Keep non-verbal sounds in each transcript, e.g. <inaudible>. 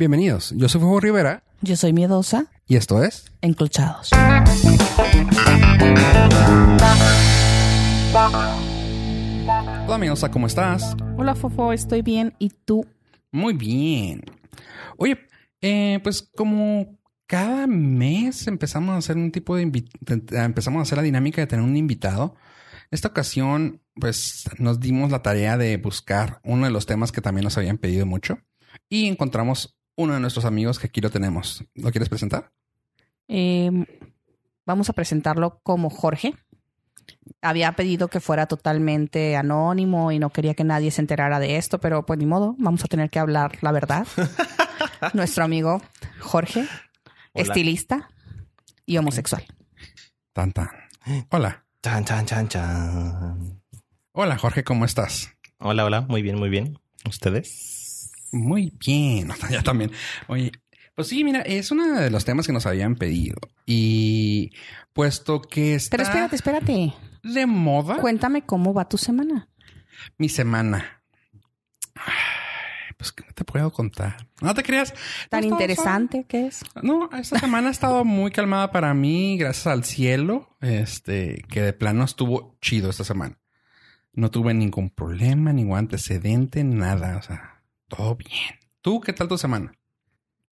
Bienvenidos, yo soy Fuego Rivera Yo soy miedosa, y esto es... enclochados. Hola amigos, ¿cómo estás? Hola, Fofo, estoy bien. ¿Y tú? Muy bien. Oye, eh, pues como cada mes empezamos a hacer un tipo de- empezamos a hacer la dinámica de tener un invitado. Esta ocasión, pues nos dimos la tarea de buscar uno de los temas que también nos habían pedido mucho y encontramos uno de nuestros amigos que aquí lo tenemos. ¿Lo quieres presentar? Eh, vamos a presentarlo como Jorge. Había pedido que fuera totalmente anónimo y no quería que nadie se enterara de esto, pero pues ni modo, vamos a tener que hablar la verdad. <laughs> Nuestro amigo Jorge, Hola. estilista y homosexual. Tan, tan. Hola. Chan, chan, chan, chan. Hola Jorge, ¿cómo estás? Hola, hola. Muy bien, muy bien. ¿Ustedes? Muy bien, <laughs> ya también. Oye, pues sí, mira, es uno de los temas que nos habían pedido. Y puesto que está Pero espérate, espérate. de moda Cuéntame cómo va tu semana. mi semana. Pues que no te puedo contar. No te creas. Tan interesante que es. No, esta semana ha estado muy calmada para mí, gracias al cielo. Este, que de plano estuvo chido esta semana. No tuve ningún problema, ningún antecedente, nada. O sea, todo bien. ¿Tú qué tal tu semana?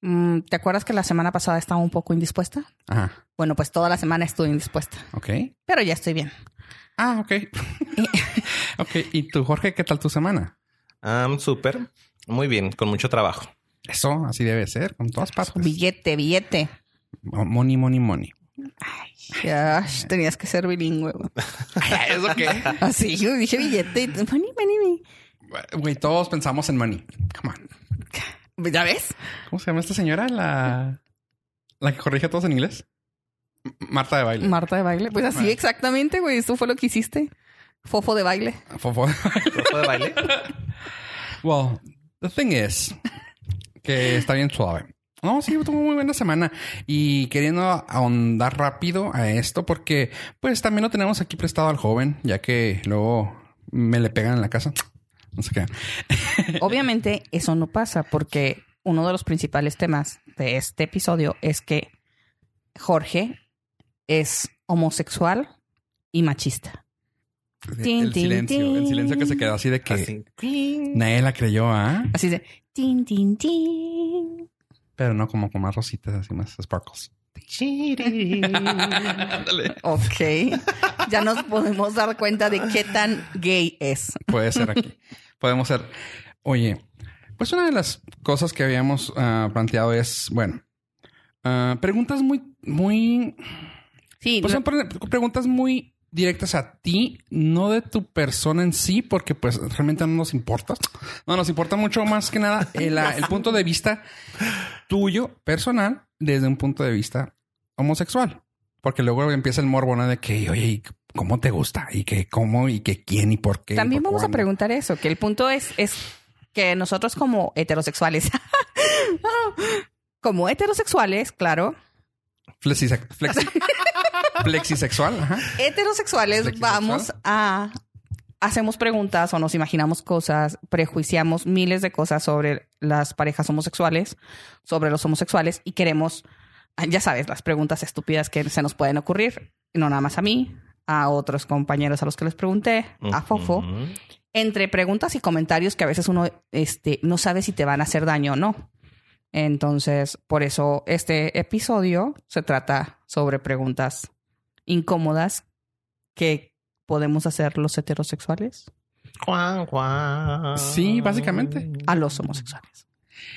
Mm, ¿Te acuerdas que la semana pasada estaba un poco indispuesta? Ajá, Bueno, pues toda la semana estuve indispuesta, ok. pero ya estoy bien. Ah, ok. <laughs> ok, ¿y tú, Jorge, qué tal tu semana? Um, súper. Muy bien, con mucho trabajo. Eso, así debe ser, con todas partes. Billete, billete. Money, money, money. Ya, tenías que ser bilingüe. <laughs> ¿Eso qué? Así, yo dije billete. Money, money, money. Güey, todos pensamos en money. Come on. <laughs> ¿Ya ves? ¿Cómo se llama esta señora? La, la que corrige a todos en inglés. Marta de baile. Marta de baile. Pues así exactamente, güey. Eso fue lo que hiciste. Fofo de baile. Fofo. ¿Grupo de baile? <laughs> well, the thing is que está bien suave. No, sí, tuvo muy buena semana y queriendo ahondar rápido a esto porque pues también lo tenemos aquí prestado al joven, ya que luego me le pegan en la casa. No sé qué. Obviamente <laughs> eso no pasa porque uno de los principales temas de este episodio es que Jorge es homosexual y machista. El silencio, el silencio que se quedó así de que Así. nadie la creyó, ¿ah? Así de tin, tin, tin. Pero no como con más rositas, así más sparkles. Ándale. <laughs> Ok. Ya nos podemos dar cuenta de qué tan gay es. Puede ser aquí. Podemos ser. Oye, pues una de las cosas que habíamos ah, planteado es, bueno, ah, preguntas muy, muy, Sí, pues son preguntas muy directas a ti, no de tu persona en sí, porque pues realmente no nos importa. No nos importa mucho más que nada el, ah, el punto de vista tuyo personal desde un punto de vista homosexual. Porque luego empieza el morbo ¿no? de que, oye, ¿y ¿cómo te gusta? Y que cómo, y que quién, y por qué. También por vamos a preguntar eso, que el punto es, es que nosotros como heterosexuales, <laughs> como heterosexuales, claro, Flexise- flexi- <laughs> flexisexual, ajá. heterosexuales Flexisexual. vamos a hacemos preguntas o nos imaginamos cosas, prejuiciamos miles de cosas sobre las parejas homosexuales, sobre los homosexuales y queremos, ya sabes, las preguntas estúpidas que se nos pueden ocurrir, no nada más a mí, a otros compañeros a los que les pregunté, a Fofo, entre preguntas y comentarios que a veces uno este, no sabe si te van a hacer daño o no. Entonces, por eso este episodio se trata sobre preguntas incómodas que podemos hacer los heterosexuales Guau, guau. Sí, básicamente. a los homosexuales.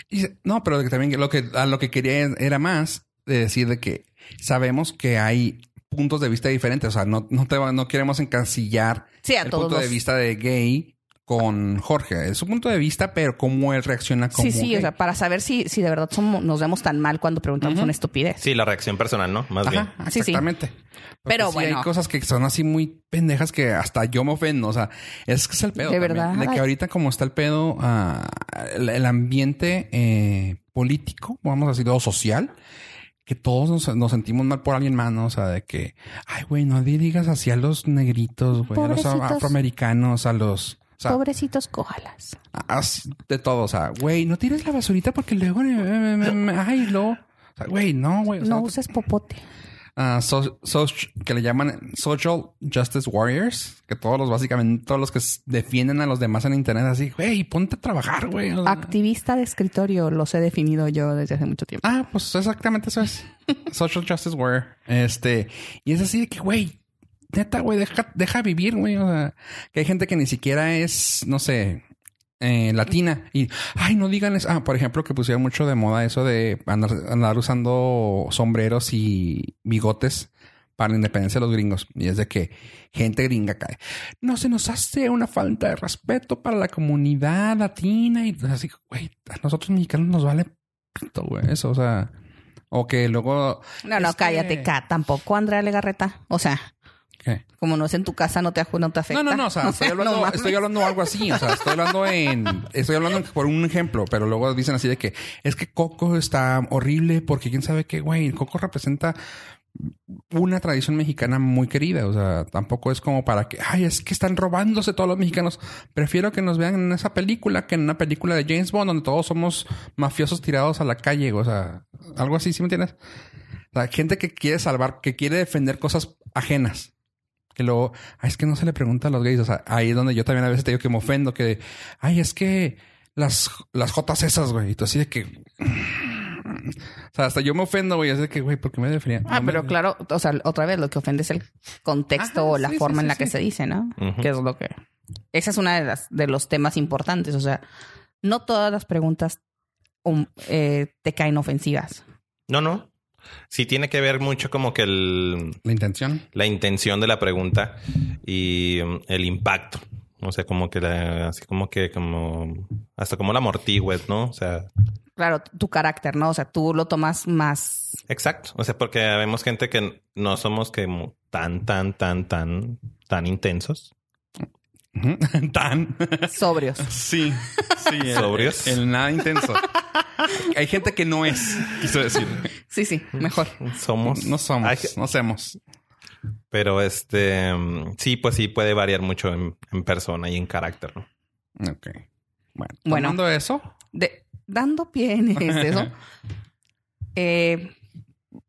Y- no, pero que también lo que a lo que quería era más de decir de que sabemos que hay puntos de vista diferentes. O sea, no, no, te, va- no queremos encasillar Sí, a el punto de vista de gay con Jorge. Es su punto de vista, pero cómo él reacciona como Sí, sí, gay. o sea, para saber si, si de verdad somos, nos vemos tan mal cuando preguntamos Ujú. una estupidez. Sí, la reacción personal, ¿no? Más bien. Ajá, Sí, sí. exactamente. Pero sí bueno. hay cosas que son así muy pendejas que hasta yo me ofendo. O sea, es que es el pedo. De también. verdad. De que ahorita como está el pedo, ah, el, el ambiente eh, político, vamos a decirlo, social, que todos nos, nos sentimos mal por alguien más, ¿no? O sea, de que, ay, güey, no digas así a los negritos, güey, a los afroamericanos, a los sea, Pobrecitos haz de todo. O sea, güey, no tires la basurita porque luego... eh, eh, eh, Ay, lo... O sea, güey, no, güey. o sea, No uses popote. So- so- que le llaman Social Justice Warriors, que todos los, básicamente, todos los que defienden a los demás en Internet, así, güey, ponte a trabajar, güey. Activista de escritorio, los he definido yo desde hace mucho tiempo. Ah, pues exactamente eso es. <laughs> Social Justice Warrior. Este, y es así de que, güey, neta, güey, deja, deja vivir, güey. O sea, que hay gente que ni siquiera es, no sé, eh, latina. Y, ay, no digan eso. Ah, por ejemplo, que pusieron mucho de moda eso de andar, andar usando sombreros y bigotes para la independencia de los gringos. Y es de que gente gringa cae. No se nos hace una falta de respeto para la comunidad latina. Y así, güey, a nosotros mexicanos nos vale pito, güey. Eso, o sea. O que luego. No, no, que- cállate, Kat. Tampoco, Andrea Legarreta. O sea, ¿Qué? como no es en tu casa, no te, no te afecta. No, no, no, o sea, <laughs> estoy hablando, estoy hablando algo así, o sea, estoy hablando en, estoy hablando por un ejemplo, pero luego dicen así de que es que Coco está horrible porque quién sabe qué, güey, Coco representa una tradición mexicana muy querida, o sea, tampoco es como para que, ay, es que están robándose todos los mexicanos. Prefiero que nos vean en esa película que en una película de James Bond donde todos somos mafiosos tirados a la calle, o sea, algo así, ¿sí me entiendes? Sea, gente que quiere salvar, que quiere defender cosas ajenas. Que luego, ay, es que no se le pregunta a los gays. O sea, ahí es donde yo también a veces te digo que me ofendo, que, ay, es que las, las jotas esas, güey. Y tú así de que. O sea, hasta yo me ofendo, güey. Así de que, güey, ¿por qué me definían? Ah, pero claro, o sea, otra vez lo que ofende es el contexto Ajá, o la sí, forma sí, en la sí, que se dice, ¿no? Ujú. Que es lo que. Esa es una de las de los temas importantes. O sea, no todas las preguntas um, eh, te caen ofensivas. No, no. Sí tiene que ver mucho como que el, La intención. la intención de la pregunta y um, el impacto. O sea, como que la- así como que como hasta como la amortigues, ¿no? O sea, Claro, tu carácter, ¿no? O sea, tú lo tomas más. exacto. O sea, porque vemos gente que no somos como tan, tan, tan, tan, tan intensos. <laughs> Tan. sobrios. Sí. Sí. el- Sobrios. El, nada intenso. Hay gente que no es, quiso decir. Sí, sí, mejor. Somos. No somos, no somos. pero este, sí, pues sí puede variar mucho en, en persona y en carácter, ¿no? Ok. Bueno, Bueno. tomando eso. De, dando pie en <laughs> eso, eh,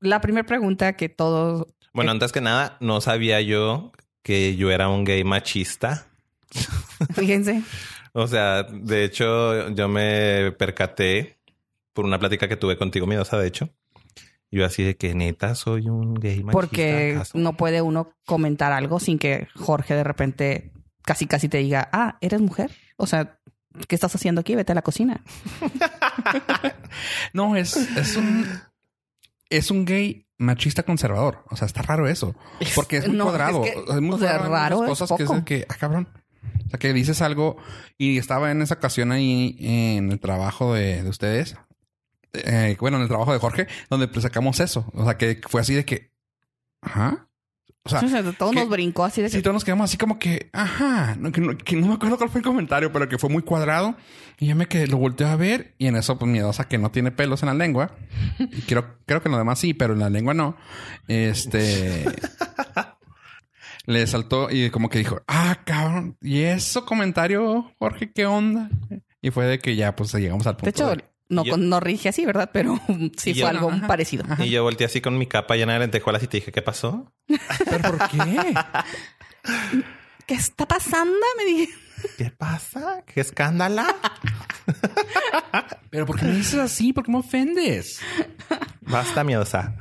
la primera pregunta que todos. Bueno, antes que nada, no sabía yo que yo era un gay machista. <laughs> Fíjense. O sea, de hecho, yo me percaté por una plática que tuve contigo, miedosa, de hecho. Yo así de que neta soy un gay machista. Porque ¿acaso? no puede uno comentar algo sin que Jorge de repente casi casi te diga, ah, ¿eres mujer? O sea, ¿qué estás haciendo aquí? Vete a la cocina. <laughs> No, es, es un. Es un gay machista conservador. O sea, está raro eso. Porque es muy No, cuadrado. es que, es muy o sea, cuadrado en raro muchas es cosas que es poco. de que, ah, cabrón. O sea, que dices algo y estaba en esa ocasión ahí en el trabajo de, de ustedes. eh, bueno, en el trabajo de Jorge, donde pues sacamos eso. O sea, que fue así de que. Ajá. O sea, O sea, todos nos brincó así de que, Sí, todos nos quedamos así como que, ajá, no, que, no, que no me acuerdo cuál fue el comentario, pero que fue muy cuadrado. Y yo me quedé, lo volteé a ver y en eso, pues miedosa que no tiene pelos en la lengua. Y creo, creo que en lo demás sí, pero en la lengua no. Este. <laughs> le saltó y como que dijo, ah, cabrón. Y eso comentario, Jorge, ¿qué onda? Y fue de que ya, pues llegamos al punto. de hecho, no, Yo- con- no rige así, ¿verdad? Pero <laughs> sí Y fue yo- algo ajá, parecido. ajá. Y yo volteé así con mi capa llena de lentejuelas y te dije, ¿qué pasó? ¿pero por qué? <laughs> ¿Qué está pasando? Me dije. ¿Qué pasa? ¿Qué escándalo? <laughs> ¿Pero por qué me dices así? ¿Por qué me ofendes? Basta, miedosa.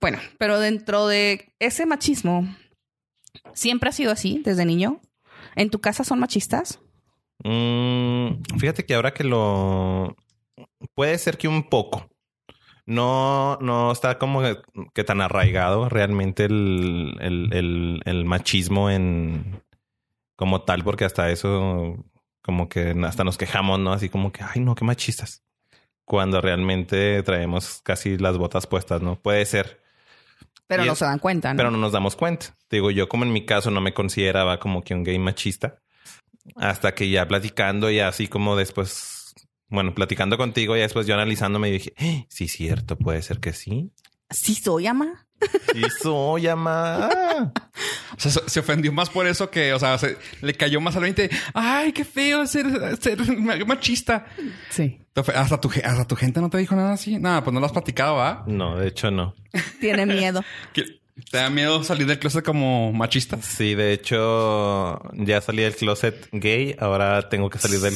Bueno, pero dentro de ese machismo, siempre ha sido así desde niño. ¿En tu casa son machistas? Mm, fíjate que ahora que lo... Puede ser que un poco. No, no está como que, tan arraigado realmente el, el, el, el machismo en como tal, porque hasta eso como que hasta nos quejamos, ¿no? Así como que, ay, no, qué machistas. Cuando realmente traemos casi las botas puestas, ¿no? Puede ser. Pero Y no es- se dan cuenta, ¿no? pero no nos damos cuenta. Te Digo, yo como en mi caso no me consideraba como que un gay machista. Hasta que ya platicando y así como después, bueno, platicando contigo y después yo analizándome dije, "Eh, sí, cierto, puede ser que sí. Sí soy, ama. Sí soy, ama. <laughs> O sea, se, ofendió más por eso que, o sea, se- le cayó más al 20. Ay, qué feo ser, ser machista. Sí. Hasta tu, hasta tu gente no te dijo nada así. Nada, pues no lo has platicado, ¿va? No, de hecho no. <laughs> Tiene miedo. ¿Te da miedo salir del closet como machista? Sí, de hecho ya salí del closet gay, ahora tengo que salir del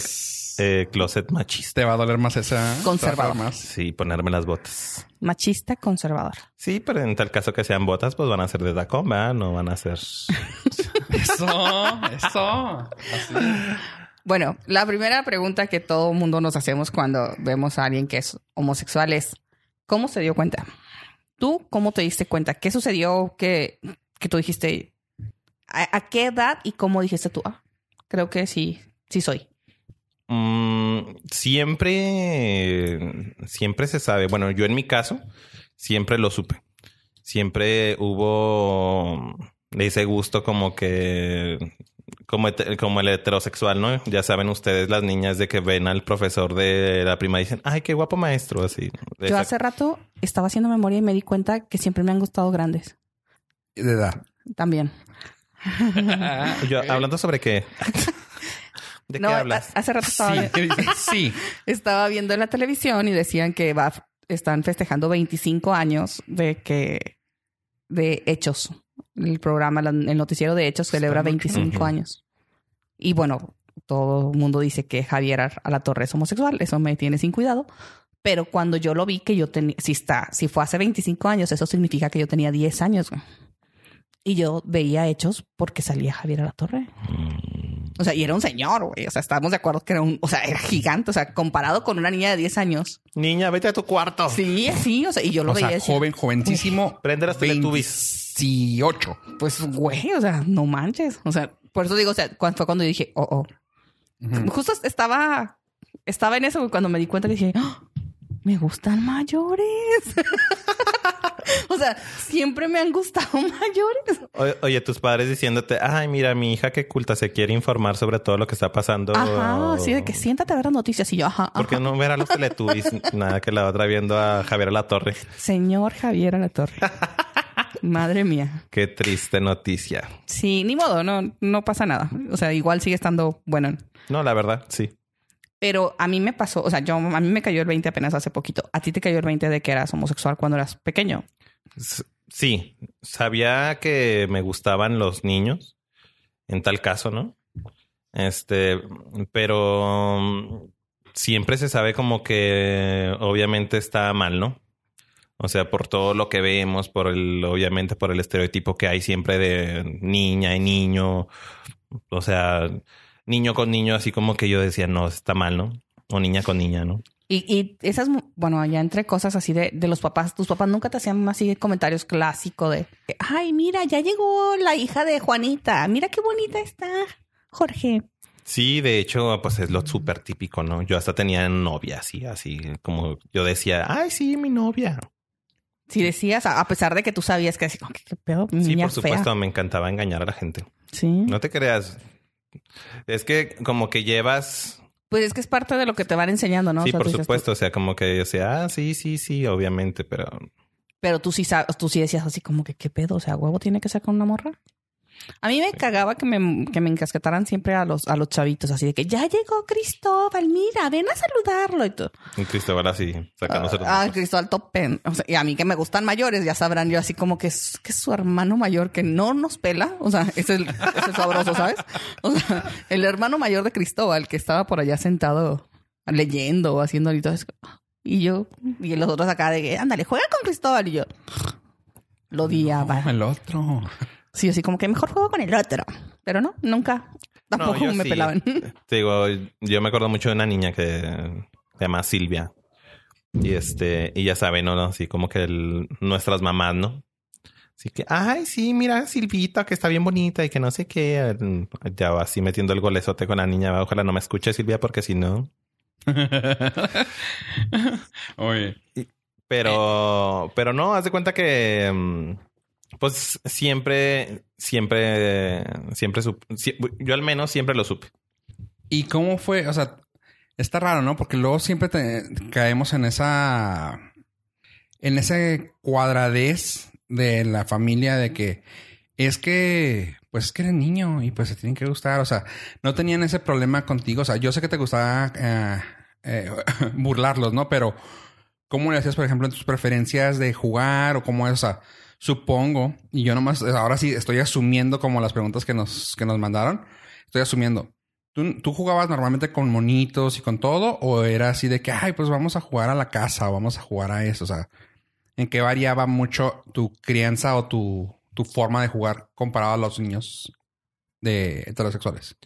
eh, closet machista. Te va a doler más esa. Conservador. Más. Sí, ponerme las botas. Machista conservador. Sí, pero en tal caso que sean botas, pues van a ser de tacón, ¿verdad? No van a ser... Eso, eso. Así. Bueno, la primera pregunta que todo mundo nos hacemos cuando vemos a alguien que es homosexual es, ¿cómo se dio cuenta? ¿Tú cómo te diste cuenta? ¿Qué sucedió que, que tú dijiste? ¿A, a qué edad y cómo dijiste tú? Ah, creo que sí, sí soy. Mm, siempre, siempre se sabe. Bueno, yo en mi caso, siempre lo supe. Siempre hubo ese gusto como que, como, como el heterosexual, ¿no? Ya saben ustedes, las niñas de que ven al profesor de la prima y dicen, ay, qué guapo maestro, así. Yo hace rato estaba haciendo memoria y me di cuenta que siempre me han gustado grandes. De edad. También. <laughs> Yo, hablando sobre qué. <laughs> ¿De no, qué hablas? hace rato estaba, Sí, ¿qué dices? <laughs> sí. estaba viendo en la televisión y decían que va, están festejando 25 años de que de Hechos. El programa, el noticiero de Hechos celebra Está mucho. 25 Ujú. años. Y bueno, todo el mundo dice que Javier a la Torre es homosexual. Eso me tiene sin cuidado. Pero cuando yo lo vi que yo tenía, si está, si fue hace 25 años, eso significa que yo tenía 10 años. Y yo veía Hechos porque salía Javier a la Torre. O sea, y era un señor, güey. O sea, estábamos de acuerdo que era un, o sea, era gigante. O sea, comparado con una niña de 10 años. Niña, vete a tu cuarto. Sí, sí. O sea, y yo lo O veía. sea, joven, jovencísimo. <laughs> Prende las Teletubbies. 28. Pues, güey, o sea, no manches. O sea, por eso digo, o sea, cuando, fue cuando yo dije, oh, oh. Justo estaba, estaba en eso güey, cuando me di cuenta que dije, "Ah, me gustan mayores. <laughs> <laughs> o sea, siempre me han gustado <laughs> mayores. O- Oye, tus padres diciéndote, ay, mira, mi hija que culta se quiere informar sobre todo lo que está pasando. Ajá, así de que siéntate a ver las noticias. Y yo, ajá, ¿Por qué no ver a los Teletubbies? <laughs> Nada que la otra viendo a Javier a la Torre. Señor Javier a la Torre. Madre mía. Qué triste noticia. Sí, ni modo, no, no pasa nada. O sea, igual sigue estando bueno. No, la verdad, sí. Pero a mí me pasó, o sea, yo a mí me cayó el 20 apenas hace poquito. A ti te cayó el 20 de que eras homosexual cuando eras pequeño. Sí, sabía que me gustaban los niños, en tal caso, ¿no? Este, pero mm, siempre se sabe como que obviamente está mal, ¿no? O sea, por todo lo que vemos, por el, obviamente por el estereotipo que hay siempre de niña y niño. O sea, niño con niño, así como que yo decía, no, está mal, ¿no? O niña con niña, ¿no? Y, y esas, bueno, allá entre cosas así de, de los papás, tus papás nunca te hacían así comentarios clásicos de, ay, mira, ya llegó la hija de Juanita, mira qué bonita está, Jorge. Sí, de hecho, pues es lo súper típico, ¿no? Yo hasta tenía novia, así, así como yo decía, ay, sí, mi novia. Si decías, a pesar de que tú sabías que así, "Oh, ¿qué, pedo? Sí, Niña por supuesto, fea". me encantaba engañar a la gente. Sí. No te creas. Es que como que llevas, Pues es que es parte de lo que te van enseñando, ¿no? O sí, sea, por tú supuesto, o sea, como que decía, ah, sí, sí, sí, obviamente, pero Pero tú sí sabes, tú sí decías así como que qué pedo, o sea, huevo tiene que ser con una morra. A mí me cagaba que me, que me encasquetaran siempre a los, a los chavitos, así de que ya llegó Cristóbal, mira, ven a saludarlo y todo. un Cristóbal así, sacándose los Ah. Cristóbal Topen. O sea, y a mí que me gustan mayores, ya sabrán yo así como que es, que es su hermano mayor que no nos pela. O sea, es el, es el sabroso, ¿sabes? O sea, el hermano mayor de Cristóbal que estaba por allá sentado leyendo o haciendo y todo eso. Y yo, y los otros acá de que, ándale, juega con Cristóbal. Y yo lo odiaba. No, el otro. Sí, así como que mejor juego con el otro. Pero no, nunca. Tampoco me sí. pelaban. <laughs> Te digo, yo me acuerdo mucho de una niña que se llama Silvia. Y este, y ya saben, ¿no? Así como que el- nuestras mamás, ¿no? Así que, ay, sí, mira, Silvita, que está bien bonita y que no sé qué. Ya va así metiendo el golezote con la niña. Ojalá no me escuche Silvia, porque si no. <laughs> Oye. Pero, pero no, haz de cuenta que, mm, pues siempre, siempre, siempre supe. Yo al menos siempre lo supe. ¿Y cómo fue? O sea, está raro, ¿no? Porque luego siempre te- caemos en esa. En ese cuadradez de la familia de que es que, pues es que eres niño y pues se tienen que gustar. O sea, no tenían ese problema contigo. O sea, yo sé que te gustaba eh, eh, <laughs> burlarlos, ¿no? Pero, ¿cómo le hacías, por ejemplo, en tus preferencias de jugar o cómo es? O sea, supongo, y yo nomás, ahora sí estoy asumiendo como las preguntas que nos, que nos mandaron. Estoy asumiendo. ¿Tú, ¿Tú jugabas normalmente con monitos y con todo? ¿O era así de que, ay, pues vamos a jugar a la casa o vamos a jugar a eso? O sea, ¿en qué variaba mucho tu crianza o tu, tu forma de jugar comparado a los niños de heterosexuales?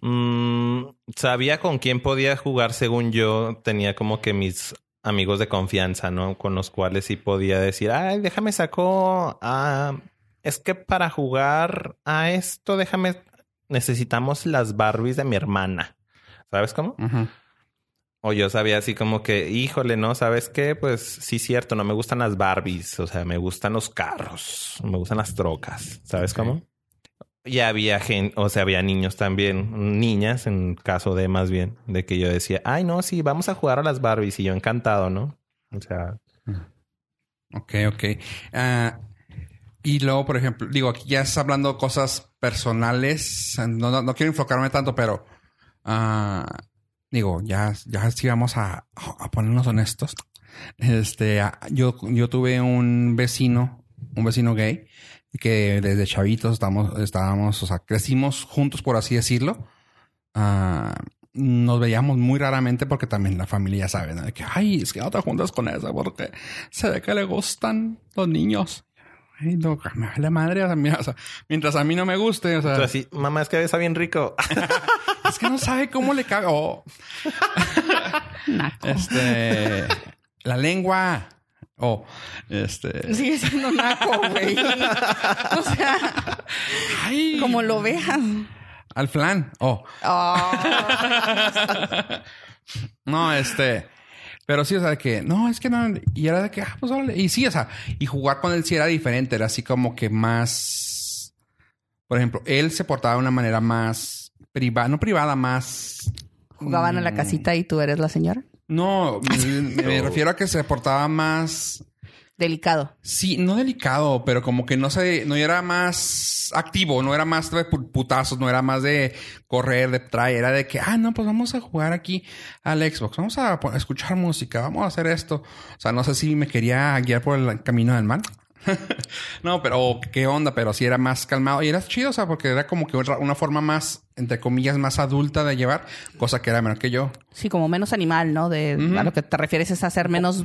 Mm, sabía con quién podía jugar según yo. Tenía como que mis amigos de confianza, ¿no? Con los cuales sí podía decir, ay, déjame saco a... Es que para jugar a esto, déjame... Necesitamos las Barbies de mi hermana. ¿Sabes cómo? O yo sabía así como que, híjole, ¿no? ¿Sabes qué? Pues sí, cierto, no me gustan las Barbies. O sea, me gustan los carros, me gustan las trocas. ¿Sabes cómo? Y había gente, o sea, había niños también, niñas en caso de más bien, de que yo decía, ay, no, sí, vamos a jugar a las Barbies. Y yo encantado, ¿no? O sea, Ok, ok. Ah, y luego, por ejemplo, digo, aquí ya estás hablando cosas personales. No, no, no quiero enfocarme tanto, pero ah, digo, ya, ya sí vamos a, a ponernos honestos. Este, ah, yo, yo tuve un vecino, un vecino gay, que desde chavitos estábamos, estábamos, o sea, crecimos juntos, por así decirlo. Ah, nos veíamos muy raramente porque también la familia ya sabe, ¿no? De que, ay, es que no te juntas con esa porque se ve que le gustan los niños. Ay, no, me vale madre. O sea, mira, o sea, mientras a mí no me guste, o sea, mamá, es que está bien rico. <laughs> <laughs> es que no sabe cómo le. Oh, <laughs> Naco. este, la lengua. O, este, Sigue siendo naco, güey. <laughs> O sea, ay, como lo veas. al flan. Oh, Ah, no, este, pero sí, o sea, de que no, es que no, y era de que, ah, pues órale. Y sí, o sea, y jugar con él sí era diferente, era así como que más, por ejemplo, él se portaba de una manera más privada, no privada, más Jugaban a la casita y tú eres la señora. No, me, me <laughs> refiero a que se portaba más. Delicado. Sí, no delicado, pero como que no se, no era más activo, no era más de pu- putazos, no era más de correr, de traer, era de que, ah, no, pues vamos a jugar aquí al Xbox, vamos a escuchar música, vamos a hacer esto. O sea, no sé si me quería guiar por el camino del mal. <laughs> no, pero qué onda, pero sí era más calmado y era chido, o sea, porque era como que una forma más, entre comillas, más adulta de llevar, cosa que era menor que yo. Sí, como menos animal, ¿no? De a lo que te refieres es a ser menos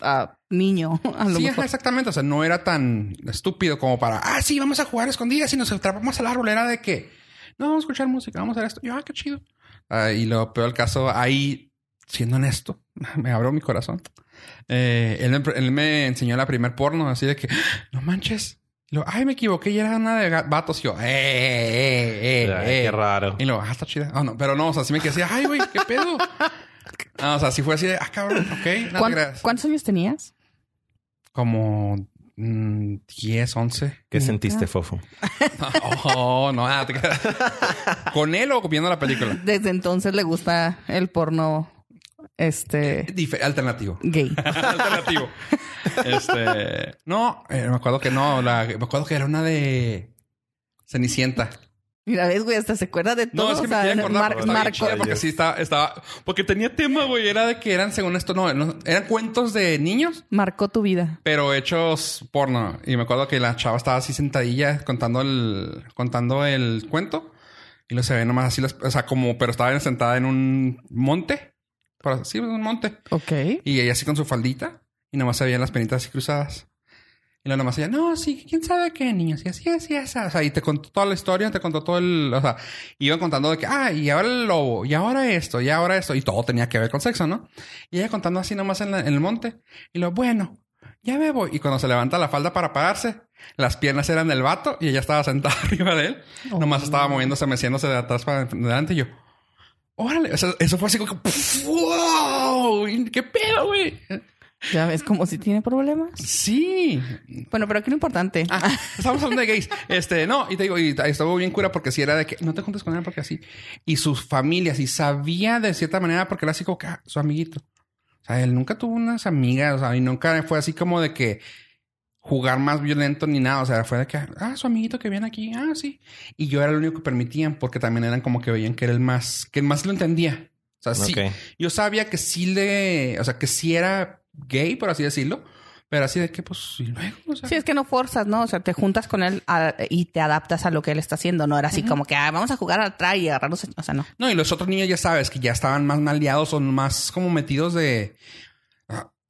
ah, niño. <laughs> A lo Sí, mejor. exactamente. O sea, no era tan estúpido como para, ah, sí, vamos a jugar a escondidas y nos atrapamos al árbol. Era de que, no, vamos a escuchar música, vamos a hacer esto. Yo, ah, qué chido. Ah, y lo peor del caso, ahí, siendo honesto, <laughs> me abrió mi corazón. Eh, él, me, él me enseñó la primer porno, así de que, no manches. Y luego, ay, me equivoqué y era una de vatos. Y yo, eh, eh, eh, Ay, eh. qué raro. Y luego, ah, está chida. Ah, no, pero no, o sea, sí me quedé así, ay, güey, qué pedo. Ah, o sea, sí fue así de, ah, cabrón, ok. No te ¿Cuán- creas. ¿Cuántos años tenías? Como mm, 10, 11. ¿Qué sentiste, Fofo? <laughs> Oh, no, nada. ¿Con él o viendo la película? Desde entonces le gusta el porno este alternativo. gay. <laughs> alternativo. Este. No, eh, me acuerdo que no. La, me acuerdo que era una de Cenicienta. Mira, ves, güey, hasta se acuerda de todo. No, es que me sea, quería acordar. Mar- Marco. porque sí estaba, estaba. Porque tenía tema, güey. Era de que eran, según esto, no, no, eran cuentos de niños. Marcó tu vida. pero hechos porno. Y me acuerdo que la chava estaba así sentadilla contando el, contando el cuento. Y lo se ve nomás así, las- o sea, como, pero estaba sentada en un monte. Por así, un monte. Ok. Y ella así con su faldita. Y nomás se veían las penitas así cruzadas. Y luego nomás ella, no, sí, quién sabe qué, niños. Y así, así, así. O sea, y te contó toda la historia, te contó todo el... O sea, iban contando de que, ah, y ahora el lobo, y ahora esto, y ahora esto. Y todo tenía que ver con sexo, ¿no? Y ella contando así nomás en, la- en el monte. Y lo bueno, ya me voy. Y cuando se levanta la falda para pararse, las piernas eran del vato y ella estaba sentada <laughs> arriba de él. Oh. Nomás estaba moviéndose, meciéndose de atrás para adelante. Y yo, órale. O sea, eso fue así como que, wow, qué pedo, güey. Ya ves como si tiene problemas. Sí. Bueno, pero aquí lo importante. Ah, estamos hablando de gays. Este, no, y te digo, y estuvo bien cura porque si era de que no te juntes con él porque así. Y sus familias, y sabía de cierta manera porque era así como que ah, su amiguito. O sea, él nunca tuvo unas amigas, o sea, y nunca fue así como de que jugar más violento ni nada. O sea, fue de que, ah, su amiguito que viene aquí, ah, sí. Y yo era el único que permitían porque también eran como que veían que era el más, que el más lo entendía. O sea, sí. Yo sabía que sí le, o sea, que sí era gay, por así decirlo. Pero así de que, pues, y luego, o sea. Sí, es que no forzas, ¿no? O sea, te juntas con él a- y te adaptas a lo que él está haciendo. No era así como que ah, vamos a jugar atrás y agarrarnos. O sea, no. No, y los otros niños ya sabes que ya estaban más maleados o más como metidos de.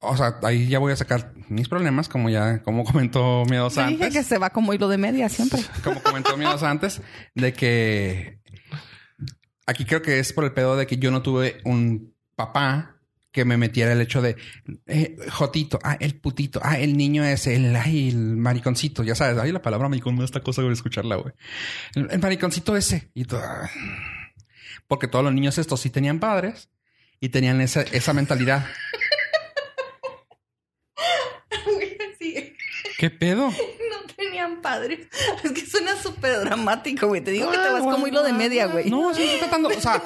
O sea, ahí ya voy a sacar mis problemas, como ya, como comentó Miedos Te dije antes. que se va como hilo de media siempre. <laughs> Como comentó Miedos antes, de que aquí creo que es por el pedo de que yo no tuve un papá que me metiera el hecho de eh, Jotito, ah, el putito, ah, el niño ese, el, ay, el mariconcito, ya sabes, ay, la palabra maricón da esta cosa de escucharla, güey. El, el mariconcito ese. Y todo, ah. porque todos los niños estos sí tenían padres y tenían esa, esa mentalidad. ¿Qué pedo? <laughs> no tenían padres. Es que suena súper dramático, güey. Te digo que te vas como hilo de media, güey. No, sí estoy tratando, o sea,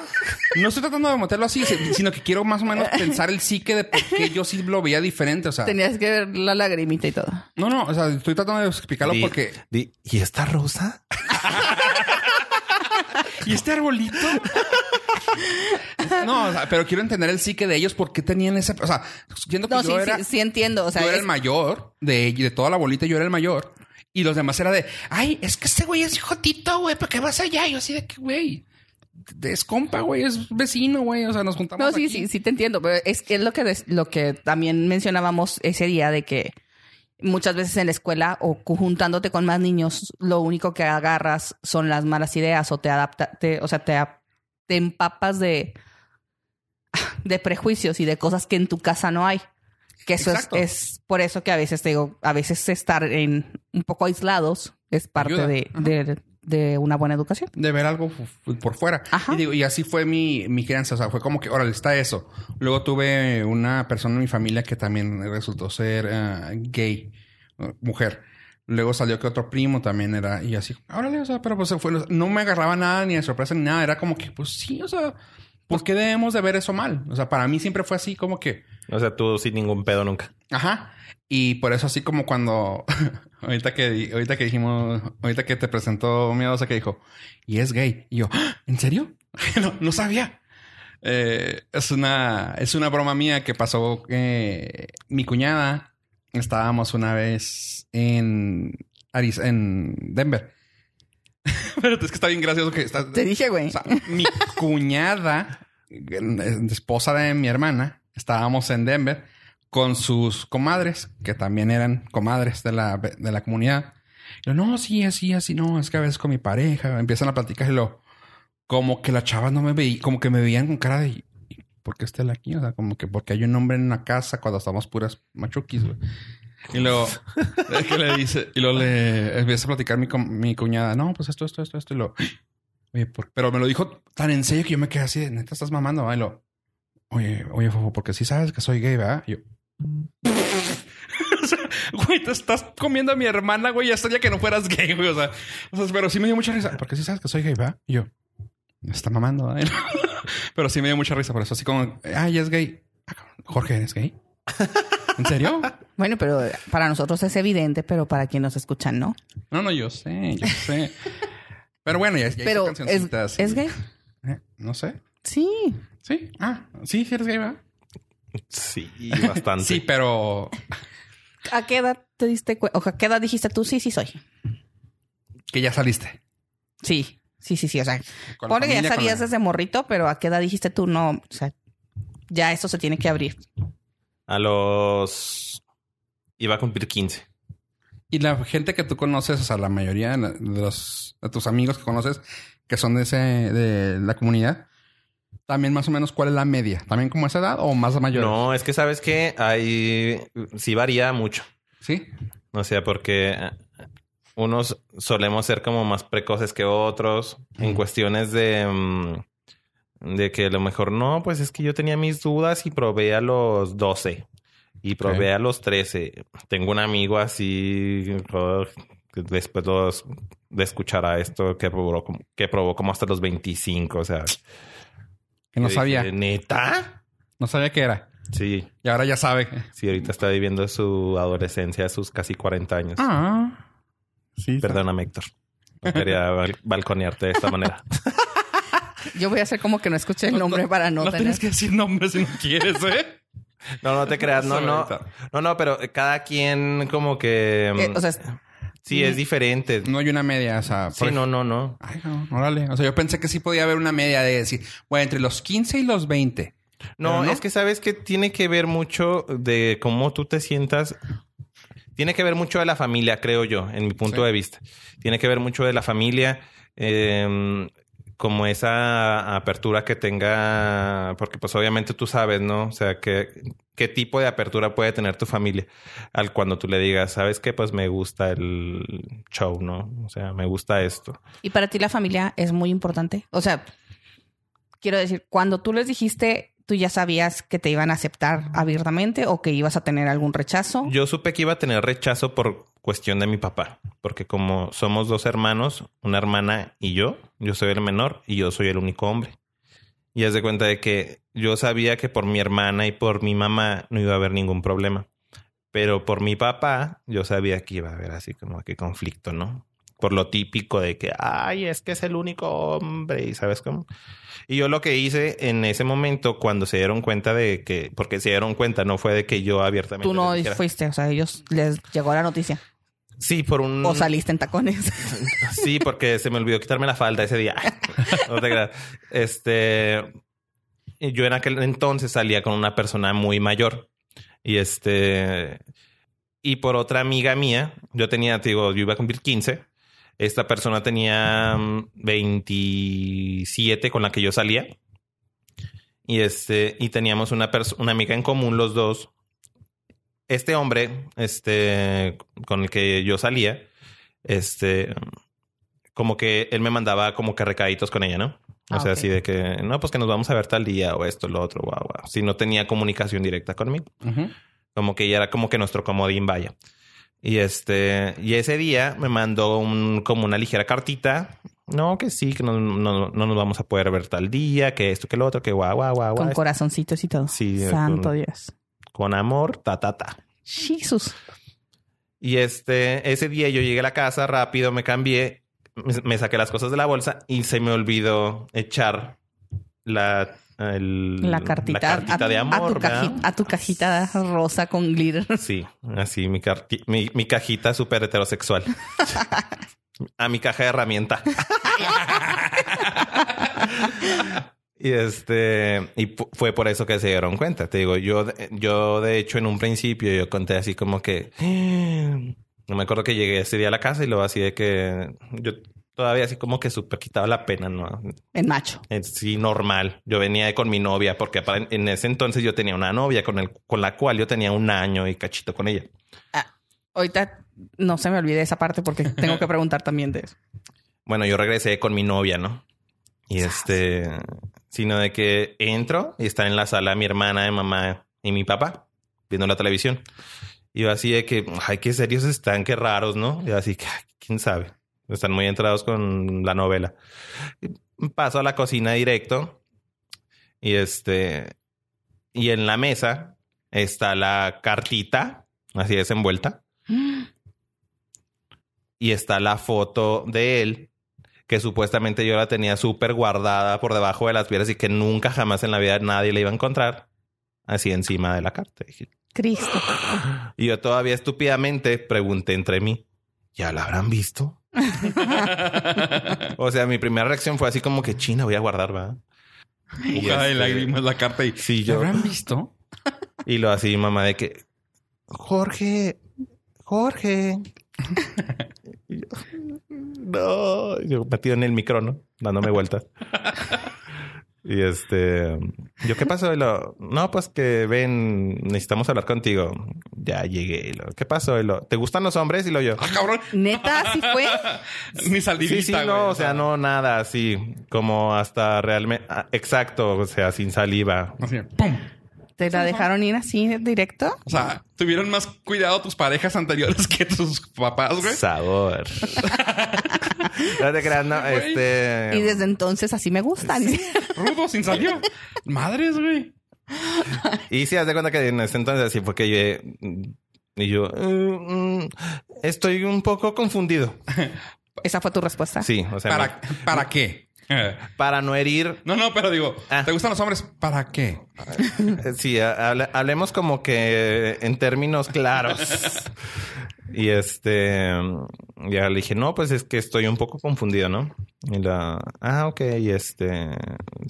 no estoy tratando de meterlo así, si- sino que quiero más o menos pensar el psique de por qué yo sí lo veía diferente, o sea. Tenías que ver la lagrimita y todo. No, no, o sea, estoy tratando de explicarlo Di- porque. di- ¿Y esta rosa? <laughs> ¿Y este arbolito? no, o sea, pero quiero entender el psique de ellos, por qué tenían ese. O sea, siento que No, yo sí, era. sí, sí entiendo. O sea, yo era es- el mayor de, de toda la bolita, yo era el mayor. Y los demás era de, ay, es que este güey es hijotito, güey, ¿para qué vas allá? Y yo así de que, güey, es compa, güey, es vecino, güey. O sea, nos juntamos. No, sí, aquí. sí, sí te entiendo, pero es, es lo que des- lo que también mencionábamos ese día de que muchas veces en la escuela o juntándote con más niños, lo único que agarras son las malas ideas o te adapta, te- o sea, te, ap- te empapas de de prejuicios y de cosas que en tu casa no hay. Que eso es, es por eso que a veces te digo, a veces estar en un poco aislados es parte de, de, de una buena educación. de ver algo por fuera. Ajá. Y digo, y así fue mi, mi crianza. O sea, fue como que, órale, está eso. Luego tuve una persona en mi familia que también resultó ser ah, gay, uh, mujer. Luego salió que otro primo también era, y así, órale, o sea, pero pues se fue, no me agarraba nada, ni de sorpresa, ni nada. Era como que, pues sí, o sea, ¿por qué debemos de ver eso mal? O sea, para mí siempre fue así como que, O sea, tú sin ningún pedo nunca. Ajá. Y por eso así como cuando <laughs> ahorita que ahorita que dijimos, ahorita que te presentó miedosa que dijo, y es gay. Y yo, "¿Ah? ¿en serio? <laughs> no, no sabía. Eh, es una es una broma mía que pasó eh, mi cuñada. Estábamos una vez en Ariz en Denver. <laughs> Pero es que está bien gracioso que está, Te dije, güey. o sea, mi cuñada, eh, esposa de mi hermana, estábamos en Denver con sus comadres, que también eran comadres de la, de la comunidad. Y yo, no, sí, así, así, no, es que a veces con mi pareja empiezan a platicar y lo, como que las chavas no me veían, como que me veían con cara de, ¿por qué está él aquí? O sea, como que porque hay un hombre en una casa cuando estamos puras machuquis, güey. Y luego, <laughs> es que le dice, y luego le empieza a platicar mi, mi cuñada, no, pues esto, esto, esto, esto, y lo, oye, por- pero me lo dijo tan en serio que yo me quedé así, neta, estás mamando. Y lo, oye, oye, Fofo, porque sí sabes que soy gay, ¿verdad? Y yo, <laughs> o sea, güey, te estás comiendo a mi hermana, güey, ya estaría que no fueras gay, güey, o sea, o sea, pero sí me dio mucha risa, porque sí sabes que soy gay, ¿verdad? Y yo, me está mamando, ¿verdad? <laughs> pero sí me dio mucha risa por eso, así como, ay, es gay. Ah, Jorge, ¿eres gay? ¿En serio? <laughs> Bueno, pero para nosotros es evidente, pero para quien nos escuchan, ¿no? No, no, yo sé, yo sé. Pero bueno, ya, ya hice Pero es, es gay. Eh, no sé. Sí. Sí. Ah, sí, sí eres gay, ¿verdad? Sí, bastante. <laughs> Sí, pero ¿A qué edad te diste cuenta? O ¿a qué edad dijiste tú? Sí, sí soy. que ya saliste. Sí, sí, sí, sí. O sea, pone que ya sabías la- desde morrito, pero ¿a qué edad dijiste tú? No, o sea, ya eso se tiene que abrir. A los... Iba a cumplir 15. Y la gente que tú conoces, o sea, la mayoría de los de tus amigos que conoces que son de ese de la comunidad, también más o menos cuál es la media, también como esa edad o más mayor. No, es que sabes que hay... Sí varía mucho. Sí. O sea, porque eh, unos solemos ser como más precoces que otros en cuestiones de, mm, de que a lo mejor no, pues es que yo tenía mis dudas y probé a los 12 y probé a los 13. Tengo un amigo así que después los- de escuchar a esto que probó, que probó como hasta los 25. O sea, Que no sabía, dije, ¿Neta? no sabía qué era. Sí, Y ahora ya sabe. sí, ahorita está viviendo su adolescencia sus casi 40 años. Ah. Sí. Perdóname, Héctor. No quería <laughs> bal- balconearte de esta manera. <laughs> Yo voy a hacer como que no escuché el nombre para no, No tener... tienes que decir nombres si no quieres, ¿eh? No, no te <laughs> creas. No, no. No, no, pero cada quien como que... Eh, o sea, sí, es diferente. No hay una media, o sea... Sí, no, no, no. Ay, no, órale. O sea, yo pensé que sí podía haber una media de decir, bueno, entre los 15 y los 20. No, es que sabes que tiene que ver mucho de cómo tú te sientas. Tiene que ver mucho de la familia, creo yo, en mi punto Sí. de vista. Tiene que ver mucho de la familia, eh, como esa apertura que tenga, porque pues obviamente tú sabes, ¿no? O sea, qué tipo de apertura puede tener tu familia al cuando tú le digas, ¿sabes qué? Pues me gusta el show, ¿no? O sea, me gusta esto. y para ti la familia es muy importante. O sea, quiero decir, cuando tú les dijiste, tú ya sabías que te iban a aceptar abiertamente o que ibas a tener algún rechazo. Yo supe que iba a tener rechazo por cuestión de mi papá, porque como somos dos hermanos, una hermana y yo, yo soy el menor y yo soy el único hombre. Y haz de cuenta de que yo sabía que por mi hermana y por mi mamá no iba a haber ningún problema. Pero por mi papá, yo sabía que iba a haber así como que conflicto, ¿no? Por lo típico de que, ay, es que es el único hombre, y sabes cómo. Y yo lo que hice en ese momento, cuando se dieron cuenta de que, porque se dieron cuenta, no fue de que yo abiertamente. Tú no fuiste, o sea, ellos les llegó la noticia. Sí, por un. O saliste en tacones. <laughs> Sí, porque se me olvidó quitarme la falda ese día. <laughs> No te creas. Este. Yo en aquel entonces salía con una persona muy mayor. Y este. Y por otra amiga mía, yo tenía, te digo, yo iba a cumplir 15. Esta persona tenía mm, 27 con la que yo salía. Y este, y teníamos una, una amiga en común, los dos. Este hombre, este, con el que yo salía, este, como que él me mandaba como que recaditos con ella, ¿no? O Ah, sea, así de que, no, pues que nos vamos a ver tal día o esto, lo otro, guau, guau. Si no tenía comunicación directa conmigo. Ujú. Como que ella era como que nuestro comodín, vaya. Y este, y ese día me mandó un, como una ligera cartita. No, que sí, que no, no, no nos vamos a poder ver tal día, que esto, que lo otro, que guau, guau, guau, con corazoncitos y todo. Sí, Santo con- Dios. Con amor, ta, ta, ta. Jesús. Y este, ese día yo llegué a la casa rápido, me cambié, me, me saqué las cosas de la bolsa y se me olvidó echar la, el- La cartita, la cartita a, de a amor. a tu cajita rosa con glitter. Sí, así mi, carti- mi, mi cajita súper heterosexual. <laughs> a mi caja de herramienta. <laughs> y este, y fue por eso que se dieron cuenta. Te digo, yo, yo de hecho en un principio yo conté así como que <gasps> no me acuerdo que llegué ese día a la casa y luego así de que yo todavía así como que súper quitaba la pena, ¿no? En macho. Sí, normal. Yo venía con mi novia porque en ese entonces yo tenía una novia con, el, con la cual yo tenía un año y cachito con ella. Ahorita no se me olvide esa parte porque tengo que <laughs> preguntar también de eso. Bueno, yo regresé con mi novia, ¿no? Y este, sino de que entro y está en la sala mi hermana, mi mamá y mi papá viendo la televisión. Y yo así de que, ay, qué serios están, qué raros, ¿no? Y yo así quién sabe. Están muy entrados con la novela. Paso a la cocina directo y este, y en la mesa está la cartita, así desenvuelta, <gasps> y está la foto de él que supuestamente yo la tenía súper guardada por debajo de las piedras y que nunca jamás en la vida nadie la iba a encontrar. Así encima de la carta. Dije- Cristo. <gasps> Y yo todavía estúpidamente pregunté entre mí, ¿ya la habrán visto? <laughs> o sea, mi primera reacción fue así como que China voy a guardar, ¿va? Y, Ay, este, lágrimas, la carta y... Sí, ¿Lo yo. habrán visto? <laughs> Y lo así, mamá, de que Jorge, Jorge. <laughs> Y yo, no, yo metido en el micro, ¿no? Dándome vueltas. Y este, yo, ¿qué pasó? Y lo, no, pues que ven, necesitamos hablar contigo. Ya llegué. Y lo, ¿Qué pasó? Y lo, ¿te gustan los hombres? Y lo yo. ¡Ah, cabrón! Neta, sí fue. <laughs> Ni saldivita, Sí, sí, güey, no, o sea, no, nada así, como hasta realmente, ah, exacto, o sea, sin saliva. Así, ¡pum! ¿Te la dejaron ir así directo? O sea, tuvieron más cuidado tus parejas anteriores que tus papás, güey. Sabor. <laughs> no te creas, no, este. Y desde entonces así me gustan. Rudo, sin saliva. Madres, güey. y sí, haz de cuenta que en ese entonces así fue que yo... Y yo... "Mm, mm, estoy un poco confundido. ¿Esa fue tu respuesta? Sí, o sea... ¿Para, ¿Para qué? <laughs> para no herir... No, no, pero digo, Ah. ¿te gustan los hombres? ¿Para qué? Eh, Sí, ha- hable- hablemos como que en términos claros. y este, ya le dije, no, pues es que estoy un poco confundido, ¿no? Y la, ah, ok, y este,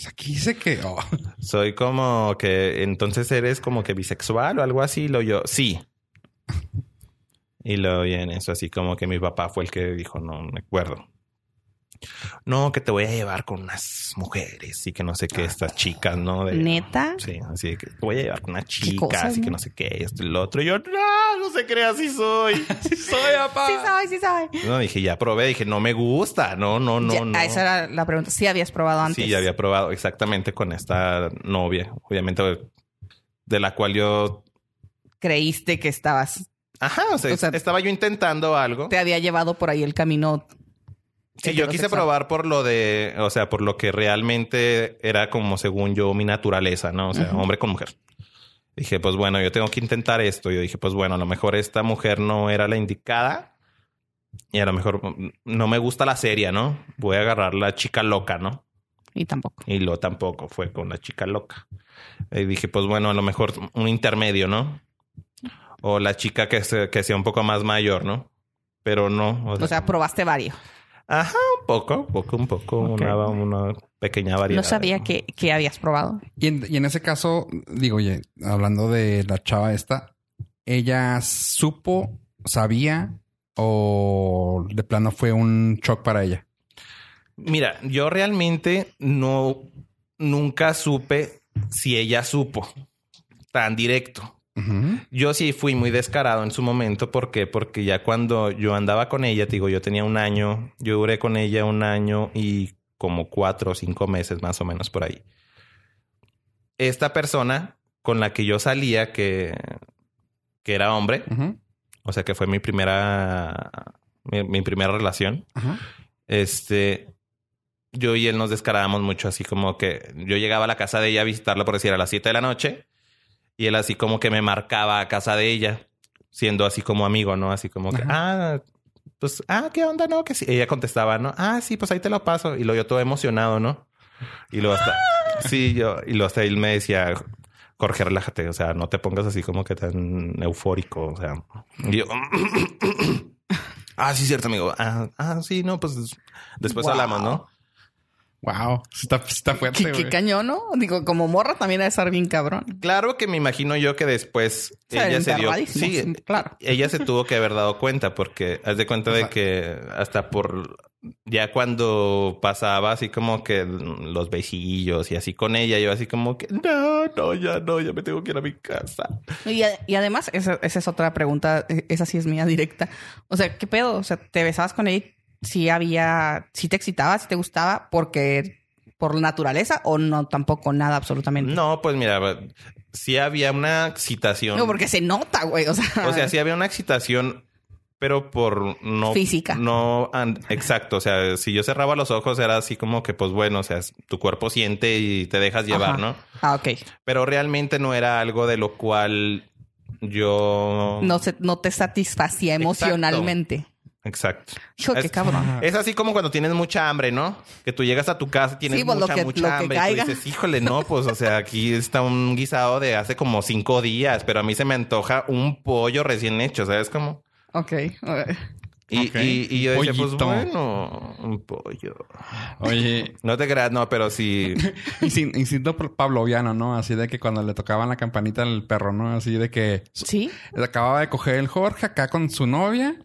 aquí dice que... oh. soy como que, entonces eres como que bisexual o algo así, lo yo, sí. Y lo y en eso, así como que mi papá fue el que dijo, no me acuerdo. No, que te voy a llevar con unas mujeres y que no sé qué, estas chicas, ¿no? De- ¿Neta? Sí, así que te voy a llevar con una chica, cosas, así que no? sé qué, esto y lo otro. Y yo, no, no se crea, así <laughs> <laughs> soy. Sí soy, papá. Sí sabe, sí sabe. no, dije, ya probé, dije, no me gusta, no, no, no, Ya, no. ah, Esa era la pregunta. Sí habías probado antes. Sí, ya había probado exactamente con esta novia, obviamente, de la cual yo, Creíste que estabas... ajá, o sea, O sea, estaba yo intentando algo. Te había llevado por ahí el camino Sí, yo quise probar por lo de, o sea, por lo que realmente era como según yo mi naturaleza, ¿no? O sea, Ujú. hombre con mujer. Dije, pues bueno, yo tengo que intentar esto. Yo dije, pues bueno, a lo mejor esta mujer no era la indicada y a lo mejor mm, no me gusta la serie, ¿no? Voy a agarrar la chica loca, ¿no? Y tampoco. Y lo tampoco fue con la chica loca. Y dije, pues bueno, a lo mejor un intermedio, ¿no? O la chica que, se- que sea un poco más mayor, ¿no? Pero no. O sea, probaste varios. Ajá, un poco, un poco, un poco, una pequeña variedad. No sabía que, que habías probado. Y en, y en ese caso, digo, oye, hablando de la chava esta, ¿ella supo, sabía o de plano fue un shock para ella? Mira, yo realmente no, nunca supe si ella supo tan directo. Yo sí fui muy descarado en su momento. ¿Por qué? Porque ya cuando yo andaba con ella, te digo, yo tenía un año, yo duré con ella un año y como cuatro o cinco meses más o menos por ahí. Esta persona con la que yo salía, que, que era hombre, o sea que fue mi primera, mi, mi primera relación, este, yo y él nos descarábamos mucho, así como que yo llegaba a la casa de ella a visitarla por decir a las 7 de la noche y él así como que me marcaba a casa de ella, siendo así como amigo, ¿no? Así como que, ah, pues, ah, ¿qué onda? No, que sí. Ella contestaba, ¿no? Ah, sí, pues ahí te lo paso. Y luego yo todo emocionado, ¿no? Y luego hasta, <laughs> sí, yo, y luego hasta él me decía, Jorge, relájate, o sea, no te pongas así como que tan eufórico, o sea. Y yo, <laughs> ah, sí, cierto, amigo. Ah, ah, sí, no, pues después Wow. hablamos, ¿no? Wow. Está, está fuerte. Qué, cañón, ¿no? Digo, como morra también ha de estar bien cabrón. Claro que me imagino yo que después O sea, ella se dio. Sí, claro. ella se tuvo que haber dado cuenta porque haz de cuenta de que hasta por ya cuando pasaba así como que los besillos y así con ella, yo así como que no, no, ya no, ya me tengo que ir a mi casa. Y, a- y además, esa, esa es otra pregunta. eh, Esa sí es mía directa. O sea, ¿qué pedo? O sea, ¿te besabas con ella? Si había... Si te excitaba, si te gustaba, porque... Por naturaleza o no tampoco nada absolutamente. No, pues mira, sí había una excitación. No, porque se nota, güey. O sea, O sea, sí había una excitación, pero por no... Física. No, and- exacto. O sea, si yo cerraba los ojos era así como que, pues bueno, o sea, tu cuerpo siente y te dejas llevar, Ajá. ¿no? Ah, ok. Pero realmente no era algo de lo cual yo... No, se, no te satisfacía emocionalmente. Exacto. Hijo, qué Es- cabrón. <laughs> Es así como cuando tienes mucha hambre, ¿no? Que tú llegas a tu casa y tienes Sí, pues, lo mucha, que- mucha lo que hambre. Y tú dices, híjole, no, pues, o sea, aquí está un guisado de hace como cinco días, pero a mí se me antoja un pollo recién hecho, ¿sabes cómo? Ok. Y, Ok. y, y yo decía, pues Pollito. bueno, un pollo. Oye, <laughs> No te creas, no, pero sí. <laughs> insin- instinto pavloviano, ¿no? Así de que cuando le tocaban la campanita al perro, ¿no? Así de que Sí. acababa de coger el Jorge acá con su novia.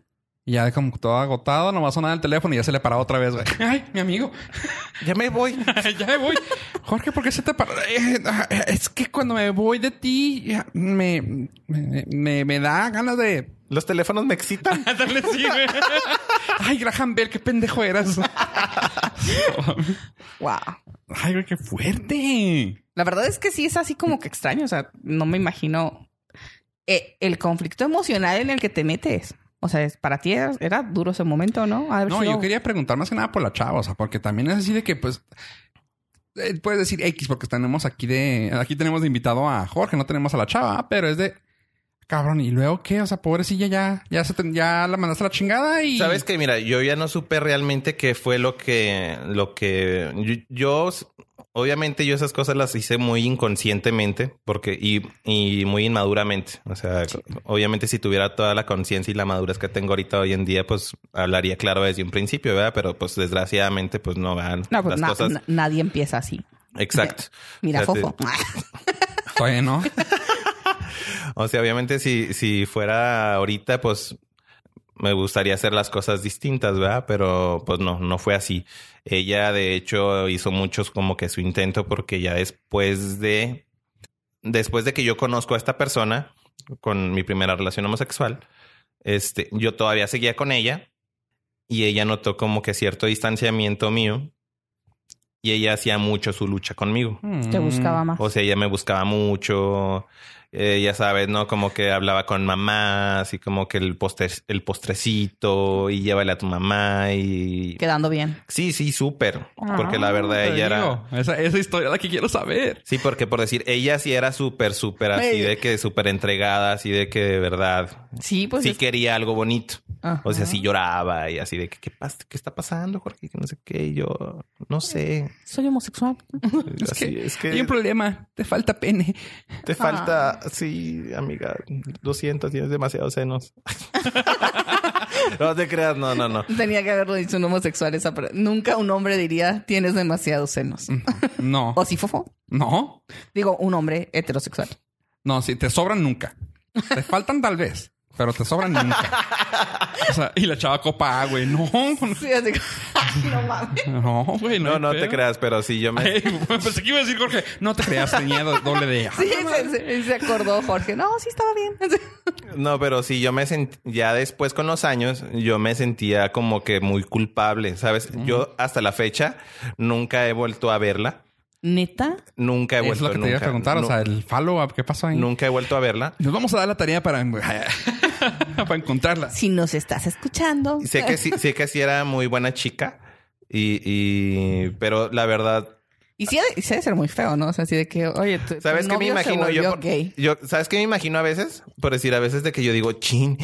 Y ya como todo agotado, nomás sonaba el teléfono y ya se le paraba otra vez, güey. Ay, mi amigo. <laughs> Ya me voy. <laughs> ya me voy. Jorge, ¿por qué se te paró? Eh, es que cuando me voy de ti, ya me, me, me, me da ganas de... Los teléfonos me excitan. <laughs> Darle sí, güey. Ay, Graham Bell, qué pendejo eras. Wow. Ay, güey, qué fuerte. La verdad es que sí es así como que extraño. O sea, no me imagino eh, el conflicto emocional en el que te metes. O sea, es- para ti era, era duro ese momento, ¿no? No, sido- yo quería preguntar más que nada por la chava, o sea, porque también es así de que, pues, eh, puedes decir X porque tenemos aquí de, aquí tenemos de invitado a Jorge, no tenemos a la chava, pero es de cabrón. ¿Y luego qué? O sea, pobrecilla ya, ya se te- ya la mandaste a la chingada y. Sabes que, mira, yo ya no supe realmente qué fue lo que, lo que yo, yo- obviamente yo esas cosas las hice muy inconscientemente porque y, y muy inmaduramente. O sea, obviamente si tuviera toda la conciencia y la madurez que tengo ahorita hoy en día, pues hablaría claro desde un principio, ¿verdad? Pero pues desgraciadamente, pues no vean No, pues las na- cosas. na- nadie empieza así. Exacto. <laughs> Mira, O sea, Fofo. <laughs> No. <laughs> O sea, obviamente si, si fuera ahorita, pues me gustaría hacer las cosas distintas, ¿verdad? Pero pues no, no fue así. Ella de hecho hizo muchos como que su intento porque ya después de, después de que yo conozco a esta persona con mi primera relación homosexual, este, yo todavía seguía con ella y ella notó como que cierto distanciamiento mío y ella hacía mucho su lucha conmigo. Te Mm. buscaba más. O sea, ella me buscaba mucho. Eh, ya sabes, ¿no? Como que hablaba con mamá, así como que el, postre, el postrecito y llévale a tu mamá y... Quedando bien. Sí, sí, súper. Porque la verdad Ah, Te ella era... Esa, esa historia es la que quiero saber. Sí, porque por decir, ella sí era súper, súper así de que súper entregada, así de que de verdad Sí, pues. sí es- quería algo bonito. Ajá. O sea, sí lloraba y así de que, ¿qué, pasa? ¿qué está pasando, Jorge? Que no sé qué. Y yo, no sé. Soy homosexual. Es Así, que, es que hay un problema. Te falta pene. te falta, sí, amiga, lo siento, tienes demasiados senos. <laughs> no te creas, no, no, no. Tenía que haberlo dicho un homosexual. Esa Nunca un hombre diría tienes demasiados senos. No. <laughs> ¿O sí, Fofo? No. Digo, un hombre heterosexual. No, sí, te sobran nunca. Te faltan tal vez, pero te sobran nunca. O sea, y la chava copa, güey. No, Sí, así no mames. no, güey. No, hay no te creas, pero sí, yo me... Ay, <laughs> pensé que iba a decir Jorge. No te creas, tenía do- doble D. Sí, se, se- se acordó Jorge. No, sí estaba bien. No, pero sí, yo me sentí, ya después con los años, yo me sentía como que muy culpable, ¿sabes? Yo hasta la fecha nunca he vuelto a verla. ¿Neta? Nunca he Es vuelto lo que te iba a preguntar. O nu- sea, el follow-up, ¿qué pasó ahí? Nunca he vuelto a verla. Nos vamos a dar la tarea para, <laughs> <laughs> para encontrarla. Si nos estás escuchando. Sé que sí, sé que sí era muy buena chica. Y, y pero la verdad, Y sí, sí ha de ser muy feo, ¿no? O sea, así de que, oye, tu ¿sabes qué me imagino yo? por- gay. yo? ¿Sabes qué me imagino a veces? Por decir, a veces de que yo digo, chin,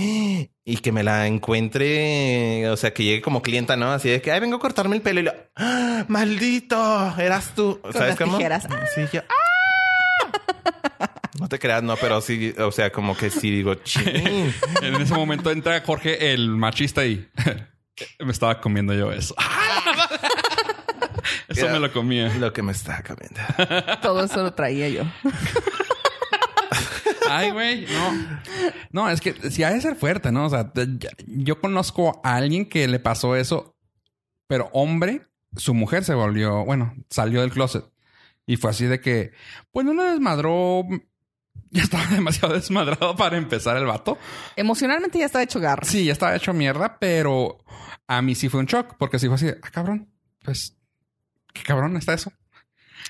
y que me la encuentre, o sea, que llegue como clienta, ¿no? Así de que, ay, vengo a cortarme el pelo y lo, ¡Ah, maldito, eras tú. Con ¿Sabes las cómo? tijeras. Sí, yo, ¡ah! No te creas, no, pero sí, o sea, como que sí digo, <laughs> chin. En ese momento entra Jorge, el machista, y <laughs> me estaba comiendo yo eso. <laughs> Eso Mira, me lo comía. Lo que me está cambiando. Todo eso lo traía yo. Ay, güey, no. No, es que si ha de ser fuerte, ¿no? O sea, yo conozco a alguien que le pasó eso, pero hombre, su mujer se volvió, bueno, salió del closet. Y fue así de que, pues no le desmadró. Ya estaba <laughs> demasiado desmadrado para empezar el vato. Emocionalmente ya estaba hecho garra. Sí, ya estaba hecho mierda, pero a mí sí fue un shock, porque sí fue así, de, ah, cabrón, pues, qué cabrón está eso.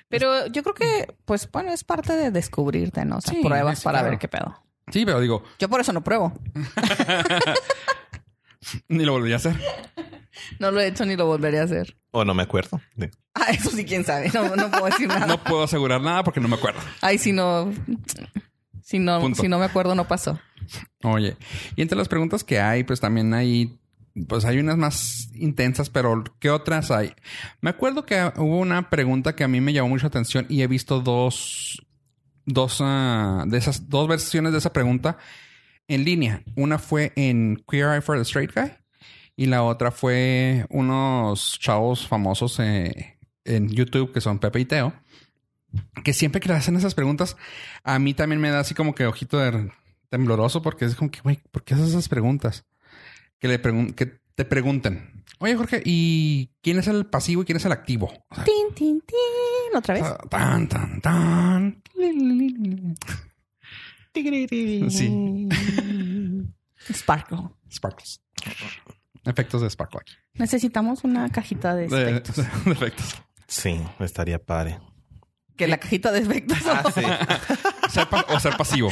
Pero yo creo que, pues, bueno, es parte de descubrirte, ¿no? O sea, Sí, pruebas sí, para claro. ver qué pedo. Sí, pero digo, Yo por eso no pruebo. <laughs> <laughs> <laughs> ni lo volví a hacer. No lo he hecho ni lo volveré a hacer. O no me acuerdo. Sí. Ah, eso sí, quién sabe. No, no puedo decir nada. No puedo asegurar nada porque no me acuerdo. Ay, si no. Si no, Punto. si no me acuerdo, no pasó. Oye, y entre las preguntas que hay, pues también hay, pues hay unas más intensas, pero ¿qué otras hay? Me acuerdo que hubo una pregunta que a mí me llamó mucha atención y he visto dos, dos ah, de esas, dos versiones de esa pregunta en línea. Una fue en Queer Eye for the Straight Guy y la otra fue unos chavos famosos eh, en YouTube que son Pepe y Teo. Que siempre que le hacen esas preguntas, a mí también me da así como que ojito de tembloroso porque es como que, güey, ¿por qué haces esas preguntas? Que le pregun que te pregunten, oye Jorge, ¿y quién es el pasivo y quién es el activo? O sea, Tin, tin, tin. Otra vez. tan, tan, tan. Sí. Sparkle. Sparkles. Efectos de sparkle aquí. Necesitamos una cajita de efectos. <laughs> de efectos. Sí, estaría padre. Que la cajita de efectos. Ah, sí. Ser o ser pasivo.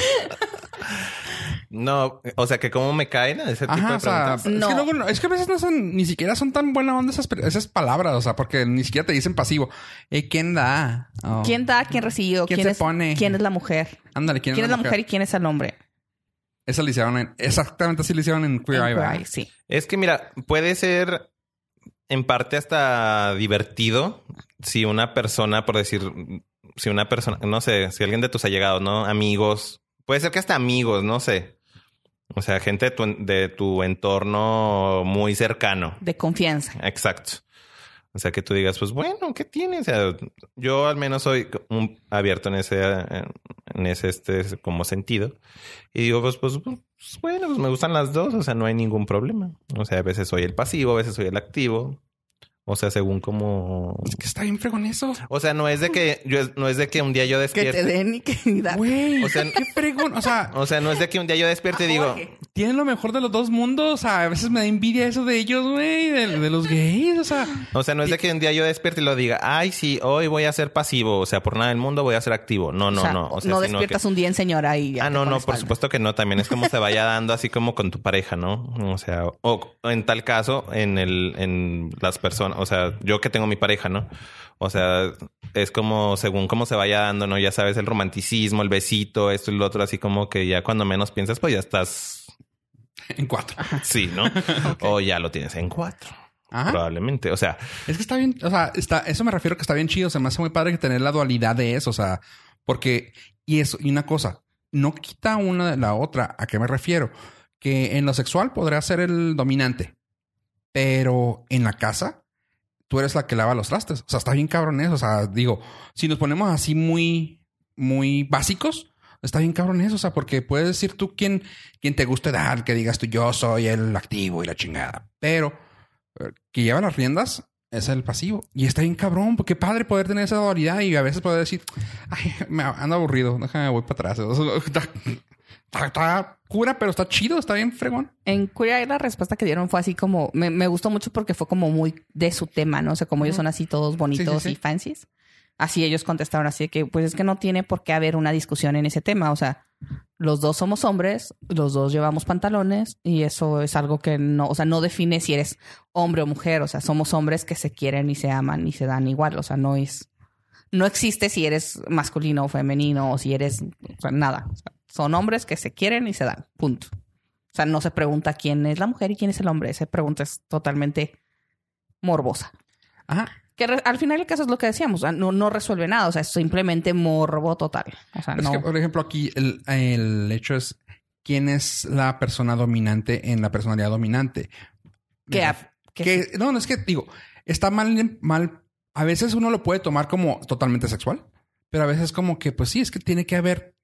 No, o sea, que cómo me caen a ese tipo Ajá, de o sea, preguntas. es, No. que luego, no- es que a veces no son, ni siquiera son tan buena onda esas, esas palabras, o sea, porque ni siquiera te dicen pasivo. Eh, ¿Quién da? Oh. ¿Quién da? ¿Quién recibe? ¿Quién ¿Quién, se es, pone? ¿Quién es la mujer? Ándale, ¿quién, ¿Quién, es la mujer? y quién es el hombre? Esa le hicieron en, exactamente así le hicieron en Queer. Queer Eye, sí. Es que mira, puede ser en parte hasta divertido si una persona, por decir, si una persona, no sé, si alguien de tus allegados, ¿no? Amigos, puede ser que hasta amigos, no sé. O sea, gente de tu, de tu entorno muy cercano. De confianza. Exacto. O sea, que tú digas, pues bueno, ¿qué tiene? O sea, yo al menos soy un abierto en ese, en ese este como sentido. Y digo, pues, pues, pues, bueno, pues me gustan las dos, o sea, no hay ningún problema. O sea, a veces soy el pasivo, a veces soy el activo. O sea, según como... Es que está bien fregón eso. O sea, no es de que yo, no es de que un día yo Que te despierte. den y que da. Güey, O sea, qué fregón. O sea, O sea, no es de que un día yo despierte y digo, tienen lo mejor de los dos mundos. O sea, a veces me da envidia eso de ellos, güey, de, de los gays. O sea, O sea, no es de que un día yo despierte y lo diga, ay, sí, hoy voy a ser pasivo. O sea, por nada del mundo voy a ser activo. No, no, O sea, no. O sea, no despiertas que- un día en señora y ya Ah, no, no, por supuesto que no. También es como se vaya dando así como con tu pareja, ¿no? O sea, o en tal caso, en el, en las personas, o sea, yo que tengo mi pareja, ¿no? O sea, es como según cómo se vaya dando, ¿no? Ya sabes, el romanticismo, el besito, esto y lo otro, así como que ya cuando menos piensas, pues ya estás, en cuatro. sí, ¿no? <laughs> O ya lo tienes en cuatro. Ajá. Probablemente. O sea, Es que está bien, o sea, está, eso me refiero que está bien chido. Se me hace muy padre que tener la dualidad de eso. O sea, porque, y eso, y una cosa, no quita una de la otra. ¿A qué me refiero? Que en lo sexual podría ser el dominante, pero en la casa tú eres la que lava los trastes. O sea, está bien cabrón eso. O sea, digo, si nos ponemos así muy, muy básicos, está bien cabrón eso. O sea, porque puedes decir tú quién, quién te guste dar, que digas tú, yo soy el activo y la chingada. Pero eh, que lleva las riendas es el pasivo. Y está bien cabrón, porque padre poder tener esa dualidad y a veces poder decir, ay, me ando aburrido, déjame voy para atrás. <laughs> Está, cura, pero está chido, está bien fregón. En Eye la respuesta que dieron fue así como... Me, me gustó mucho porque fue como muy de su tema, ¿no? O sea, como ellos son así todos bonitos sí. y fancies. Así ellos contestaron así de que pues es que no tiene por qué haber una discusión en ese tema. O sea, los dos somos hombres, los dos llevamos pantalones y eso es algo que no... O sea, no define si eres hombre o mujer. O sea, somos hombres que se quieren y se aman y se dan igual. O sea, no es... No existe si eres masculino o femenino o si eres... O sea, nada. O sea, son hombres que se quieren y se dan. Punto. O sea, no se pregunta quién es la mujer y quién es el hombre. Esa pregunta es totalmente morbosa. Ajá. Que al final el caso es lo que decíamos. no, no resuelve nada. O sea, es simplemente morbo total. O sea, Es no. que, por ejemplo, aquí el, el hecho es quién es la persona dominante en la personalidad dominante. que- que no, no es que digo, está mal, mal. A veces uno lo puede tomar como totalmente sexual, pero a veces como que, pues sí, es que tiene que haber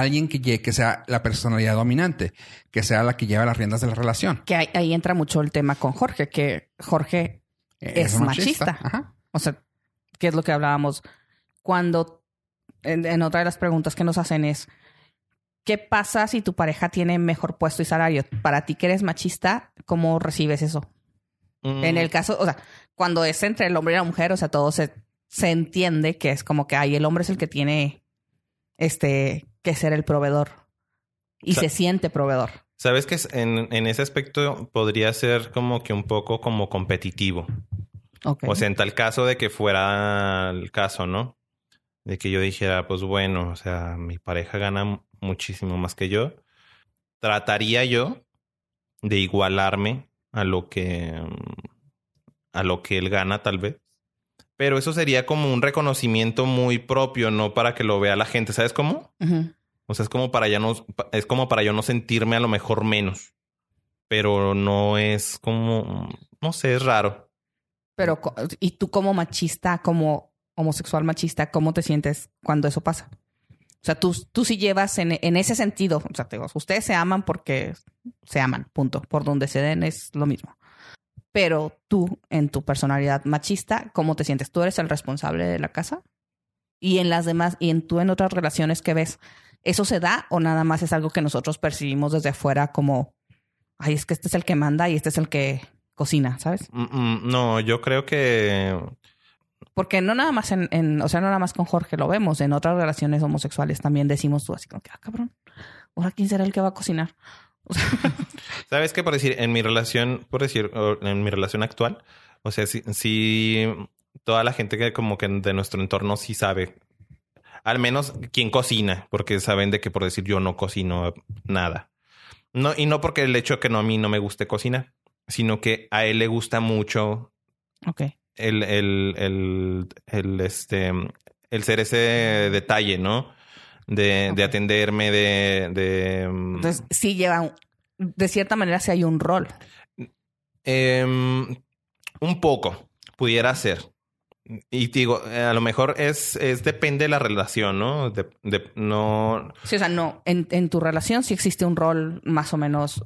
alguien que, lle- que sea la personalidad dominante, que sea la que lleva las riendas de la relación. que ahí, ahí entra mucho el tema con Jorge, que Jorge, Es machista. Ajá. o sea, que es lo que hablábamos cuando en, en otra de las preguntas que nos hacen es ¿qué pasa si tu pareja tiene mejor puesto y salario? Para ti que eres machista, ¿cómo recibes eso? mm, En el caso, o sea, cuando es entre el hombre y la mujer, o sea, todo se, se entiende que es como que ay, el hombre es el que tiene este que ser el proveedor y se siente proveedor. Sabes que en, en ese aspecto podría ser como que un poco como competitivo. O sea, en tal caso de que fuera el caso, ¿no? De que yo dijera, pues bueno, o sea, mi pareja gana muchísimo más que yo. Trataría yo de igualarme a lo que mm, a lo que él gana, tal vez. Pero eso sería como un reconocimiento muy propio, no para que lo vea la gente. ¿Sabes cómo? O sea, es como para ya no, es como para yo no sentirme a lo mejor menos. Pero no es como, no sé, es raro. Pero, ¿y tú como machista, como homosexual machista, cómo te sientes cuando eso pasa? O sea, tú, tú sí llevas en, en ese sentido, o sea, te digo, ustedes se aman porque se aman, punto. Por donde se den es lo mismo. Pero tú, en tu personalidad machista, ¿cómo te sientes? ¿Tú eres el responsable de la casa? Y en las demás, y en tú en otras relaciones que ves, ¿eso se da o nada más es algo que nosotros percibimos desde afuera como, ay, es que este es el que manda y este es el que cocina, ¿sabes? No, yo creo que Porque no nada más en, en- o sea, no nada más con Jorge lo vemos, en otras relaciones homosexuales también decimos tú así como que, ah, cabrón. ahora quién será el que va a cocinar. <laughs> Sabes que por decir, en mi relación, por decir, en mi relación actual, o sea, sí, sí, toda la gente que como que de nuestro entorno sí sabe, al menos quien cocina, porque saben de que por decir yo no cocino nada. No, y no porque el hecho de que no a mí no me guste cocinar, sino que a él le gusta mucho el, el, el, este, el ser ese detalle, ¿no? De, de atenderme, de, de mm, Entonces, sí lleva, de cierta manera, sí hay un rol. Em, un poco, pudiera ser. Y digo, a lo mejor es, es depende de la relación, ¿no? De, de- no. Sí, o sea, no, en, en tu relación sí existe un rol más o menos,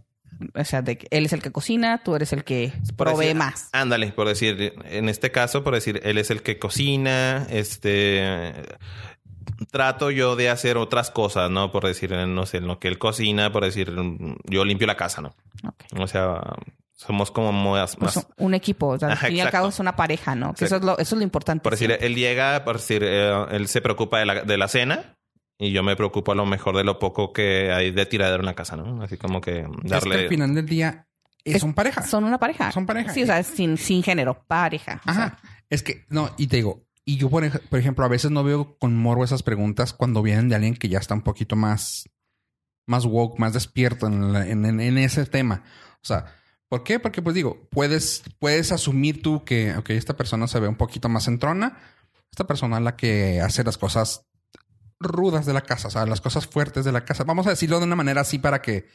o sea, de que él es el que cocina, tú eres el que por provee decir- más. Ándale, por decir, en este caso, por decir, él es el que cocina, este. Trato yo de hacer otras cosas, ¿no? Por decir, no sé, en lo que él cocina, por decir, yo limpio la casa, ¿no? Ok. O sea, somos como más, Pues más un equipo, o sea, al Ajá, fin y al cabo es una pareja, ¿no? Que eso es, lo, eso es lo importante. Por decir, siempre. él llega, por decir, eh, él se preocupa de la, de la cena y yo me preocupo a lo mejor de lo poco que hay de tiradero en la casa, ¿no? Así como que Es que darle... al final del día Es- son pareja. Son una pareja. Son pareja. Sí, o sea, sin, sin género, pareja. O sea, Ajá. Es que, no, y te digo, y yo, por, ej- por ejemplo, a veces no veo con morbo esas preguntas cuando vienen de alguien que ya está un poquito más, más woke, más despierto en, ese tema. O sea, ¿por qué? Porque, pues digo, puedes, puedes asumir tú que, ok, esta persona se ve un poquito más entrona. Esta persona es la que hace las cosas rudas de la casa, o sea, las cosas fuertes de la casa. Vamos a decirlo de una manera así para que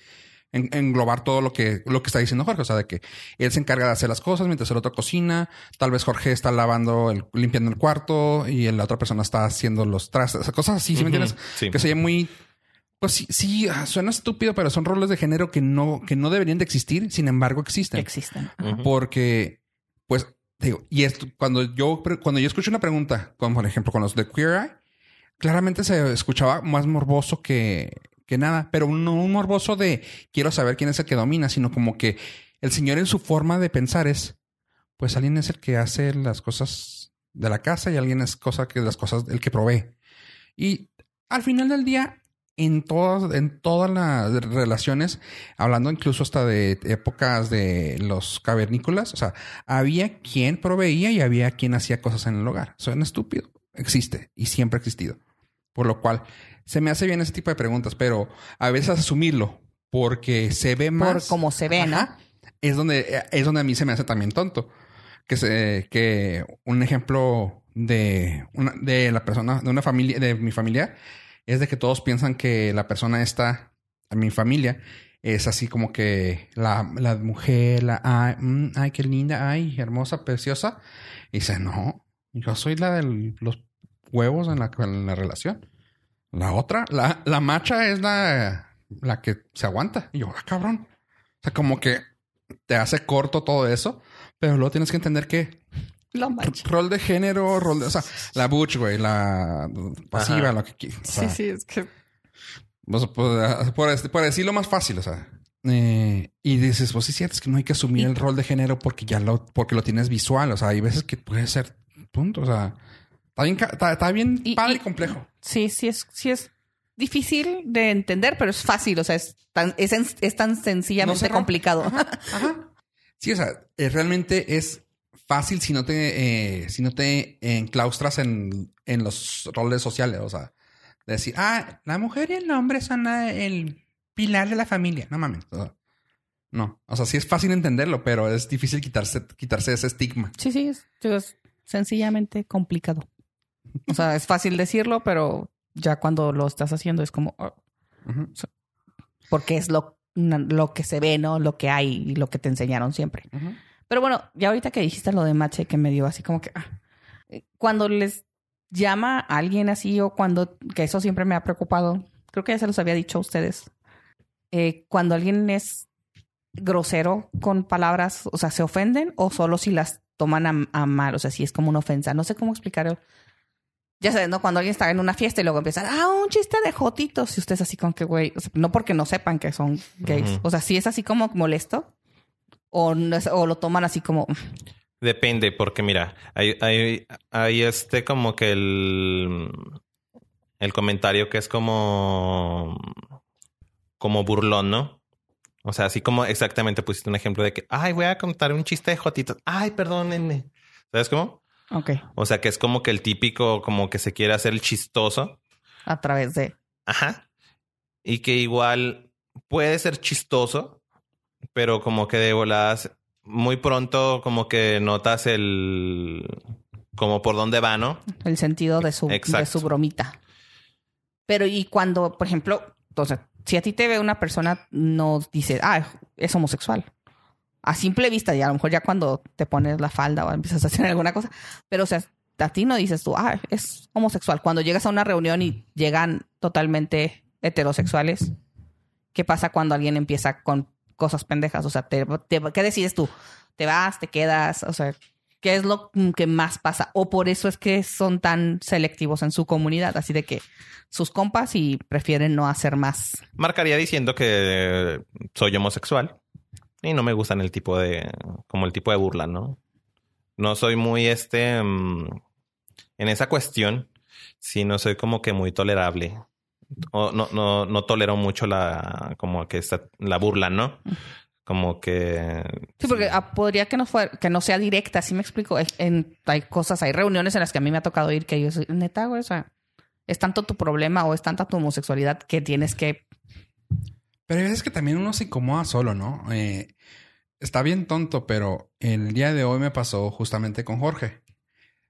en- englobar todo lo que, lo que está diciendo Jorge. O sea, de que él se encarga de hacer las cosas mientras el otro cocina. Tal vez Jorge está lavando, el, limpiando el cuarto y la otra persona está haciendo los trastes. O sea, cosas así, ¿sí me entiendes? Sí. Que se oye muy... Pues sí, sí, ah, suena estúpido, pero son roles de género que no, que no deberían de existir. Sin embargo, existen. existen. Porque, pues, te digo, y esto, cuando yo, cuando yo escucho una pregunta, como por ejemplo con los de Queer Eye, claramente se escuchaba más morboso que, que nada, pero no un morboso de quiero saber quién es el que domina, sino como que el señor en su forma de pensar es, pues alguien es el que hace las cosas de la casa y alguien es cosa que las cosas, el que provee. Y al final del día, en todas, en todas las relaciones, hablando incluso hasta de épocas de los cavernícolas, o sea, había quien proveía y había quien hacía cosas en el hogar. Suena estúpido. Existe y siempre ha existido. Por lo cual, se me hace bien ese tipo de preguntas, pero a veces asumirlo porque se ve más. Por como se ve, ¿no? Es donde, es donde a mí se me hace también tonto. Que se, que un ejemplo de una, de la persona, de una familia, de mi familia, es de que todos piensan que la persona esta, mi familia, es así como que la, la mujer, la ay, mm, ay, qué linda, ay, hermosa, preciosa. Y dice, no, yo soy la de los huevos en la, en la relación. La otra, la, la macha es la, la que se aguanta. Y yo, ah, cabrón. O sea, como que te hace corto todo eso, pero luego tienes que entender que mancha. rol de género, rol de, o sea, la butch, güey, la pasiva, Ajá. lo que quieras. O sea, sí, sí, es que o sea, por, por- por decirlo más fácil, o sea. eh, y dices, pues sí, es cierto, es que no hay que asumir Y- el rol de género porque ya lo, porque lo tienes visual. O sea, hay veces que puede ser punto. O sea, está bien, está, está bien Y- padre y, y- complejo. sí, sí es, sí es difícil de entender, pero es fácil. O sea, es tan, es, es tan sencillamente No complicado. Ajá. Sí, o sea, eh, realmente es fácil si no te, eh, si no te enclaustras en, en los roles sociales. O sea, de decir, ah, la mujer y el hombre son el pilar de la familia. No mames. o sea, no. O sea, sí es fácil entenderlo, pero es difícil quitarse, quitarse ese estigma. Sí, sí, es sencillamente complicado. O sea, es fácil decirlo, pero ya cuando lo estás haciendo es como, oh, porque es lo, lo que se ve, ¿no? Lo que hay y lo que te enseñaron siempre. Pero bueno, ya ahorita que dijiste lo de Mache, que me dio así como que ah, eh, cuando les llama a alguien así o cuando, que eso siempre me ha preocupado, creo que ya se los había dicho a ustedes, eh, cuando alguien es grosero con palabras, o sea, se ofenden o solo si las toman a, a mal, o sea, si es como una ofensa, no sé cómo explicar. Ya sabes, ¿no? Cuando alguien está en una fiesta y luego empiezan, ah, un chiste de jotitos. Y ustedes así como que, güey, o sea, no porque no sepan que son gays. O sea, si es así como molesto o, no es- o lo toman así como, Depende, porque mira, hay, hay, hay este como que el, el comentario que es como como burlón, ¿no? O sea, así como exactamente pusiste un ejemplo de que, ay, voy a contar un chiste de jotitos. Ay, perdónenme. ¿Sabes cómo? Ok. O sea, que es como que el típico, como que se quiere hacer el chistoso. A través de. Ajá. Y que igual puede ser chistoso, pero como que de voladas muy pronto como que notas el como por dónde va, ¿no? El sentido de su, de su bromita. Pero y cuando, por ejemplo, entonces, si a ti te ve una persona, no dices, ah, es homosexual. A simple vista, y a lo mejor ya cuando te pones la falda o empiezas a hacer alguna cosa. Pero, o sea, a ti no dices tú, ah, es homosexual. Cuando llegas a una reunión y llegan totalmente heterosexuales, ¿qué pasa cuando alguien empieza con cosas pendejas? O sea, te, ¿qué decides tú? ¿Te vas? ¿Te quedas? O sea, ¿qué es lo que más pasa? O por eso es que son tan selectivos en su comunidad, así de que sus compas y prefieren no hacer más. Marcaría diciendo que soy homosexual y no me gustan el tipo de, como el tipo de burla, ¿no? No soy muy este, mm, en esa cuestión, sino soy como que muy tolerable. O no, no, no tolero mucho la, como que esta- la burla, ¿no? Como que... Sí, porque ah, podría que no fuera, que no sea directa, así me explico. En- hay cosas, hay reuniones en las que a mí me ha tocado ir que yo soy, neta, güey, o sea, es tanto tu problema o es tanta tu homosexualidad que tienes que Pero hay veces que también uno se incomoda solo, ¿no? Eh, está bien tonto, pero el día de hoy me pasó justamente con Jorge.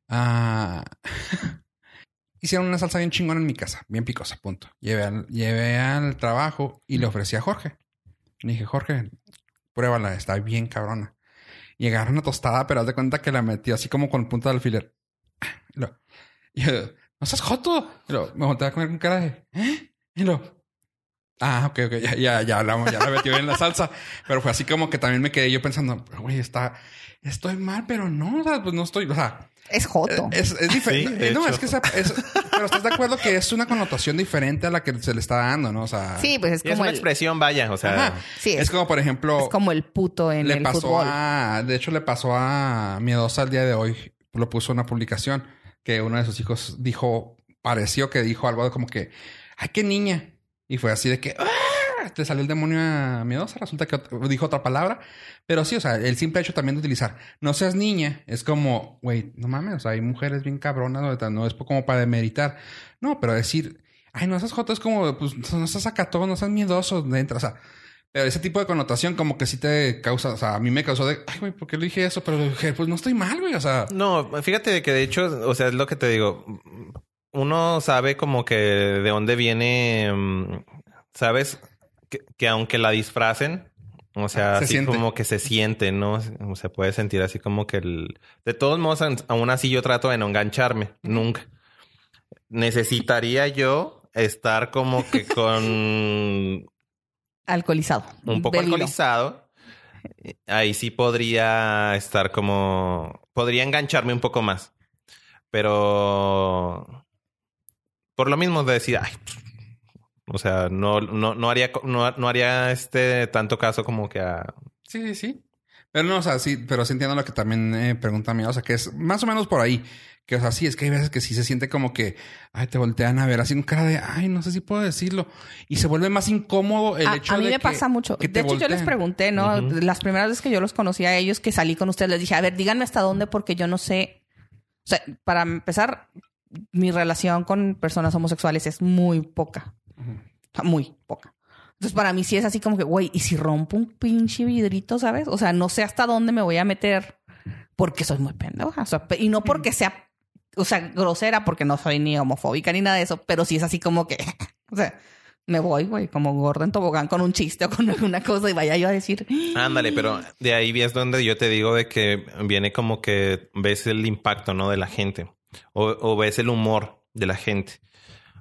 Ah, <laughs> hicieron una salsa bien chingona en mi casa, bien picosa, punto. Llevé al, llevé al trabajo y le ofrecí a Jorge. Le dije, Jorge, pruébala, está bien cabrona. Y agarré una tostada, pero haz de cuenta que la metí así como con punta de alfiler. Y lo, y yo, no seas joto. Y lo, me volteé a comer con cara de, ¿eh? Y lo, Ah, ok, ok, ya, ya, ya hablamos, ya la metió bien la salsa. Pero fue así como que también me quedé yo pensando, güey, está, estoy mal, pero no, o sea, pues no estoy, o sea, es joto. es, es diferente. de no, hecho. es que esa- es, pero estás de acuerdo que es una connotación diferente a la que se le está dando, ¿no? O sea, sí, pues es y es como una el, expresión, vaya, o sea... Ajá. sí, es, es, como, por ejemplo, es como el puto en le el pasó fútbol. a, de hecho, le pasó a Miedosa el día de hoy. Lo puso en una publicación que uno de sus hijos dijo, pareció que dijo algo como que, ay, qué niña. Y fue así de que, ¡ah! te salió el demonio a Miedosa. Resulta que dijo otra palabra. Pero sí, o sea, el simple hecho también de utilizar, no seas niña, es como, güey, no mames, o sea, hay mujeres bien cabronas, ¿no? no es como para demeritar. No, pero decir, ay, no seas joto, es como, pues, no seas acatón, no seas miedoso, dentro, o sea, pero ese tipo de connotación como que sí te causa, o sea, a mí me causó de, ay, güey, ¿por qué le dije eso? Pero dije, pues no estoy mal, güey, o sea, No, fíjate que de hecho, o sea, es lo que te digo. Uno sabe como que de dónde viene, mm, sabes que, que aunque la disfracen, o sea, Se así siente. como que se siente, ¿no? Se puede sentir así como que el... De todos modos, aún así yo trato de no engancharme, nunca. Necesitaría yo estar como que <laughs> con Alcoholizado. un poco bebido. alcoholizado, ahí sí podría estar como... Podría engancharme un poco más. Pero... Por lo mismo de decir, ay, o sea, no, no, no haría, no, no haría este tanto caso como que a... sí, sí, sí. Pero no, o sea, sí, pero sí entiendo lo que también eh, pregunta mi, o sea, que es más o menos por ahí. Que, o sea, sí, es que hay veces que sí se siente como que, ay, te voltean a ver así con cara de, ay, no sé si puedo decirlo. Y se vuelve más incómodo el a, hecho a mí de me que- pasa mucho. que De hecho, yo les pregunté, ¿no? Las primeras veces que yo los conocí a ellos, que salí con ustedes, les dije, a ver, díganme hasta dónde, porque yo no sé. O sea, para empezar, mi relación con personas homosexuales es muy poca. Ujú. O sea, Muy poca. Entonces, para mí sí es así como que, güey, ¿y si rompo un pinche vidrito, sabes? O sea, no sé hasta dónde me voy a meter porque soy muy pendeja. O sea, pe- y no porque sea, o sea, grosera, porque no soy ni homofóbica ni nada de eso, pero sí es así como que, <laughs> o sea, me voy, güey, como gordo en tobogán con un chiste o con alguna cosa y vaya yo a decir, <gasps> Ándale, pero de ahí es donde yo te digo de que viene como que ves el impacto, ¿no? De la gente. O, o ves el humor de la gente.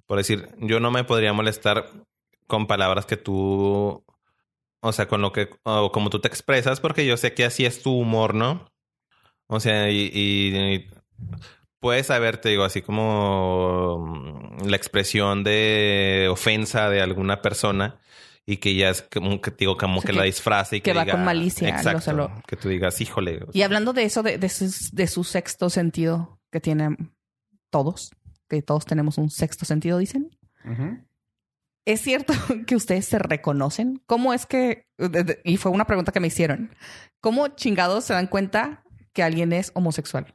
Por decir, yo no me podría molestar con palabras que tú... O sea, con lo que... O como tú te expresas, porque yo sé que así es tu humor, ¿no? O sea, y... y- y puedes saber, te digo, así como mm, la expresión de ofensa de alguna persona y que ya es como que digo como O sea, que, que- la disfrace y que que, va diga, con malicia, exacto, lo- que tú digas híjole Y hablando de eso, de, de, su, de su sexto sentido que tienen todos, que todos tenemos un sexto sentido, dicen. ¿Es cierto <laughs> que ustedes se reconocen? ¿Cómo es que, y fue una pregunta que me hicieron, ¿cómo chingados se dan cuenta que alguien es homosexual?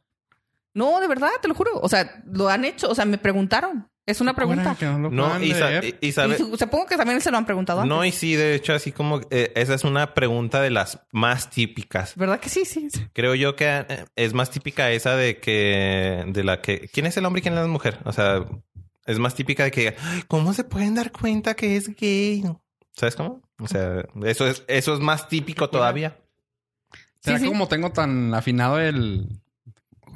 No, de verdad, te lo juro. O sea, lo han hecho, o sea, me preguntaron. Es una pregunta. Que no lo No, puedan y, sa- y- y sabe- Y su- supongo que también se lo han preguntado antes. No, y sí, de hecho, así como eh, esa es una pregunta de las más típicas. ¿Verdad que sí? Sí. Creo yo que eh, es más típica esa de que, de la que, ¿quién es el hombre y quién es la mujer? O sea, es más típica de que, "Ay, ¿cómo se pueden dar cuenta que es gay? ¿Sabes cómo? O sea, eso es, eso es más típico todavía. ¿Será Sí, que sí. como tengo tan afinado el,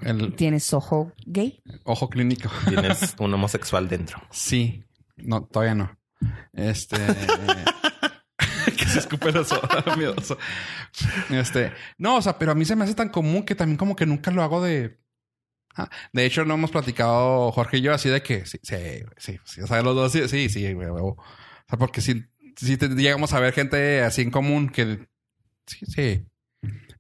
el ¿Tienes ojo gay? ojo clínico? <laughs> Tienes un homosexual dentro. Sí. No, todavía no. Este. <laughs> que se escupe el oso. <laughs> miedoso. Este. No, o sea, pero a mí se me hace tan común que también como que nunca lo hago de. Ah, de hecho, no hemos platicado Jorge y yo así de que sí, sí, sí, sí. O sea, los dos sí, sí, sí, güey, huevo. O sea, porque si, si te- llegamos a ver gente así en común que sí, sí.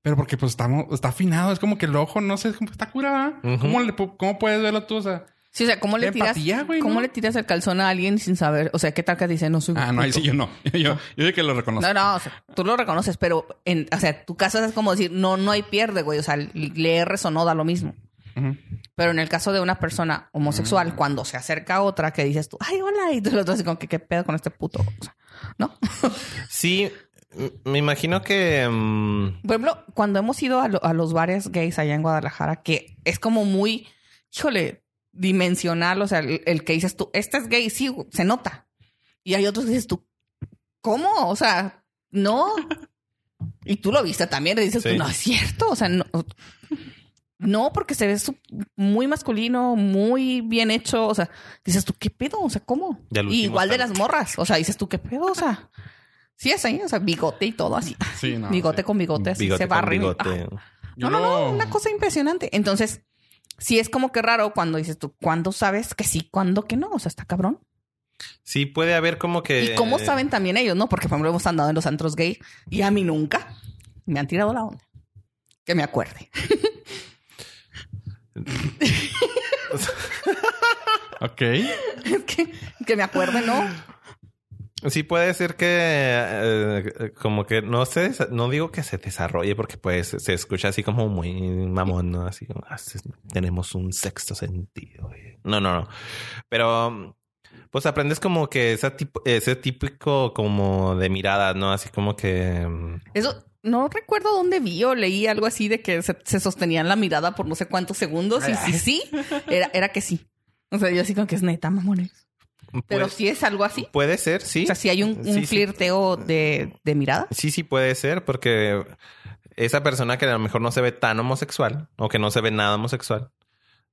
Pero porque pues estamos, está afinado, es como que el ojo, no sé, como está cura. ¿va? Ujú. ¿Cómo, le pu- ¿Cómo puedes verlo tú? O sea, Sí, o sea, ¿cómo le tiras? Empatía, güey, ¿Cómo ¿no? le tiras el calzón a alguien sin saber? O sea, ¿qué tal que dice no soy ah, no, ahí puto"? sí <laughs> yo no. Yo, yo de que lo reconozco. No, no, o sea, tú lo reconoces, pero en, o sea, tu caso es como decir, no, no hay pierde, güey. O sea, le erres o no da lo mismo. Pero en el caso de una persona homosexual, Mm. cuando se acerca a otra que dices tú, ay, hola, y tú lo otro así como que qué pedo con este puto. O sea, ¿no? Sí, me imagino que... mm, Por ejemplo, cuando hemos ido a, lo- a los bares gays allá en Guadalajara, que es como muy, híjole, dimensional, o sea, el, el que dices tú, este es gay, sí, se nota. Y hay otros que dices tú, ¿cómo? O sea, no. <laughs> Y tú lo viste también, y dices Sí. tú, no es cierto, o sea, no. No, porque se ve muy masculino, muy bien hecho. O sea, dices tú, ¿qué pedo? O sea, ¿cómo? Igual de las morras. O sea, dices tú, ¿qué pedo? O sea, sí es ahí, o sea, bigote y todo así. Sí, no. bigote sí. con bigote, así bigote se barren. bigote. Ah, no, no, no, una cosa impresionante. Entonces, sí es como que raro cuando dices tú, ¿cuándo sabes que sí, cuándo que no? O sea, está cabrón. Sí, puede haber como que... ¿Y cómo saben también ellos, no? Porque, por ejemplo, hemos andado en los antros gay y a mí nunca me han tirado la onda. Que me acuerde. <laughs> <laughs> Ok. Es que, que me acuerde, ¿no? Sí, puede ser que eh, como que no se no digo que se desarrolle porque pues se escucha así como muy mamón, ¿no? Así como "Ah, tenemos un sexto sentido. güey". No, no, no. Pero pues aprendes como que ese tipo, ese típico como de mirada, ¿no? Así como que mm, Eso no recuerdo dónde vi o leí algo así de que se, se sostenían la mirada por no sé cuántos segundos. Y sí, sí, era, era que sí. O sea, yo así como que es neta, mamones. Pero sí es algo así. puede ser, sí. O sea, sí hay un, un sí. flirteo de, de mirada. Sí, sí puede ser, porque esa persona que a lo mejor no se ve tan homosexual o que no se ve nada homosexual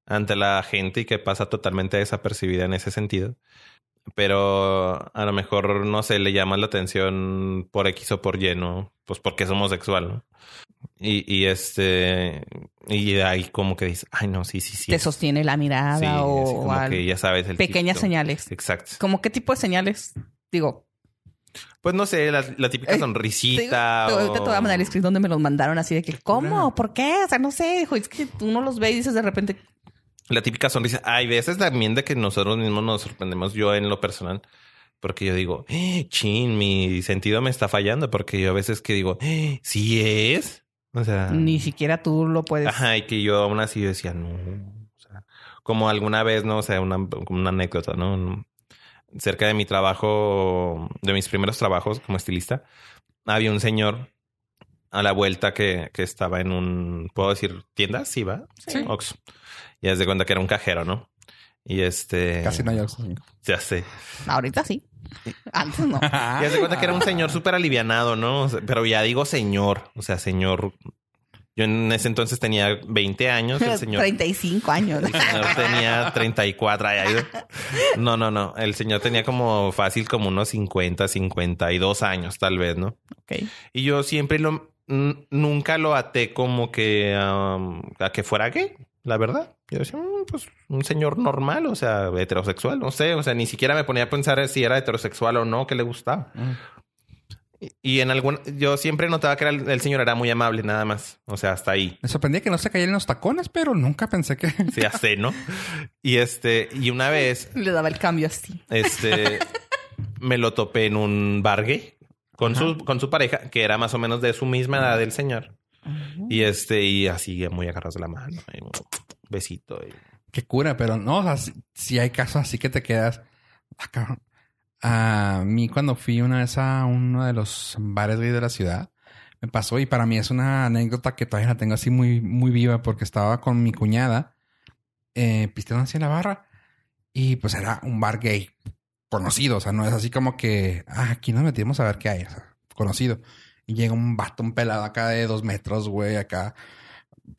ante la gente y que pasa totalmente desapercibida en ese sentido. Pero a lo mejor, no sé, le llama la atención por X o por Y, ¿no? Pues porque es homosexual, ¿no? Y, y este, y ahí como que dice, ay, no, sí, sí, sí. Te sostiene la mirada Sí, o, así como al- que ya sabes el pequeñas típico. señales. Exacto. ¿Cómo qué tipo de señales? Digo, Pues no sé, la, la típica Eh, sonrisita. te- ahorita te voy a o- mandar el script donde me los mandaron así de que, ¿cómo? ¿Por qué? O sea, no sé, hijo, es que tú no los ves y dices de repente, La típica sonrisa. Hay veces también de que nosotros mismos nos sorprendemos, yo en lo personal, porque yo digo, "Eh, chin, mi sentido me está fallando, porque yo a veces que digo, "Eh, sí es. O sea, ni siquiera tú lo puedes. ajá, y que yo aún así yo decía, no. O sea, como alguna vez, no o sea, una, una anécdota, ¿no? Cerca de mi trabajo, de mis primeros trabajos como estilista, había un señor a la vuelta que, que estaba en un, ¿puedo decir tienda? Sí, va. Sí. Oxxo. Y haz de cuenta que era un cajero, ¿no? Y este... Casi no hay Oxxo. Ya sé. Ahorita sí. Antes no. <laughs> Y haz de cuenta que era un señor súper alivianado, ¿no? O sea, pero ya digo señor. O sea, señor... Yo en ese entonces tenía 20 años. El señor... <laughs> 35 años. El señor tenía 34. ay, ay. No, no, no. El señor tenía como fácil como unos 50, 52 años tal vez, ¿no? Ok. Y yo siempre lo... Nunca lo até como que... um, a que fuera gay, la verdad. Yo decía, "Mm, pues un señor normal, o sea, heterosexual, no sé. O sea, ni siquiera me ponía a pensar si era heterosexual o no, que le gustaba. Y, y en algún... Yo siempre notaba que era el, el señor era muy amable, nada más. O sea, hasta ahí. Me sorprendía que no se cayeran los tacones, pero nunca pensé que. <laughs> Sí, hasta ¿no? Y este... Y una vez... <laughs> Le daba el cambio así. Este. me lo topé en un bar gay con su, con su pareja, que era más o menos de su misma edad del señor. Y este, y así muy agarrados de la mano. y un besito. y- Qué cura, pero no, o sea, si, si hay casos así que te quedas. Ah. A mí, cuando fui una vez a uno de los bares gay de la ciudad, me pasó y para mí es una anécdota que todavía la tengo así muy, muy viva porque estaba con mi cuñada, eh, pisteando así en la barra y pues era un bar gay conocido. O sea, no es así como que ah, aquí nos metimos a ver qué hay. O sea, conocido. Llega un vato, un pelado acá de dos metros, güey, acá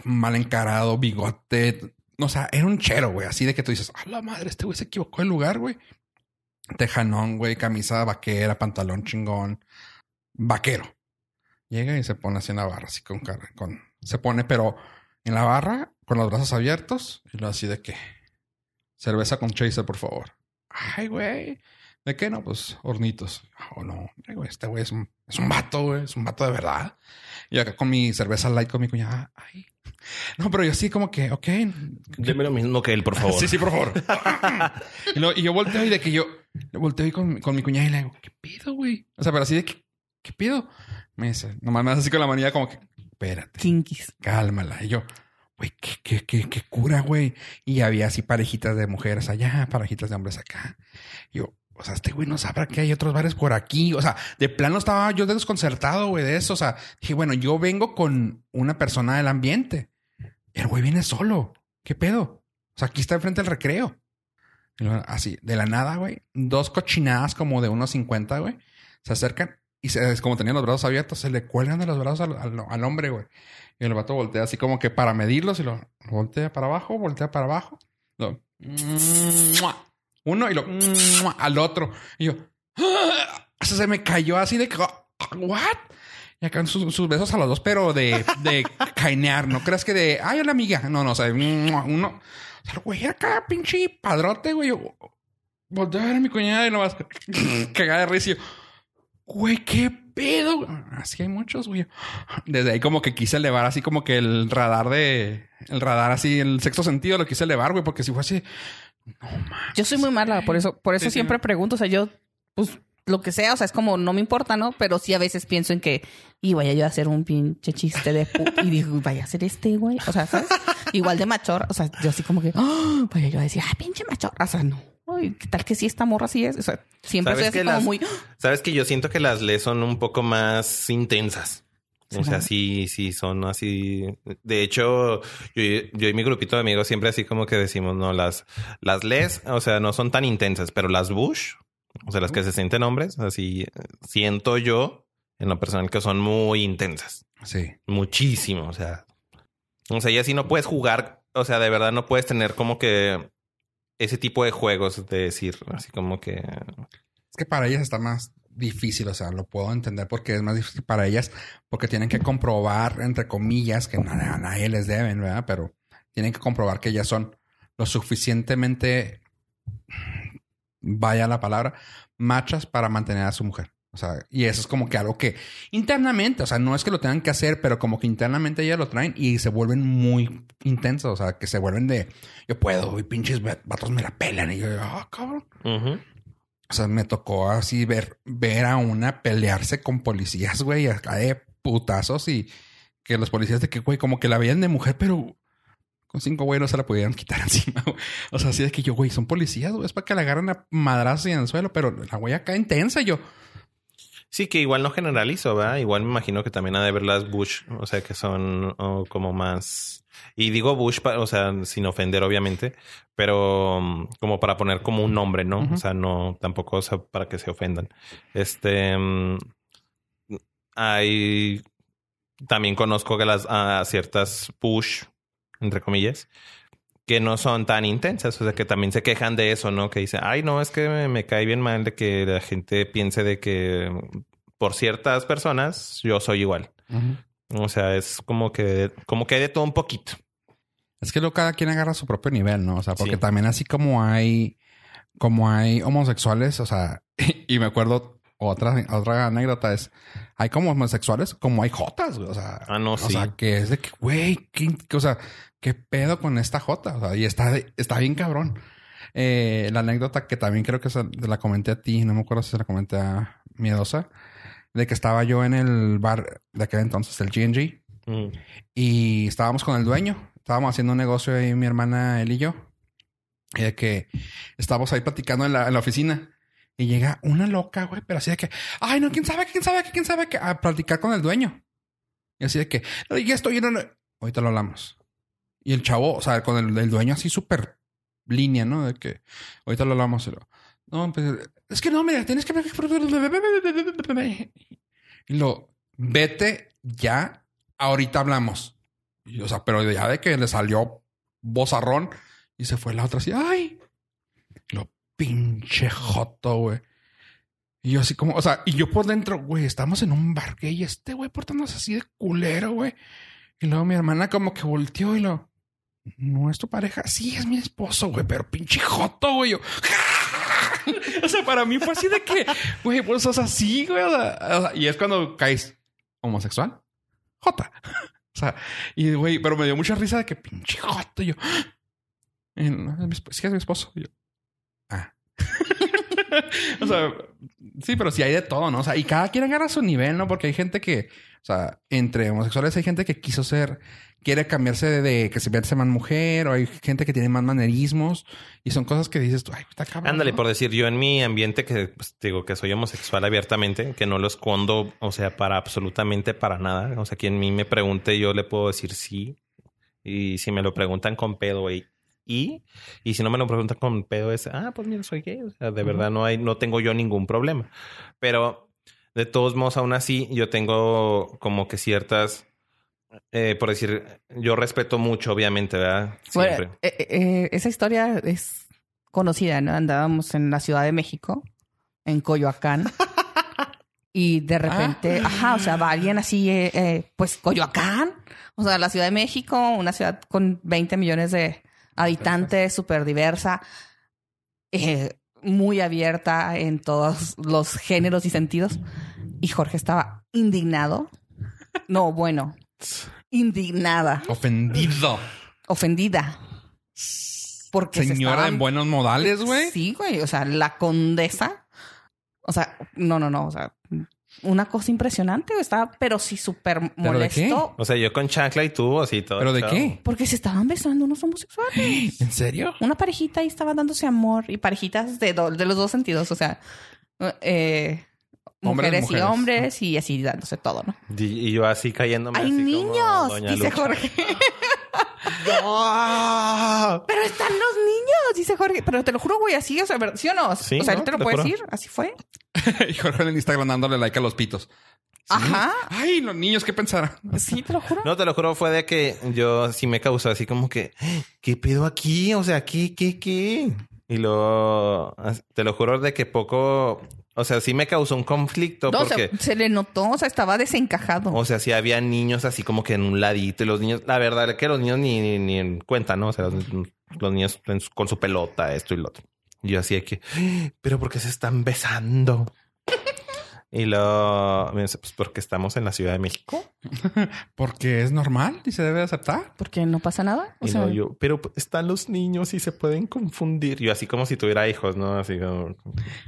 mal encarado, bigote. O sea, era un chero, güey. Así de que tú dices, a la madre, este güey se equivocó de lugar, güey. Tejanón, güey, camisa vaquera, pantalón chingón, vaquero. Llega y se pone así en la barra, así con cara, con, se pone, pero en la barra, con los brazos abiertos, y lo así de que, cerveza con chaser, por favor. Ay, güey. ¿De qué no? Pues hornitos. Oh, no, este güey es un, es un vato, güey, es un vato de verdad. Y acá con mi cerveza light con mi cuñada. Ay. No, pero yo sí como que, ok. Deme lo mismo que él, por favor. <laughs> Sí, sí, por favor. <laughs> y, lo- y yo volteo y de que yo le volteo y con, con mi cuñada y le digo, ¿qué pido, güey? O sea, pero así de que, ¿qué pido? Me dice, nomás me hace así con la manilla como que, espérate, Kinkis. cálmala. Y yo, güey, ¿qué, qué, qué, qué cura, güey? Y había así parejitas de mujeres allá, parejitas de hombres acá. Y yo, o sea, este güey no sabrá que hay otros bares por aquí. O sea, de plano estaba yo desconcertado, güey, de eso. O sea, dije, bueno, yo vengo con una persona del ambiente. El güey viene solo. ¿Qué pedo? O sea, aquí está enfrente del recreo. Así, de la nada, güey. Dos cochinadas como de unos 50, güey. Se acercan y se, como tenían los brazos abiertos, se le cuelgan de los brazos al, hombre, güey. Y el vato voltea así como que para medirlos y lo voltea para abajo, voltea para abajo. Lo. Uno y lo al otro. Y yo, ¡ah! O sea, se me cayó así de que, ¿what? Y acá sus, sus besos a los dos, pero de, de <laughs> cainear, ¿no crees que de, ay, hola amiga? No, no, o sea, uno, o sea, güey acá, pinche padrote, güey. A ver a mi cuñada y nomás <laughs> cagada de risa. Güey, qué pedo. Así hay muchos, güey. Desde ahí como que quise elevar así como que el radar de... El radar así, el sexto sentido lo quise elevar, güey. Porque si fue así... Yo soy muy mala, por eso, por eso Sí, sí. siempre pregunto. O sea, yo, pues, lo que sea, o sea, es como no me importa, ¿no? Pero sí a veces pienso en que, y vaya yo a hacer un pinche chiste de y digo, vaya a ser este, güey. O sea, ¿sabes? Igual de machor. O sea, yo así como que, ¡ah! vaya yo a decir, ah, pinche machor. O sea, no. Ay, ¿Qué tal que sí esta morra así es? O sea, siempre soy ¿Sabes así que como las- muy. Sabes que yo siento que las leyes son un poco más intensas. O sea, sí, sí, son así. De hecho, yo, yo y mi grupito de amigos siempre así como que decimos, no, las, las les, o sea, no son tan intensas, pero las Bush, o sea, las que se sienten hombres, así siento yo en lo personal que son muy intensas. Sí. Muchísimo. O sea, o sea, ya si no puedes jugar, o sea, de verdad no puedes tener como que ese tipo de juegos de decir, así como que Es que para ellas está más difícil, o sea, lo puedo entender porque es más difícil para ellas, porque tienen que comprobar, entre comillas, que na- a nadie les deben, ¿verdad? Pero tienen que comprobar que ellas son lo suficientemente, vaya la palabra, machas para mantener a su mujer. O sea, y eso es como que algo que internamente, o sea, no es que lo tengan que hacer, pero como que internamente ellas lo traen y se vuelven muy intensos, o sea, que se vuelven de, yo puedo, y pinches vatos me la pelan, y yo, ah, cabrón. Ujú. O sea, me tocó así ver, ver a una pelearse con policías, güey, acá de putazos y que los policías de que, güey, como que la veían de mujer, pero con cinco güey no se la pudieran quitar <laughs> encima, güey. O sea, así de que yo, güey, son policías, güey, es para que la agarren a madrazos y en el suelo, pero la güey acá intensa, yo, Sí, que igual no generalizo, ¿verdad? Igual me imagino que también ha de ver las Bush, o sea, que son oh, como más... Y digo Bush, o sea, sin ofender, obviamente, pero um, como para poner como un nombre, ¿no? O sea, no, tampoco o sea, para que se ofendan. Este... mm, hay... También conozco que las a ciertas Bush, entre comillas, que no son tan intensas, o sea, que también se quejan de eso, ¿no? Que dicen, ay, no, es que me, me cae bien mal de que la gente piense de que por ciertas personas yo soy igual. O sea, es como que, como que hay de todo un poquito. Es que luego cada quien agarra su propio nivel, ¿no? O sea, porque Sí. también así como hay, como hay homosexuales, o sea, <laughs> y me acuerdo otra, otra anécdota es, hay como homosexuales, como hay jotas, güey, o sea, Ah, no, o sí. sea, que es de que, güey, ¿qué- qué- o sea, qué pedo con esta jota, o sea, y está, está bien cabrón. eh, la anécdota que también creo que se la comenté a ti, no me acuerdo si se la comenté a Miedosa, de que estaba yo en el bar de aquel entonces, el GNG, Mm. y estábamos con el dueño. Estábamos haciendo un negocio ahí, mi hermana, él y yo. Y de que estábamos ahí platicando en la, en la oficina. Y llega una loca, güey, pero así de que, ay, no, quién sabe, quién sabe, quién sabe, que a platicar con el dueño. Y así de que, "No, ya estoy una-". Ahorita lo hablamos. Y el chavo, o sea, con el, el dueño así súper línea, ¿no? De que ahorita lo hablamos. y lo, no, pues, es que no, mira, tienes que. Y lo, vete ya, ahorita hablamos. Y, o sea, pero ya de que le salió bozarrón y se fue la otra así, ay, lo pinche joto, güey. Y yo así como, o sea, y yo por dentro, güey, estamos en un bar gay y este güey portándose así de culero, güey. Y luego mi hermana como que volteó y lo, no es tu pareja. Sí, es mi esposo, güey, pero pinche joto, güey. Yo, <laughs> o sea, para mí fue así de que, güey, pues, o sea, sí, güey. o sea, y es cuando caes homosexual. Jota. <laughs> O sea, y güey, pero me dio mucha risa de que pinche joto. Y yo, "Eh, no, es mi esp- sí, es mi esposo. Yo, ah. <laughs> o sea, sí, pero sí hay de todo, ¿no? O sea, y cada quien agarra su nivel, ¿no? Porque hay gente que, o sea, entre homosexuales hay gente que quiso ser, quiere cambiarse de, de que se vea más mujer, o hay gente que tiene más manerismos, y son cosas que dices tú, ay, está cabrón. Ándale, ¿no? por decir, yo en mi ambiente que pues, digo que soy homosexual abiertamente, que no lo escondo, o sea, para absolutamente para nada. O sea, quien a mí me pregunte, yo le puedo decir sí. Y si me lo preguntan con pedo, güey, y, y si no me lo preguntan con pedo, es, ah, pues mira, soy gay. O sea, de verdad no hay, no tengo yo ningún problema. Pero de todos modos, aún así, yo tengo como que ciertas, eh, por decir, yo respeto mucho, obviamente, ¿verdad? Bueno, Siempre. eh, eh, esa historia es conocida, ¿no? Andábamos en la Ciudad de México, en Coyoacán. <laughs> Y de repente, Ah. ajá, o sea, va alguien así, eh, eh, pues Coyoacán, o sea, la Ciudad de México, una ciudad con 20 millones de habitantes, súper diversa, eh, muy abierta en todos los géneros y sentidos. Y Jorge estaba indignado. No, bueno, indignada, Ofendido. ofendida. Porque se Señora estaban- en buenos modales, güey. Sí, güey. O sea, la condesa. O sea, no, no, no. O sea, una cosa impresionante. Estaba, pero sí súper de molesto. O sea, yo con chancla y tú, así todo. ¿Pero de chao. qué? Porque se estaban besando unos homosexuales. <gasps> ¿En serio? Una parejita ahí estaba dándose amor. Y parejitas de, do- de los dos sentidos. O sea, eh, mujeres, mujeres. y hombres. Y así dándose todo, ¿no? Y, y yo así cayéndome. ¡Hay así como niños! Doña Dice Lucha. Jorge. <laughs> ¡Ah! Pero están los niños, dice Jorge. Pero te lo juro, güey, así, o sea, ¿sí o no? Sí, o sea, él no, te lo te puede juro. decir. Así fue. <laughs> y Jorge en el Instagram dándole like a los pitos. Sí. Ajá. Ay, los niños, ¿qué pensaron? Sí, te lo juro. No, te lo juro, fue de que yo sí me causó así como que, ¿qué pedo aquí? O sea, ¿qué, qué, qué? Y lo, te lo juro de que poco, o sea, sí me causó un conflicto No, o sea, porque, se le notó, o sea, estaba desencajado. o sea, sí había niños así como que en un ladito y los niños, la verdad es que los niños ni, ni, ni en cuenta, ¿no? O sea, los, los niños su- con su pelota, esto y lo otro. Y yo así de que, pero ¿por qué se están besando? Y me dice, pues porque estamos en la Ciudad de México. <laughs> Porque es normal y se debe aceptar. Porque no pasa nada. O Y sea, luego yo, pero están los niños y se pueden confundir. Yo así como si tuviera hijos, ¿no? Así como...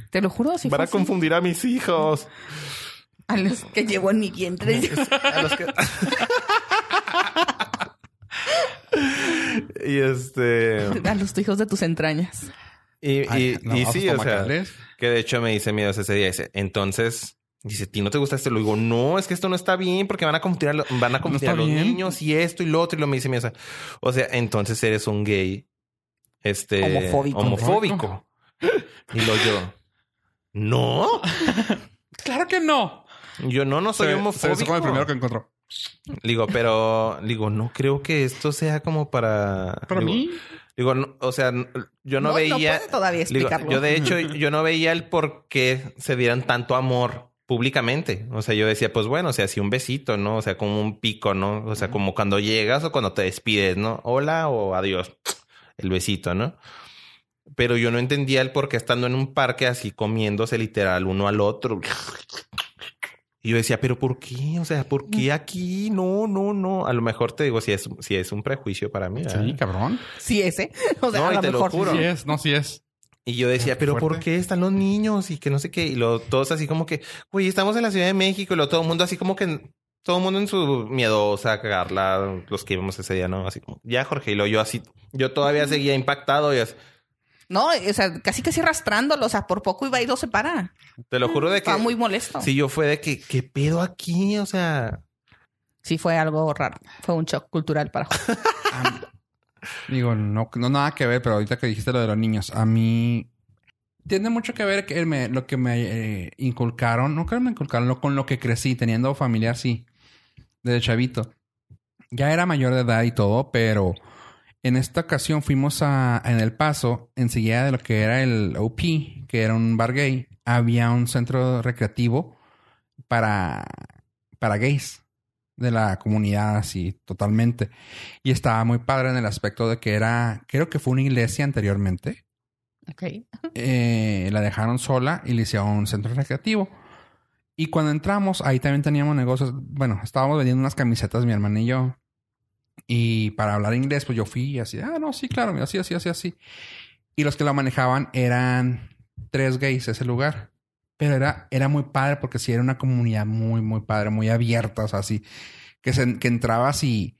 te lo juro, sí Van fue a así. confundir a mis hijos. A los que llevo en mi vientre. <laughs> A los que... <laughs> y este... a los hijos de tus entrañas. Y, y, Ay, no, y sí, o sea... Que de hecho me dice miedos ese día. Dice, entonces... Dice, ¿ti no te gusta esto? Le digo, no, es que esto no está bien porque van a confundir a, lo- van a, confundir a los bien. niños y esto y lo otro. Y lo me dice, mira, o sea, entonces eres un gay, este, Homofóbico. homofóbico. y lo yo, no, <laughs> Claro que no. yo no, no soy Se- Se homofóbico. besó con el primero que encontró. Digo, pero, digo, no creo que esto sea como para... Para digo, mí. Digo, no, o sea, yo no, No, no veía... puede todavía Digo, explicarlo. yo de hecho, yo no veía el por qué se dieran tanto amor públicamente. O sea, yo decía, pues bueno, o sea, así un besito, ¿no? O sea, como un pico, ¿no? O sea, como cuando llegas o cuando te despides, ¿no? Hola o adiós. El besito, ¿no? Pero yo no entendía el por qué estando en un parque así comiéndose literal uno al otro. Y yo decía, pero ¿por qué? O sea, ¿por qué aquí? No, no, no. A lo mejor te digo, si es, si es un prejuicio para mí. ¿verdad? Sí, cabrón. Sí, ese. <laughs> O sea, No, a lo te lo mejor. juro. Sí es, no, sí es. Y yo decía, pero ¿por qué están los niños? Y que no sé qué. Y luego todos así como que, güey, estamos en la Ciudad de México. Y luego todo el mundo así como que, todo el mundo en su miedosa cagarla. Los que íbamos ese día, ¿no? Así como, ya Jorge. Y luego yo así, yo todavía seguía impactado. Y así, No, o sea, casi casi arrastrándolo. O sea, por poco iba y no se para. te lo juro de que, Estaba muy molesto. si yo fue de que, ¿qué pedo aquí? O sea, Sí, fue algo raro. Fue un shock cultural para. Am- <laughs> digo, no, no nada que ver, pero ahorita que dijiste lo de los niños, a mí tiene mucho que ver que me- lo que me eh, inculcaron, no creo que me inculcaron, lo, con lo que crecí, teniendo familia así, desde chavito. Ya era mayor de edad y todo, pero en esta ocasión fuimos a, en El Paso, enseguida de lo que era el OP, que era un bar gay, había un centro recreativo para, para gays de la comunidad así totalmente. Y estaba muy padre en el aspecto de que era, creo que fue una iglesia anteriormente. Ok. Eh, la dejaron sola y le hicieron un centro recreativo. Y cuando entramos, ahí también teníamos negocios. Bueno, estábamos vendiendo unas camisetas, mi hermana y yo. Y para hablar inglés, pues yo fui así, ah, no, sí, claro, así, así, así, así. Y los que lo manejaban eran tres gays ese lugar. Pero era, era muy padre porque sí era una comunidad muy, muy padre, muy abierta, o sea, así. Que, se, que entrabas y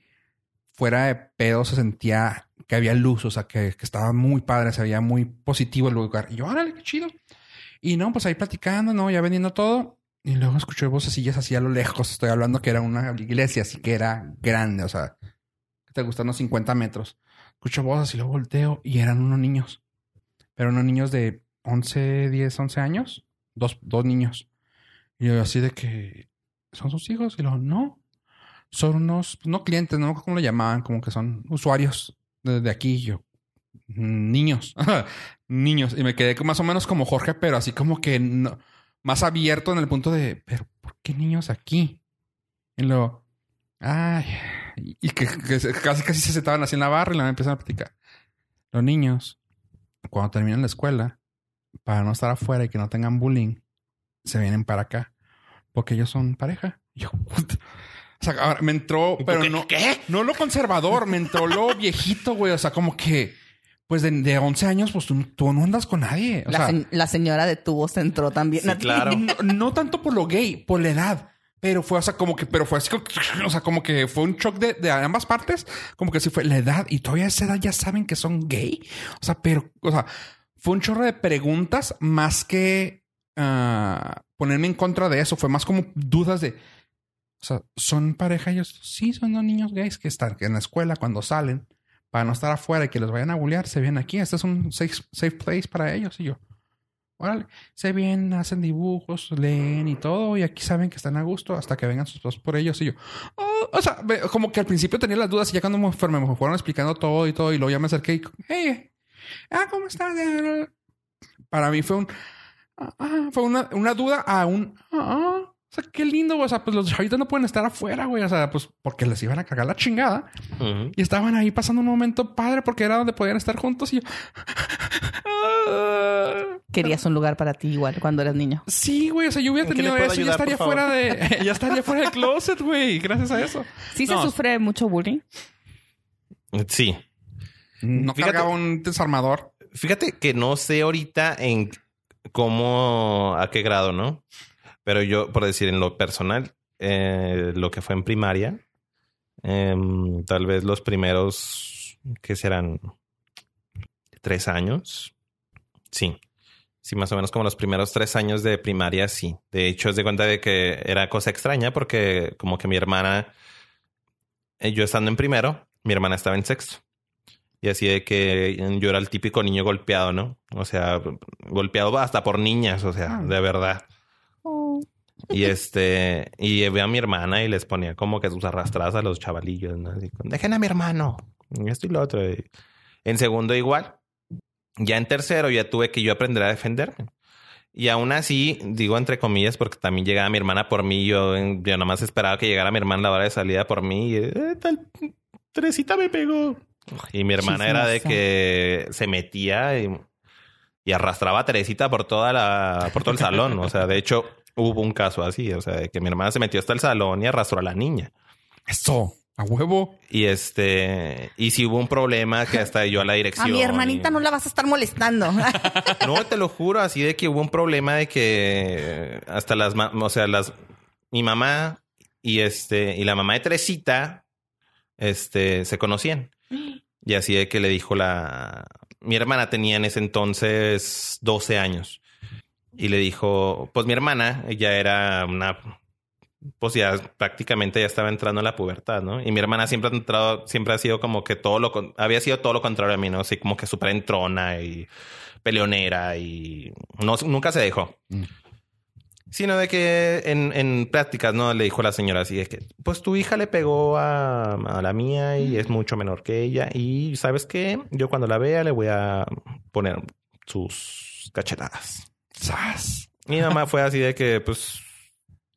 fuera de pedo se sentía que había luz, o sea, que, que estaba muy padre, se veía muy positivo el lugar. Y yo, órale, qué chido. Y no, pues ahí platicando, ¿no? Ya vendiendo todo. Y luego escuché vocecillas así a lo lejos. Estoy hablando que era una iglesia, así que era grande, o sea, te gustan unos 50 metros. Escucho voces y luego volteo y eran unos niños. Pero unos niños de 11, 10, 11 años. Dos, dos niños. Y yo así de que son sus hijos. Y luego, no. Son unos, no clientes, no cómo lo llamaban, como que son usuarios de, aquí. Yo, "Mm, niños, <laughs> niños. Y me quedé más o menos como Jorge, pero así como que no, más abierto en el punto de, pero ¿por qué niños aquí? Y luego, ay, y que, casi casi se sentaban así en la barra y la empezaron a platicar. Los niños, cuando terminan la escuela, para no estar afuera y que no tengan bullying, se vienen para acá. Porque ellos son pareja. Yo, o sea, ahora me entró, pero ¿Qué? no, ¿Qué? no lo conservador, me entró lo <laughs> viejito, güey. O sea, como que, pues de, de 11 años, pues tú, tú no andas con nadie. O La, sea, se- la señora de tubos entró también. Sí, claro. no, no tanto por lo gay, por la edad. Pero fue, o sea, como que, pero fue así, <laughs> o sea, como que fue un shock de, de ambas partes. Como que sí fue la edad y todavía esa edad ya saben que son gay. O sea, pero, o sea, fue un chorro de preguntas más que ah, ponerme en contra de eso. Fue más como dudas de, o sea, ¿son pareja ellos? Sí, son dos niños gays que están en la escuela cuando salen para no estar afuera y que los vayan a bullear. Se vienen aquí. Este es un safe, safe place para ellos. Y yo, órale, se vienen, hacen dibujos, leen y todo. Y aquí saben que están a gusto hasta que vengan sus papás por ellos. Y yo, "Oh", o sea, como que al principio tenía las dudas y ya cuando me, fue- me fueron explicando todo y todo. Y luego ya me acerqué y, hey, ah, ¿cómo estás? Para mí fue un, ah, ah, fue una, una duda a un, ah, o sea, qué lindo, güey. O sea, pues los chavitos no pueden estar afuera, güey. O sea, pues porque les iban a cagar la chingada. Y estaban ahí pasando un momento padre porque era donde podían estar juntos. Y yo. <laughs> Querías un lugar para ti igual cuando eras niño. sí, güey. O sea, yo hubiera ¿En qué le tenido eso y ya estaría fuera de, <laughs> <laughs> ya estaría fuera del closet, güey. Gracias a eso. Sí se No. sufre mucho bullying. Sí. No Fíjate- cargaba un desarmador. Fíjate que no sé ahorita en cómo, a qué grado, ¿no? Pero yo, por decir, en lo personal, eh, lo que fue en primaria, em, tal vez los primeros, ¿qué serán? Tres años. Sí. Sí, más o menos como los primeros tres años de primaria, sí. De hecho, es de cuenta de que era cosa extraña porque como que mi hermana, eh, yo estando en primero, mi hermana estaba en sexto. Y así de que yo era el típico niño golpeado, ¿no? O sea, golpeado hasta por niñas, o sea, Ah. de verdad. Y este, y veo a mi hermana y les ponía como que sus arrastradas a los chavalillos, ¿no? Así, Dejen a mi hermano. Y esto y lo otro. Y en segundo igual. Ya en tercero ya tuve que yo aprender a defenderme. Y aún así, digo entre comillas, porque también llegaba mi hermana por mí. Yo, yo nada más esperaba que llegara mi hermana a la hora de salida por mí. Y, eh, tal, Teresita me pegó. Y mi hermana era de que se metía y, y arrastraba a Teresita por toda la, por todo el salón. O sea, de hecho, hubo un caso así, o sea, de que mi hermana se metió hasta el salón y arrastró a la niña. Eso, a huevo. Y este, y si hubo un problema que hasta yo a la <laughs> dirección. A mi hermanita y- no la vas a estar molestando. <laughs> No, te lo juro, así de que hubo un problema de que hasta las, ma- o sea, las, mi mamá y este, y la mamá de Teresita, este, se conocían. <gasps> Y así de que le dijo la, mi hermana tenía en ese entonces 12 años. Y le dijo, pues mi hermana ya era una, pues ya prácticamente ya estaba entrando en la pubertad, ¿no? Y mi hermana siempre ha entrado, siempre ha sido como que todo lo, había sido todo lo contrario a mí, ¿no? Así como que súper entrona y peleonera y no, nunca se dejó. Mm. Sino de que en, en prácticas, ¿no? Le dijo la señora así, es que, pues tu hija le pegó a, a la mía y es mucho menor que ella. Y ¿sabes qué? Yo cuando la vea le voy a poner sus cachetadas. ¡Sas! Mi mamá fue así de que, pues,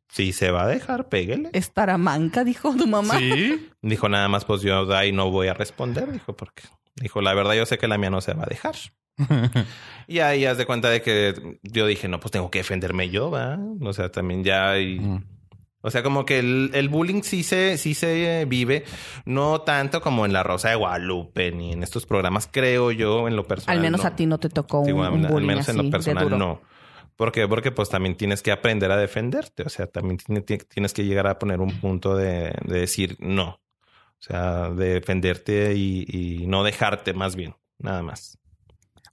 si se va a dejar, péguele. Estará manca, dijo tu mamá. Sí. Dijo nada más, pues yo de ahí no voy a responder. Dijo, porque dijo, la verdad, yo sé que la mía no se va a dejar. <laughs> Y ahí haz de cuenta de que yo dije, no, pues tengo que defenderme yo, ¿va? O sea, también ya. y- Mm. O sea, como que el, el bullying sí se, sí se vive, no tanto como en La Rosa de Guadalupe ni en estos programas, creo yo, en lo personal. Al menos no. a ti no te tocó un, un al bullying menos en lo de personal duro. no. ¿Por qué? Porque pues también tienes que aprender a defenderte. O sea, también tiene- ti- tienes que llegar a poner un punto de, de decir no. O sea, de defenderte y, no dejarte más bien. Nada más.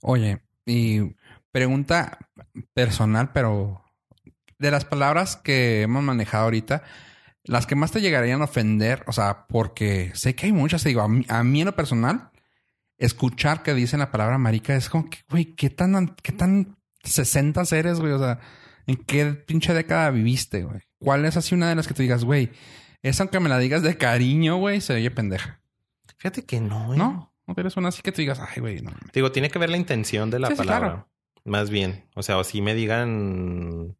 Oye, y pregunta personal, pero de las palabras que hemos manejado ahorita, las que más te llegarían a ofender, o sea, porque sé que hay muchas, digo, a mí, a mí en lo personal, escuchar que dicen la palabra marica es como que, güey, ¿qué tan, qué tan 60 eres, güey? O sea, ¿en qué pinche década viviste, güey? ¿Cuál es así una de las que tú digas, güey? Esa, aunque me la digas de cariño, güey, se oye pendeja. Fíjate que no. ¿eh? ¿No? No tienes una así que tú digas, ay, güey, no. Digo, tiene que ver la intención de la Sí, sí, palabra. claro. Más bien. O sea, o si me digan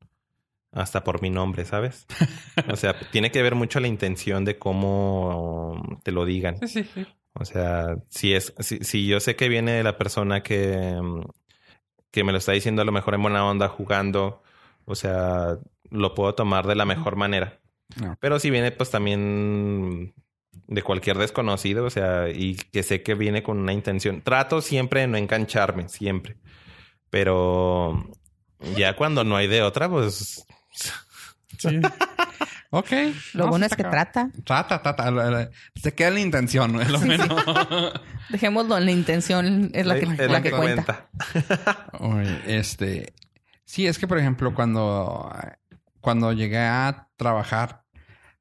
hasta por mi nombre, ¿sabes? <laughs> o sea, tiene que ver mucho la intención de cómo te lo digan. Sí, sí, sí. O sea, si es, si, si yo sé que viene de la persona que, que me lo está diciendo a lo mejor en buena onda jugando, o sea, lo puedo tomar de la mejor manera. No. Pero si viene pues también de cualquier desconocido, o sea, y que sé que viene con una intención, trato siempre de no engancharme, siempre. Pero ya cuando no hay de otra, pues Sí. <laughs> ok. Lo No, bueno es que trata. Trata, trata. Se queda la intención, ¿no? Es lo menos. <laughs> Dejémoslo en la intención, es la que, es la que cuenta. <laughs> Oye, este. Sí, es que, por ejemplo, cuando, cuando llegué a trabajar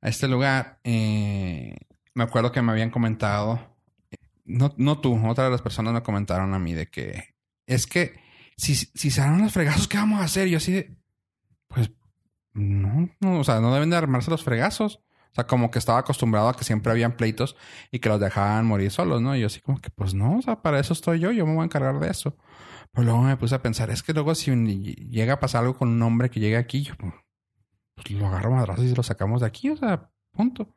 a este lugar, eh, me acuerdo que me habían comentado, no, no tú, otra de las personas me comentaron a mí de que es que si, si se dan los fregazos, ¿qué vamos a hacer? Y yo así de, pues, no, no, o sea, no deben de armarse los fregazos. O sea, como que estaba acostumbrado a que siempre habían pleitos y que los dejaban morir solos, ¿no? Y yo así como que, pues no, o sea, para eso estoy yo, yo me voy a encargar de eso. Pero luego me puse a pensar, es que luego si llega a pasar algo con un hombre que llegue aquí, yo pues, lo agarro madrazos y lo sacamos de aquí, o sea, punto.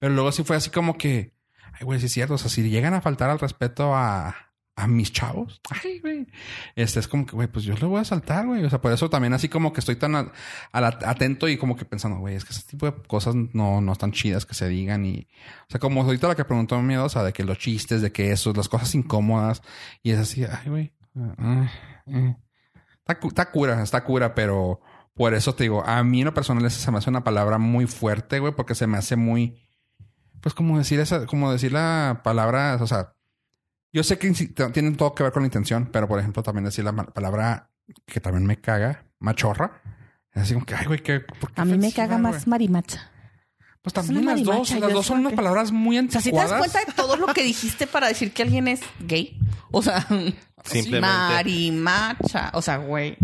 Pero luego sí fue así como que, ay, güey, sí es cierto, o sea, si llegan a faltar al respeto a, a mis chavos, ay, güey, este es como que, güey, pues yo le voy a saltar, güey. O sea, por eso también así como que estoy tan atento y como que pensando, güey, es que ese tipo de cosas no, no están chidas que se digan y, o sea, como ahorita la que preguntó mi miedosa de que los chistes, de que eso, las cosas incómodas y es así, ay, güey. ah, eh. Está cura, está cura, pero por eso te digo, a mí en lo personal esa se me hace una palabra muy fuerte, güey, porque se me hace muy, pues como decir esa, como decir la palabra, o sea, yo sé que tienen todo que ver con la intención, pero por ejemplo también decir la palabra que también me caga, machorra, es así como que, ay, güey, que A mí me caga más marimacha. Pues también las dos, las dos son unas palabras muy O sea, si te das anticuadas. cuenta de todo lo que dijiste para decir que alguien es gay. O sea, <laughs> Simplemente marimacha. O sea, güey.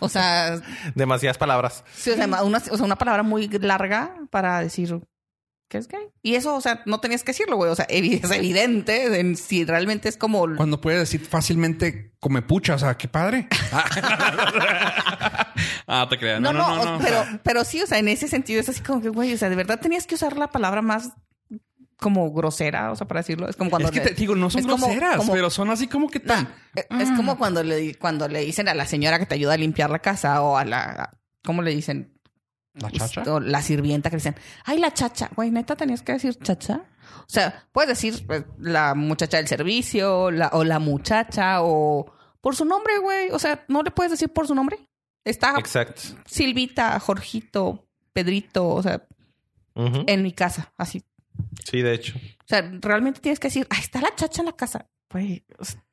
O sea, <laughs> demasiadas palabras. sí, o, sea, una, o sea, una palabra muy larga para decir que es gay. Y eso, o sea, no tenías que decirlo, güey. O sea, es evidente en si realmente es como... Cuando puede decir fácilmente come pucha, o sea, qué padre. <laughs> ah, te creas. No, no, o- pero, pero sí, o sea, en ese sentido es así como que, güey, o sea, de verdad tenías que usar la palabra más como grosera, o sea, para decirlo. Es como cuando... es que le- te digo, no son como- groseras, como- pero son así como que No, tan. es- es como cuando le, cuando le dicen a la señora que te ayuda a limpiar la casa o a la... ¿Cómo le dicen? ¿La chacha? o la sirvienta que dicen, ay, la chacha. Güey, neta, tenías que decir chacha. O sea, puedes decir pues, la muchacha del servicio la, o la muchacha o por su nombre, güey. O sea, no le puedes decir por su nombre. Está Exacto. Silvita, Jorgito, Pedrito, o sea, en mi casa, así. Sí, de hecho. O sea, realmente tienes que decir, ahí está la chacha en la casa. Güey, o sea,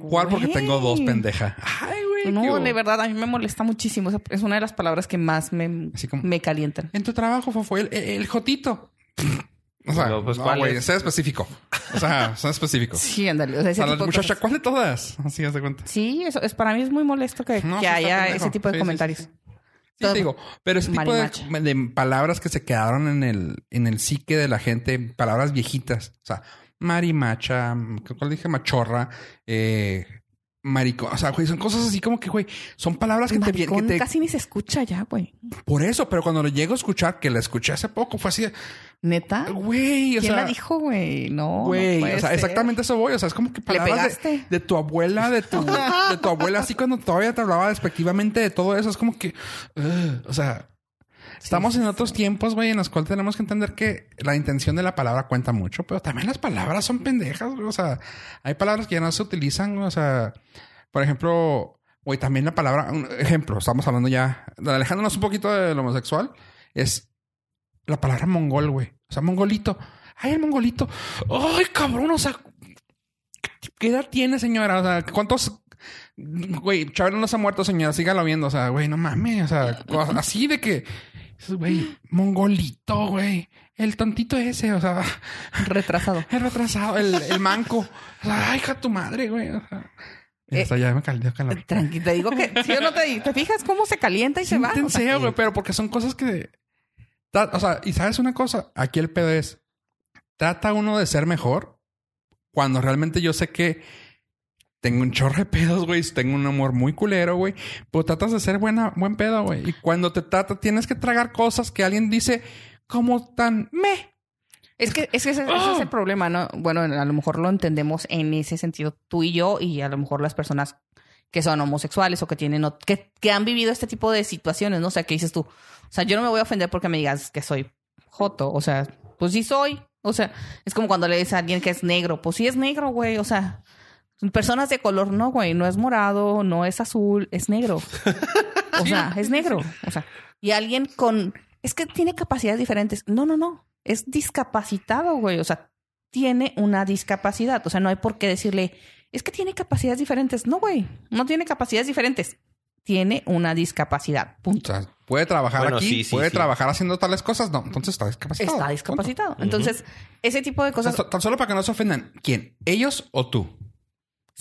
¿Cuál? Porque tengo dos, pendeja. Ay, güey. No, de verdad, a mí me molesta muchísimo. O sea, es una de las palabras que más me, Así como- me calientan. En tu trabajo fue, fue el, el, el jotito. <laughs> O sea, pues, no, ¿cuál güey, es? sea específico. O sea, sea específico. Sí, ándale. O sea, ese a la tipo muchacha. ¿cuál de todas? Así haz de cuenta. Sí, eso es para mí es muy molesto que, No, que haya ese tipo de Sí, comentarios. sí, sí. Sí, te digo, pero ese tipo de, de palabras que se quedaron en el, en el psique de la gente, palabras viejitas. O sea, marimacha, ¿cuál dije? Machorra, eh, marico. O sea, güey, son cosas así como que, güey, son palabras que te, que te- casi ni se escucha ya, güey. Por eso, pero cuando lo llego a escuchar, que la escuché hace poco, fue así, de, ¿Neta? güey, o ¿Quién sea. la dijo, güey? No, Güey, o sea, ser. exactamente eso voy. O sea, es como que palabras de, tu abuela, de tu, de tu abuela, así cuando todavía te hablaba despectivamente de todo eso. Es como que, ugh, o sea, estamos en otros tiempos, güey, en los cuales tenemos que entender que la intención de la palabra cuenta mucho, pero también las palabras son pendejas, güey. O sea, hay palabras que ya no se utilizan, güey. O sea, por ejemplo, güey, también la palabra, un ejemplo, estamos hablando ya, alejándonos un poquito del homosexual, es la palabra mongol, güey. O sea, mongolito. Ay, el mongolito. Ay, cabrón, o sea, ¿qué edad tiene, señora? O sea, ¿cuántos? Güey, Chabelo no se ha muerto, señora. Sígalo viendo. O sea, güey, no mames. O sea, <laughs> así de que, güey, mongolito, güey. El tontito ese, o sea, Retrasado. <laughs> el retrasado, el, el manco. O sea, ay, hija tu madre, güey. O sea, Eh, ya me caldeó calor. Tranquilo, te digo que si no te, te fijas cómo se calienta y se va. O sea, Siéntense, güey, pero porque son cosas que. O sea, y sabes una cosa, aquí el pedo es. Trata uno de ser mejor cuando realmente yo sé que tengo un chorro de pedos, güey. Tengo un amor muy culero, güey. Pero tratas de ser buena, buen pedo, güey. Y cuando te trata, tienes que tragar cosas que alguien dice como tan me. Es que, es que ese, ese es ¡Ah! el problema, ¿no? Bueno, a lo mejor lo entendemos en ese sentido tú y yo y a lo mejor las personas que son homosexuales o que tienen que, que han vivido este tipo de situaciones, ¿no? O sea, que dices tú, o sea, yo no me voy a ofender porque me digas que soy joto, o sea, pues sí soy, o sea, es como cuando le dices a alguien que es negro, pues sí es negro, güey, o sea, personas de color, no, güey, no es morado, no es azul, es negro. <laughs> O sea, es negro, o sea, y alguien con es que tiene capacidades diferentes. No, no, no. Es discapacitado, güey. O sea, tiene una discapacidad. O sea, no hay por qué decirle, es que tiene capacidades diferentes. No, güey. No tiene capacidades diferentes. Tiene una discapacidad. O Punto. sea, puede trabajar Bueno, aquí, sí, sí, puede sí. trabajar haciendo tales cosas. No, entonces está discapacitado. Está discapacitado. Entonces, ese tipo de O sea, cosas. tan solo para que no se ofendan. ¿Quién? ¿Ellos o tú?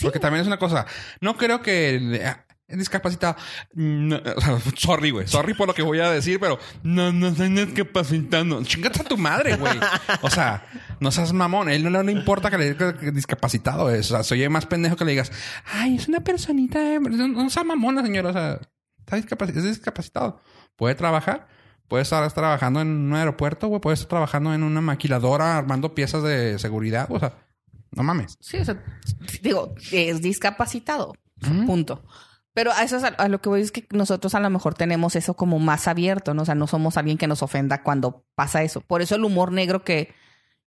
Porque también es una cosa. No creo que discapacitado. No, o sea, <laughs> sorry, güey. Sorry por lo que voy a decir, pero no, no soy discapacitado. Chingate a tu madre, güey. O sea, no seas mamón. Él no le importa que le digas que discapacitado. O sea, soy más pendejo que le digas, ay, es una personita. eh, No, no sea mamona, señora. O sea, está discapaci- es discapacitado. Puede trabajar. Puede estar trabajando en un aeropuerto, güey. Puede estar trabajando en una maquiladora armando piezas de seguridad. O sea, no mames. Sí, o sea, digo, es discapacitado. Punto. Pero a eso es a, a lo que voy es que nosotros a lo mejor tenemos eso como más abierto, ¿no? O sea, no somos alguien que nos ofenda cuando pasa eso. Por eso el humor negro que,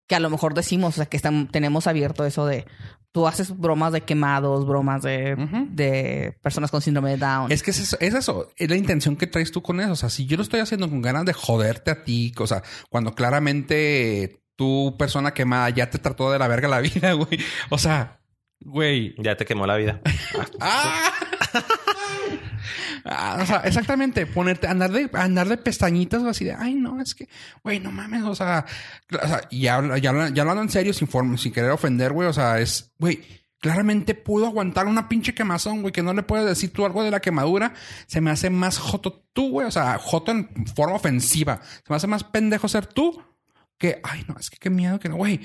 que a lo mejor decimos, o sea, que están- tenemos abierto eso de tú haces bromas de quemados, bromas de, de personas con síndrome de Down. Es que es eso, es eso, es la intención que traes tú con eso. O sea, si yo lo estoy haciendo con ganas de joderte a ti, o sea, cuando claramente tu persona quemada ya te trató de la verga la vida, <laughs> güey. O sea, güey. Ya te quemó la vida. <laughs> ¡Ah! Ah, o sea, exactamente, ponerte, andar de, andar de pestañitas o así de, ay, no, es que, güey, no mames, o sea, o sea, ya, ya, ya hablando en serio, sin, forma, sin querer ofender, güey, o sea, es, güey, claramente pudo aguantar una pinche quemazón, güey, que no le puedes decir tú algo de la quemadura, se me hace más joto tú, güey, o sea, joto en forma ofensiva, se me hace más pendejo ser tú que, ay, no, es que qué miedo que no, güey,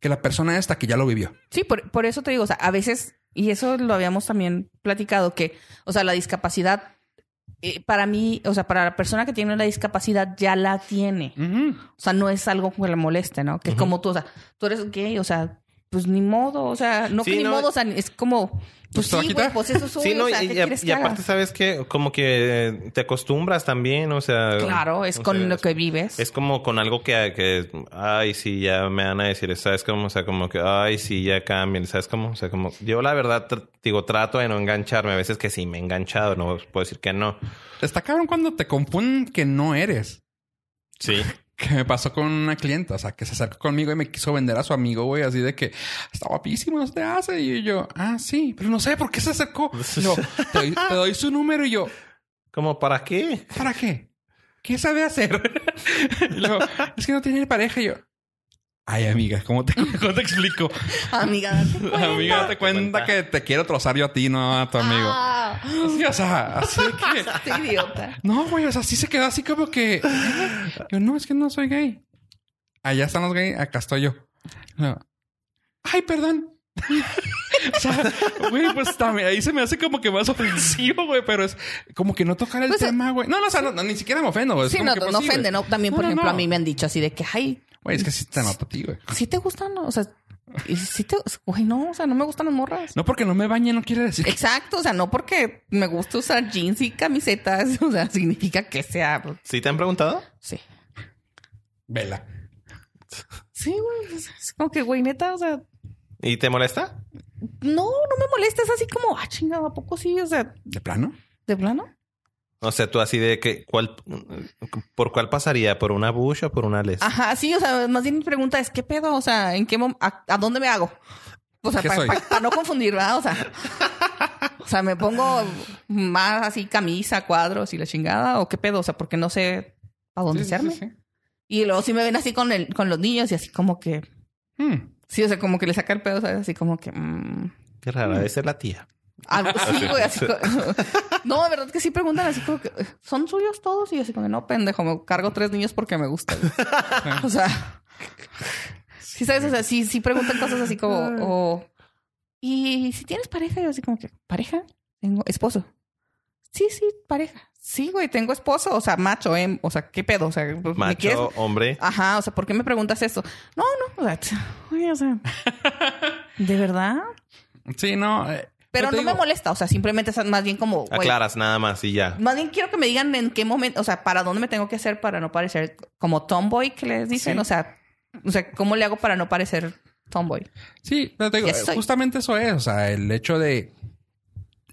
que la persona esta que ya lo vivió. Sí, por, por eso te digo, o sea, a veces, y eso lo habíamos también platicado, que, o sea, la discapacidad, eh, para mí, o sea, para la persona que tiene la discapacidad ya la tiene. O sea, no es algo que le moleste, ¿no? Que es como tú, o sea, tú eres gay, o sea, pues ni modo, o sea, no Sí, que ni no. modo, o sea, es como, Pues pues, sí, güey, pues eso soy, <laughs> Sí, no, o sea, y, ¿qué y- quieres y que haga? aparte sabes que como que te acostumbras también, o sea... Claro, es con sea, lo que vives. Es como con algo que, que, ay, sí, ya me van a decir, ¿sabes cómo? O sea, como que, ay, sí, ya cambien, ¿sabes cómo? O sea, como, yo la verdad, tr- digo, trato de no engancharme. A veces que sí me he enganchado, no puedo decir que no. Está cabrón cuando te confunden que no eres. Sí. <laughs> Que me pasó con una clienta, o sea, que se acercó conmigo y me quiso vender a su amigo, güey, así de que está guapísimo, no se te hace. Y yo, ah, sí, pero no sé por qué se acercó. <laughs> Te, doy, te doy su número y yo, ¿Cómo para qué? ¿para qué? ¿Qué sabe hacer? <laughs> y luego, es que no tiene pareja. Y yo, ay, amiga, ¿cómo te, <laughs> cómo te explico? Amiga, date <laughs> cuenta. Amiga, date cuenta que te quiero trozar yo a ti, no a tu amigo. Ah, Así, o sea, así <laughs> que... idiota. No, güey, o sea, sí se quedó así como que. "Eh". Yo, no, es que no soy gay. Allá están los gays, acá estoy yo. No. Ay, perdón. o sea, güey, pues también ahí se me hace como que más ofensivo, güey, pero es como que no tocar el Pues, tema, güey. No, no, o sea, no, no, ni siquiera me ofendo, güey. Sí, como no, que, pues, no sí, ofende. ¿no? También, por No, ejemplo, a mí me han dicho así de que, ay, Güey, es que sí te nota a ti, güey. ¿sí te gustan? O sea, y sí te... Güey, no, o sea, no me gustan las morras. No porque no me bañe no quiere decir que... Exacto, o sea, no porque me gusta usar jeans y camisetas, <laughs> o sea, significa que sea... ¿Sí te han preguntado? Sí. Vela. Sí, güey, es como que, güey, neta, o sea, ¿Y te molesta? no, no me molesta, es así como, ah, chingada, ¿a poco sí? O sea, ¿De plano? ¿de plano? O sea, tú así de que, ¿cuál, ¿por cuál pasaría? ¿Por una bush o por una les? Ajá, sí, o sea, más bien mi pregunta es, ¿qué pedo? O sea, ¿en qué a, a dónde me hago? O sea, ¿Qué para no confundir, ¿verdad? O sea, o sea, me pongo más así camisa, cuadros y la chingada, o qué pedo, o sea, porque no sé a dónde Sí, hacerme. sí, sí. Y luego sí me ven así con el, con los niños y así como que, Hmm. sí, o sea, como que le saca el pedo, ¿sabes? Así como que, mm, Qué rara, debe ser la tía. Algo sí, güey, así co- <laughs> No, de verdad que sí preguntan así como que, ¿son suyos todos? Y yo así como, no, pendejo, me cargo tres niños porque me gustan. <laughs> o sea, sí, ¿sabes? O sea, sí, sí preguntan cosas así como, o, y si tienes pareja, yo así como que, ¿pareja? Tengo esposo. Sí, sí, pareja. Sí, güey, tengo esposo, o sea, macho, em, o sea, ¿qué pedo? O sea, ¿me Macho, quieres? hombre. Ajá, o sea, ¿por qué me preguntas esto? No, no, o sea, <laughs> oye, o sea, ¿de verdad? Sí, no. eh, Pero no me molesta, o sea, simplemente es más bien como, Aclaras nada más y ya. más bien quiero que me digan en qué momento, o sea, para dónde me tengo que hacer para no parecer como tomboy que les dicen, Sí. o sea, o sea, ¿cómo le hago para no parecer tomboy? Sí, pero te digo, justamente eso es, o sea, el hecho de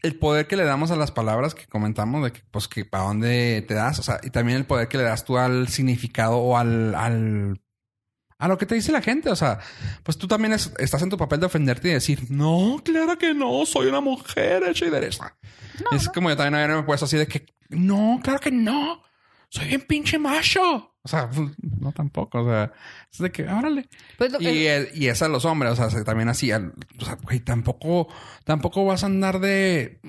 el poder que le damos a las palabras que comentamos, de que, pues, que para dónde te das, o sea, y también el poder que le das tú al significado o al, al, a lo que te dice la gente, o sea, pues tú también es- estás en tu papel de ofenderte y decir, no, claro que no, soy una mujer hecha y derecha. Es como yo también haberme puesto así de que, no, claro que no, soy bien pinche macho. O sea, pues, no tampoco, o sea, es de que, órale. Pues lo- Y, y es a los hombres, o sea, se- también así, al- o sea, güey, tampoco, tampoco vas a andar de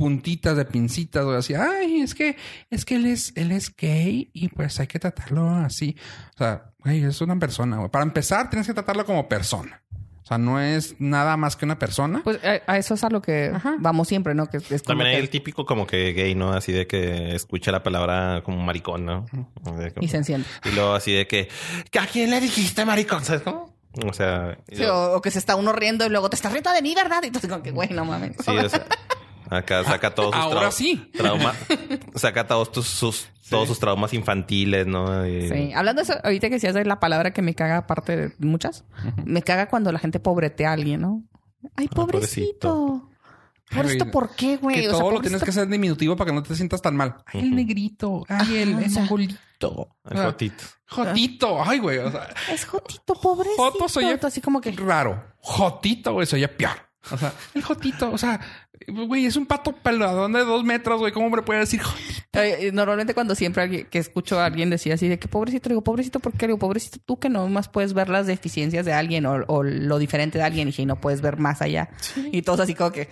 puntitas, de pincitas, o así, ay, es que, es que él es, él es gay y pues hay que tratarlo así. O sea, güey, es una persona, güey. Para empezar, tienes que tratarlo como persona. O sea, no es nada más que una persona. pues a, a eso es a lo que Ajá. vamos siempre, ¿no? Que es como También hay que- el típico como que gay, ¿no? Así de que escucha la palabra como maricón, ¿no? Como- y se enciende. Y luego así de que, ¿a quién le dijiste maricón? ¿Sabes cómo? O sea, Sí, o, o que se está uno riendo y luego te estás riendo de mí, ¿verdad? Y entonces como que, güey, no mames. sí, o sea, acá saca todos sus Ahora sí. trauma- <laughs> saca todos tus, sus, todos sus traumas infantiles, ¿no? Y- Sí, hablando de eso, ahorita que decías de la palabra que me caga, aparte de muchas, me caga cuando la gente pobretea a alguien, ¿no? Ay, pobrecito. Ay, Pobrecito, güey, ¿por qué, güey? que O sea, todo lo tienes que hacer diminutivo para que no te sientas tan mal. Ay, el negrito. Ay, el, el mongolito. El Ah, jotito. Jotito. Ay, güey. O sea, Es Jotito, pobrecito. Joto soy. Así como que... raro. Jotito, güey, soy peor. O sea, el Jotito, o sea, güey, es un pato peladón de dos metros, güey. ¿Cómo me puede decir <laughs> Normalmente cuando siempre alguien, que escucho a alguien decir así de que pobrecito, digo, pobrecito, ¿por qué? Digo, pobrecito, tú que no más puedes ver las deficiencias de alguien o, o lo diferente de alguien y no puedes ver más allá. Y todos así como que,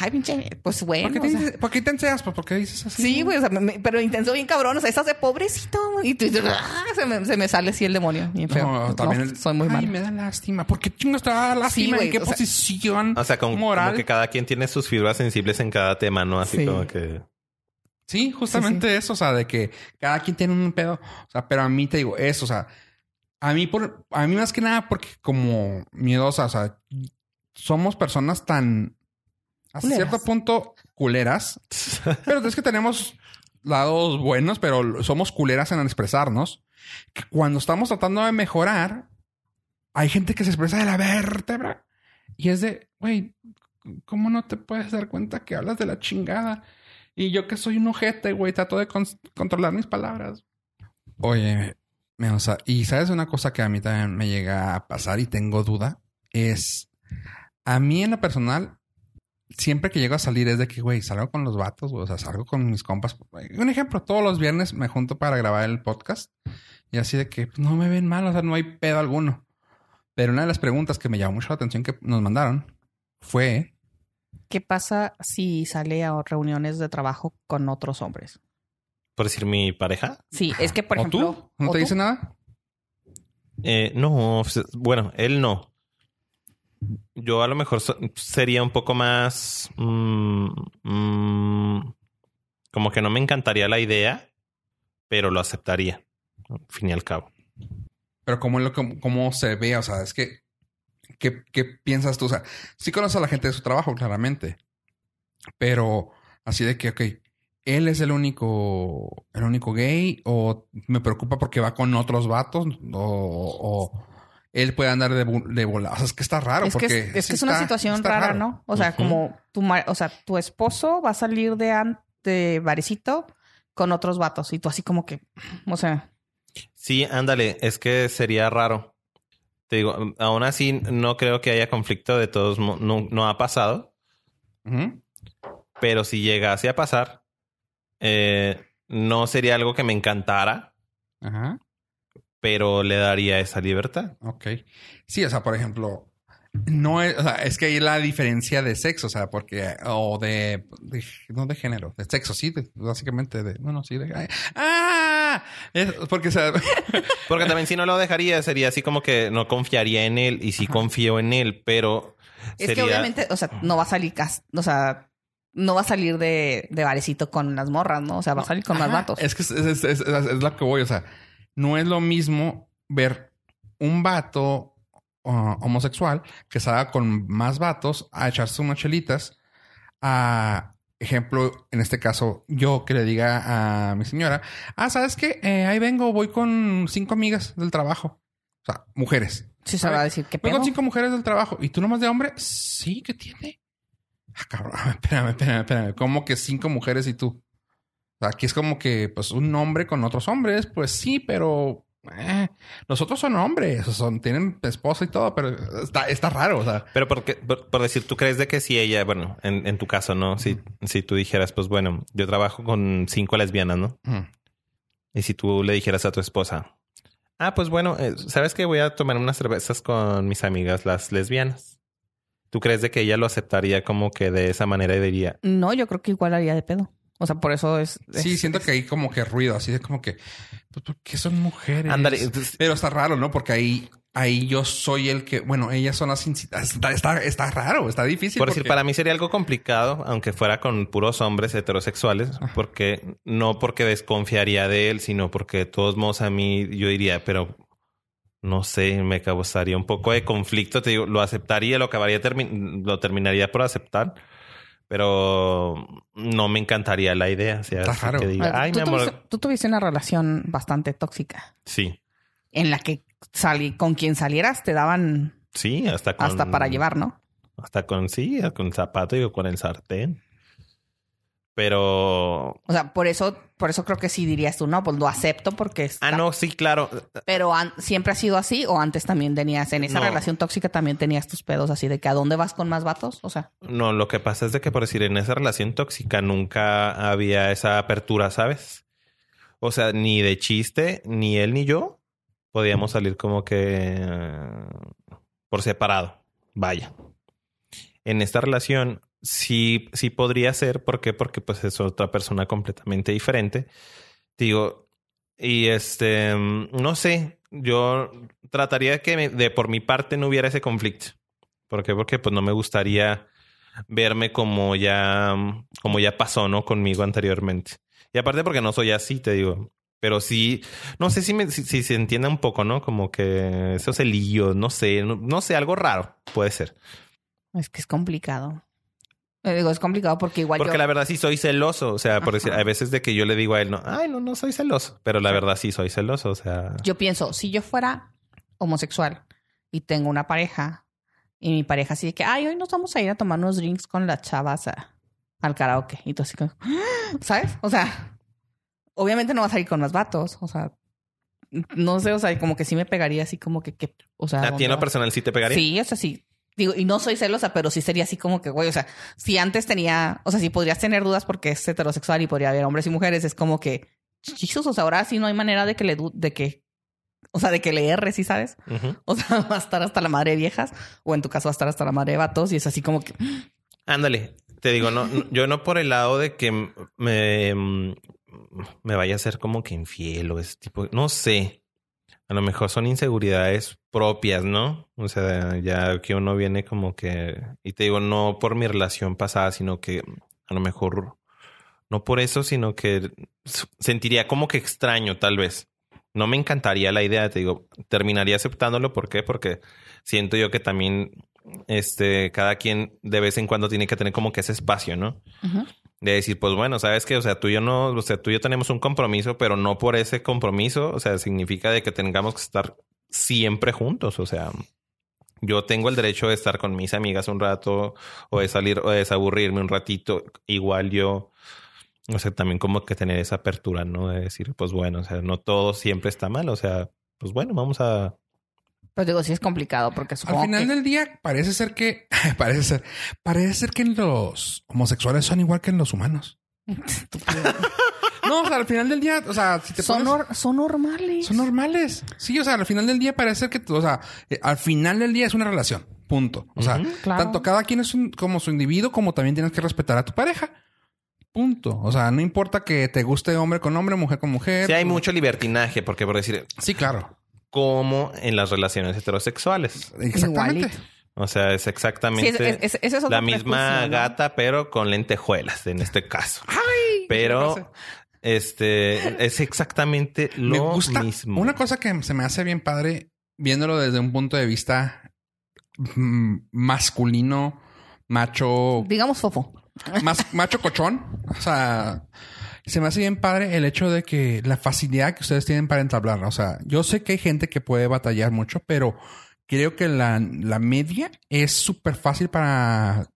ay, pinche, pues bueno. ¿Por qué te, o sea, dices- ¿por qué te enseñas? Pues, ¿Por qué dices así? Sí, güey, o sea, me- me- pero intenso bien cabrón, o sea, estás de pobrecito y tú dices, "Ah", se, me, se me sale así el demonio, bien feo. No, No, también el- soy muy Ay, mal. me da lástima. ¿Por qué chingos te da lástima? güey, ¿En qué o sea- posición O sea, como, moral? como que cada quien tiene sus fibras sensibles en cada tema, ¿no? Así Sí. como que... Sí, justamente eso, o sea, de que cada quien tiene un pedo. O sea, pero a mí te digo eso, o sea, A mí, por, a mí más que nada, porque como miedosa, o sea, somos personas tan hasta Culeras. cierto punto culeras, <laughs> pero es que tenemos lados buenos, pero somos culeras en expresarnos. Que cuando estamos tratando de mejorar, hay gente que se expresa de la vértebra y es de, güey, ¿cómo no te puedes dar cuenta que hablas de la chingada? Y yo que soy un ojete, güey, trato de con- controlar mis palabras. Oye, me- o sea, y sabes una cosa que a mí también me llega a pasar y tengo duda, es a mí en lo personal, siempre que llego a salir es de que, güey, salgo con los vatos, güey, o sea, salgo con mis compas. Un ejemplo, todos los viernes me junto para grabar el podcast y así de que no me ven mal, o sea, no hay pedo alguno. Pero una de las preguntas que me llamó mucho la atención que nos mandaron fue, ¿Qué pasa si sale a reuniones de trabajo con otros hombres? Por decir mi pareja. Sí, es que, por ¿o ejemplo... tú? ¿No ¿o te tú? dice nada? Eh, no, pues, bueno, él no. Yo a lo mejor sería un poco más... mm, mm, como que no me encantaría la idea, pero lo aceptaría, al fin y al cabo. Pero cómo, lo, cómo, cómo se ve, o sea, es que, ¿qué, ¿qué piensas tú? O sea, sí conoces a la gente de su trabajo, claramente. Pero así de que, ok, él es el único, el único gay, o me preocupa porque va con otros vatos, o, o él puede andar de, de bola. O sea, es que está raro. Es que porque es, es, sí que es una está- situación está rara, raro. ¿no? O sea, como tu, o sea, tu esposo va a salir de, de barecito con otros vatos y tú así como que, o sea, Sí, ándale, es que sería raro. Te digo, aún así no creo que haya conflicto de todos no, no ha pasado, pero si llegase a pasar, eh, no sería algo que me encantara, Ajá. Pero le daría esa libertad. Ok. Sí, o sea, por ejemplo, no es, o sea, es que hay la diferencia de sexo, o sea, porque, o de, de- no de género, de sexo, sí, de- básicamente de, bueno, sí, de, ay, ah, es porque, o sea, <laughs> Porque también si no lo dejaría, sería así como que no confiaría en él y sí confío en él, pero es sería... que obviamente, o sea, no va a salir, cas- o sea, no va a salir de, de barecito con las morras, ¿no? O sea, va a salir con más Ajá, vatos. Es que es, es, es, es- es lo que voy, o sea, no es lo mismo ver un vato uh, homosexual que salga con más vatos a echarse unas chelitas a ejemplo, en este caso, yo que le diga a mi señora, ah, ¿sabes qué? Eh, ahí vengo, voy con cinco amigas del trabajo. O sea, mujeres. Sí se va a decir que Voy con cinco mujeres del trabajo. ¿Y tú nomás de hombre? Sí, ¿qué tiene? Ah, cabrón, <laughs> espérame, espérame, espérame. ¿Cómo que cinco mujeres y tú? Aquí es como que, pues, un hombre con otros hombres, pues sí, pero eh, los otros son hombres, son, tienen esposa y todo, pero está, está raro, o sea. Pero porque, por, por decir, tú crees de que si ella, bueno, en, en tu caso, ¿no? Si, si tú dijeras, pues bueno, yo trabajo con cinco lesbianas, ¿no? mm, Y si tú le dijeras a tu esposa, ah, pues bueno, eh, ¿sabes que voy a tomar unas cervezas con mis amigas, las lesbianas? ¿Tú crees de que ella lo aceptaría como que de esa manera y diría, No, yo creo que igual haría de pedo. O sea, por eso es. Sí, es- siento que hay como que ruido, así de como que, pues, ¿por qué son mujeres? ándale, entonces, Pero está raro, ¿no? Porque ahí, ahí yo soy el que, bueno, ellas son las incitadas. Está, está, está raro, está difícil. por decir, para mí sería algo complicado, aunque fuera con puros hombres heterosexuales, porque no porque desconfiaría de él, sino porque de todos modos a mí yo diría, pero no sé, me causaría un poco de conflicto. Te digo, lo aceptaría, lo acabaría, termi- lo terminaría por aceptar, pero no me encantaría la idea. O sea, Está así raro. que diga, ay, tú, mi amor, tuviste, tú tuviste una relación bastante tóxica sí, en la que salí, con quien salieras te daban sí, hasta con, hasta para llevar, ¿no? hasta con sí, con el zapato y con el sartén. Pero O sea, por eso, por eso creo que sí dirías tú, no, pues lo acepto porque está- Ah, no, sí, claro. Pero siempre ha sido así o antes también tenías en esa No. relación tóxica también tenías tus pedos así de que a dónde vas con más vatos, o sea, No, lo que pasa es de que, por decir, en esa relación tóxica nunca había esa apertura, ¿sabes? O sea, ni de chiste, ni él ni yo podíamos salir como que eh, por separado. Vaya. En esta relación sí, sí podría ser. ¿Por qué? Porque pues es otra persona completamente diferente. Digo, y este, no sé, yo trataría que de por mi parte no hubiera ese conflicto. ¿Por qué? Porque pues no me gustaría verme como ya, como ya pasó, ¿no? Conmigo anteriormente. Y aparte porque no soy así, te digo. Pero sí, no sé si, me, si, si se entiende un poco, ¿no? Como que esos celillos, no sé, no sé, algo raro puede ser. Es que es complicado. Eh, digo, es complicado porque igual Porque yo... la verdad sí soy celoso. O sea, por decir, hay veces de que yo le digo a él, no, ay, no, no soy celoso. Pero la verdad sí soy celoso. O sea, Yo pienso, si yo fuera homosexual y tengo una pareja y mi pareja así de que, ay, hoy nos vamos a ir a tomar unos drinks con las chavas a- al karaoke. Y tú así como, <gasps> ¿sabes? O sea, obviamente no vas a ir con más vatos. O sea, no sé, o sea, como que sí me pegaría así como que, que o sea... a ti personal sí te pegaría. Sí, o sea, sí. Digo, y no soy celosa, pero sí sería así como que, güey, o sea, si antes tenía, o sea, si podrías tener dudas porque es heterosexual y podría haber hombres y mujeres, es como que, Jesus, o sea, ahora sí no hay manera de que le, de que, o sea, de que le erre, ¿sí sabes? O sea, <laughs> va a estar hasta la madre de viejas, o en tu caso va a estar hasta la madre de vatos, y es así como que, Ándale, te digo, no, no, yo no por el lado de que me, me vaya a ser como que infiel o ese tipo, no sé. A lo mejor son inseguridades propias, ¿no? O sea, ya que uno viene como que, y te digo, no por mi relación pasada, sino que a lo mejor, no por eso, sino que sentiría como que extraño, tal vez. No me encantaría la idea, te digo, terminaría aceptándolo. ¿Por qué? Porque siento yo que también este, cada quien de vez en cuando tiene que tener como que ese espacio, ¿no? De decir, pues bueno, sabes que, o sea, tú y yo no, o sea, tú y yo tenemos un compromiso, pero no por ese compromiso, o sea, significa de que tengamos que estar siempre juntos, o sea, yo tengo el derecho de estar con mis amigas un rato, o de salir, o de desaburrirme un ratito, igual yo, o sea, también como que tener esa apertura, ¿no? De decir, pues bueno, o sea, no todo siempre está mal, o sea, pues bueno, vamos a... pero digo, sí es complicado porque Al supongo final que... del día parece ser que <laughs> parece ser parece ser que los homosexuales son igual que en los humanos. <laughs> No, o sea, al final del día, o sea, si te son, pones- son normales. son normales. Sí, o sea, al final del día parece ser que, tú- o sea, eh, al final del día es una relación. Punto. O sea, claro. tanto cada quien es un- como su individuo, como también tienes que respetar a tu pareja. Punto. O sea, no importa que te guste hombre con hombre, mujer con mujer. Sí hay mucho libertinaje, porque por decir, Sí, claro. Como en las relaciones heterosexuales. Exactamente. Igualito. O sea, es Sí, exactamente es- es- es- ese es otro la misma gata, pero con lentejuelas en este caso. Ay, Pero este es exactamente me lo gusta. mismo. Una cosa que se me hace bien padre, viéndolo desde un punto de vista mm, masculino, macho, Digamos fofo. más macho cochón. O sea, se me hace bien padre el hecho de que la facilidad que ustedes tienen para entablar. O sea, yo sé que hay gente que puede batallar mucho, pero creo que la, la media es súper fácil para